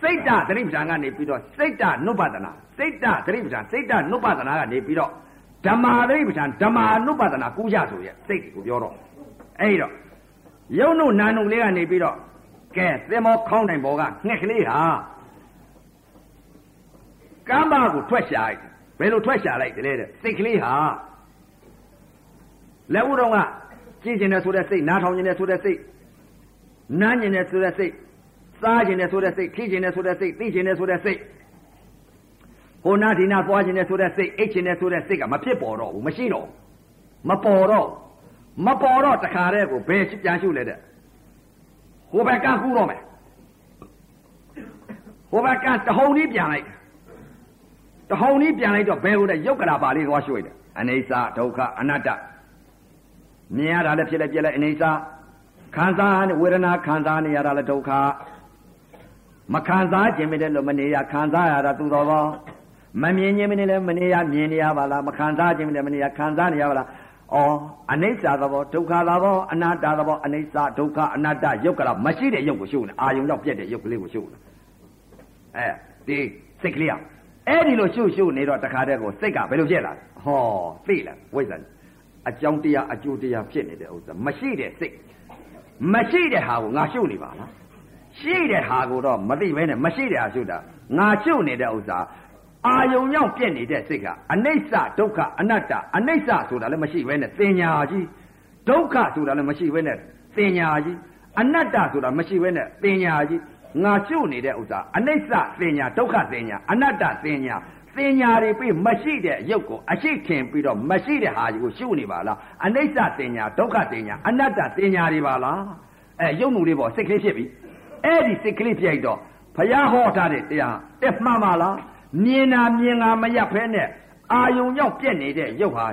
စိတ်တသတိပ္ပံကနေပြီးတော့စိတ်တနုပဒနာစိတ်တသတိပ္ပံစိတ်တနုပဒနာကနေပြီးတော့ဓမ္မာသတိပ္ပံဓမ္မာနုပဒနာကူးကြဆိုရဲ့စိတ်ကိုပြောတော့အဲ့တော့ရုံတို့နန်တို့လေးကနေပြီးတော့ ကဲသင်္ဘောခေါင်းနိုင်ဘောကငှက်ကလေးဟာကမ်းပါကိုထွက်ရှာလိုက်ဘယ်လိုထွက်ရှာလိုက်တယ်လဲတဲ့စိတ်ကလေးဟာလက်ဦးတော်ကကြည့်ကျင်တယ်ဆိုတဲ့စိတ်နားထောင်ကျင်တယ်ဆိုတဲ့စိတ်နားကျင်တယ်ဆိုတဲ့စိတ်စားကျင်တယ်ဆိုတဲ့စိတ်ခီးကျင်တယ်ဆိုတဲ့စိတ်သိကျင်တယ်ဆိုတဲ့စိတ်ဟိုနာဒီနာသွားကျင်တယ်ဆိုတဲ့စိတ်အိတ်ကျင်တယ်ဆိုတဲ့စိတ်ကမဖြစ်ပေါ်တော့ဘူးမရှိတော့မပေါ်တော့မပေါ်တော့တခါတည်းကိုဘယ်ပြန်ရှုလဲတဲ့ ဟိုဘက်ကကူးတော့မယ်ဟိုဘက်ကတဟုန်ကြီးပြန်လိုက်တဟုန်ကြီးပြန်လိုက်တော့ဘယ်ကိုလဲရုပ်ကလာပါလေးသွားရွှေ့တယ်အနေစာဒုက္ခအနတ္တမြင်ရတာလည်းဖြစ်လိုက်ပြက်လိုက်အနေစာခံစားနေဝေဒနာခံစားနေရတာလည်းဒုက္ခမခံစားခြင်းမတဲ့လို့မနေရခံစားရတာသူတော်ဘောမမြင်ခြင်းမနဲ့လည်းမနေရမြင်နေရပါလားမခံစားခြင်းမနဲ့မနေရခံစားနေရပါလား အော်အနိစ္စသဘောဒုက္ခသဘောအနတ္တသဘောအနိစ္စဒုက္ခအနတ္တယုတ်ကလားမရှိတဲ့ယုတ်ကိုရှုနေအာယုံရောက်ပြက်တဲ့ယုတ်ကလေးကိုရှုနေအဲဒီစိတ်ကလေးอ่ะအဲ့ဒီလိုရှုရှုနေတော့တခါတည်းကိုစိတ်ကဘယ်လိုဖြစ်လာလဲဟောသိလားဝိဇ္ဇာအကြောင်းတရားအကျိုးတရားဖြစ်နေတဲ့ဥစ္စာမရှိတဲ့စိတ်မရှိတဲ့ဟာကိုငါရှုနေပါလားရှိတဲ့ဟာကိုတော့မသိဘဲနဲ့မရှိတဲ့ဟာရှုတာငါရှုနေတဲ့ဥစ္စာ အာယုံရောက်ပြက်နေတဲ့စိတ်ကအနိစ္စဒုက္ခအနတ္တအနိစ္စဆိုတာလည်းမရှိဘဲနဲ့သင်ညာကြီးဒုက္ခဆိုတာလည်းမရှိဘဲနဲ့သင်ညာကြီးအနတ္တဆိုတာမရှိဘဲနဲ့သင်ညာကြီးငါရှုနေတဲ့ဥစ္စာအနိစ္စသင်ညာဒုက္ခသင်ညာအနတ္တသင်ညာသင်ညာတွေပြီးမရှိတဲ့ရုပ်ကိုအရှိခင်ပြီးတော့မရှိတဲ့ဟာကြီးကိုရှုနေပါလားအနိစ္စသင်ညာဒုက္ခသင်ညာအနတ္တသင်ညာတွေပါလားအဲရုပ်မှုလေးပေါ့စိတ်ကလေးဖြစ်ပြီအဲ့ဒီစိတ်ကလေးပြိုက်တော့ဘုရားဟောထားတဲ့တရားတက်မှန်ပါလား မြင်တာမြင်တာမရဖဲနဲ့အာယုံရောက်ပြက်နေတဲ့ရုပ်ဟာ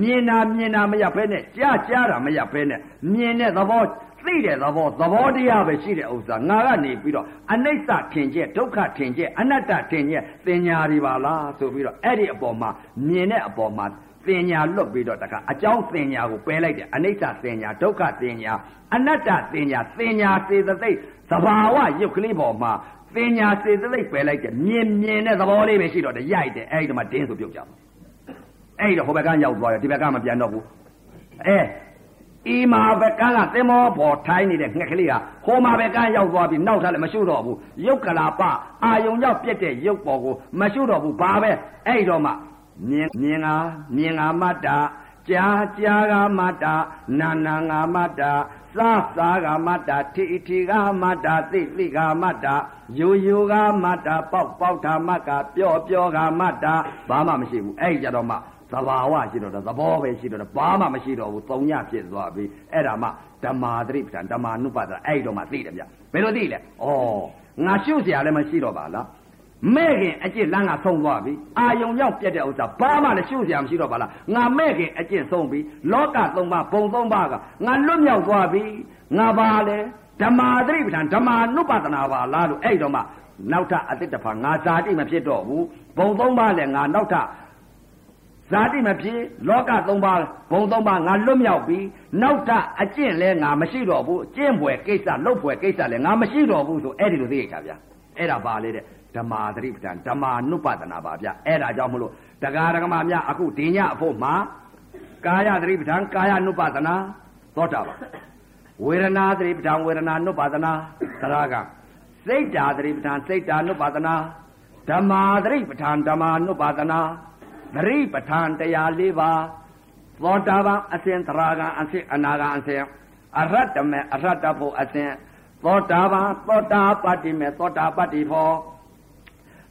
မြင်တာမြင်တာမရဖဲနဲ့ကြားကြားတာမရဖဲနဲ့မြင်တဲ့သဘောသိတဲ့သဘောသဘောတရားပဲရှိတဲ့ဥစ္စာငါကနေပြီးတော့အနိစ္စထင်ကျက်ဒုက္ခထင်ကျက်အနတ္တထင်ကျက်သင်ညာတွေပါလားဆိုပြီးတော့အဲ့ဒီအပေါ်မှာမြင်တဲ့အပေါ်မှာသင်ညာလွတ်ပြီးတော့တခါအကြောင်းသင်ညာကိုပယ်လိုက်တယ်အနိစ္စသင်ညာဒုက္ခသင်ညာအနတ္တသင်ညာသင်ညာစေတသိက်သဘာဝရုပ်ကလေးပေါ်မှာ သင်ညာစေတသိက်ပယ်လိုက်တယ်မြင်မြင်တဲ့သဘောလေးပဲရှိတော့တယ်ရိုက်တယ်အဲ့ဒီမှာတင်းဆိုပြုတ်ကြပါအဲ့ဒီတော့ဟိုဘက်ကရောက်သွားတယ်ဒီဘက်ကမပြန်တော့ဘူးအဲဤမှာဘက်ကကသင်္ဘောပေါ်ထိုင်းနေတဲ့ငှက်ကလေးကဟိုမှာဘက်ကရောက်သွားပြီးနောက်ထပ်လည်းမရှုတော့ဘူးရုပ်ကလာပအာယုံရောက်ပြက်တဲ့ရုပ်ပေါ်ကိုမရှုတော့ဘူးဘာပဲအဲ့တော့မှမြင်မြင်ငါမြင်ငါမတ္တာ ကြာကြာကမတ္တာနာနာငါမတ္တာသာသာကမတ္တာထိထိကမတ္တာသိသိကမတ္တာယိုယိုကမတ္တာပေါက်ပေါက်တာမကပြော့ပြော့ကမတ္တာဘာမှမရှိဘူးအဲ့ကြတော့မှသဘာဝရှိတော့သဘောပဲရှိတော့ဘာမှမရှိတော့ဘူးသုံးညဖြစ်သွားပြီအဲ့ဒါမှဓမ္မာသတိပ္ပံဓမ္မာနုပဒအဲ့တော့မှသိတယ်ဗျဘယ်လိုသိလဲဩငါရှုเสียလည်းမရှိတော့ပါလား မဲ့ခင်အကျင့်လမ်းကဆုံးသွားပြီအာယုံရောက်ပြက်တဲ့ဥစ္စာဘာမှလည်းရှုစရာမရှိတော့ပါလားငါမဲ့ခင်အကျင့်ဆုံးပြီလောကသုံးပါးဘုံသုံးပါးကငါလွတ်မြောက်သွားပြီငါပါလေဓမ္မာသတိပဋ္ဌာန်ဓမ္မာနုပါဒနာပါလားလို့အဲ့တော့မှနောက်ထအတိတ်တဖန်ငါဇာတိမဖြစ်တော့ဘူးဘုံသုံးပါးလည်းငါနောက်ထဇာတိမဖြစ်လောကသုံးပါးဘုံသုံးပါးငါလွတ်မြောက်ပြီနောက်ထအကျင့်လည်းငါမရှိတော့ဘူးအကျင့်ဘွယ်ကိစ္စလုပ်ဘွယ်ကိစ္စလည်းငါမရှိတော့ဘူးဆိုအဲ့ဒီလိုသိရကြဗျာအဲ့ဒါပါလေတဲ့ ဓမ္မာသတိပဋ္ဌာန်ဓမ္မာနုပဒနာပါဗျအဲ့ဒါကြောင့်မလို့တရားဓမ္မများအခုဒီညအဖို့မှာကာယသတိပဋ္ဌာန်ကာယနုပဒနာသောတာပါဝေဒနာသတိပဋ္ဌာန်ဝေဒနာနုပဒနာသရကစိတ်ဓာသတိပဋ္ဌာန်စိတ်ဓာနုပဒနာဓမ္မာသတိပဋ္ဌာန်ဓမ္မာနုပဒနာသတိပဋ္ဌာန်တရား၄ပါးသောတာပန်အစဉ်သရကအစဉ်အနာကအစဉ်အရတ္တမေအရတ္တဖို့အစဉ်သောတာပန်သောတာပတ္တိမေသောတာပတ္တိဖို့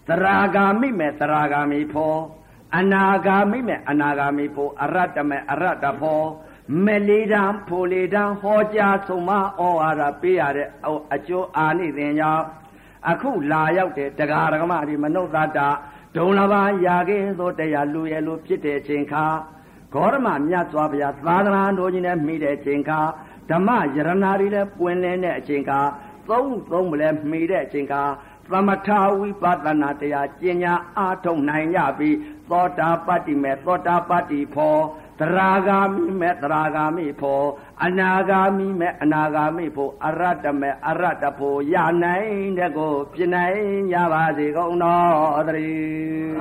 သရာဂာမိမေသရာဂာမိဖို့အနာဂာမိမေအနာဂာမိဖို့အရတ္တမေအရတ္တဖို့မလေးတံဖိုလေးတံဟောကြားဆုံးမဩဝါဒပေးရတဲ့အကျိုးအာနိသင်ကြောင့်အခုလာရောက်တဲ့တရားဓမ္မဒီမနုဿတာဒုံလဘာရာခဲ့သောတရားလူရဲ့လူဖြစ်တဲ့ချိန်ခါဂေါရမမြတ်စွာဘုရားသာသနာတော်ကြီးနဲ့မိတဲ့ချိန်ခါဓမ္မယရနာတွေလည်းပွင့်လင်းတဲ့အချိန်ခါသုံးသုံးမလဲမှီတဲ့အချိန်က သမထဝိပဿနာတရားကျင့်ညာအားထုတ်နိုင်ရပြီသောတာပတ္တိမေသောတာပတ္တိဖောတရာဂာမိမေတရာဂာမိဖောအနာဂာမိမေအနာဂာမိဖောအရတ္တမေအရတ္တဖောရနိုင်တဲ့ကိုပြနိုင်ကြပါစေကုန်တော်သတည်း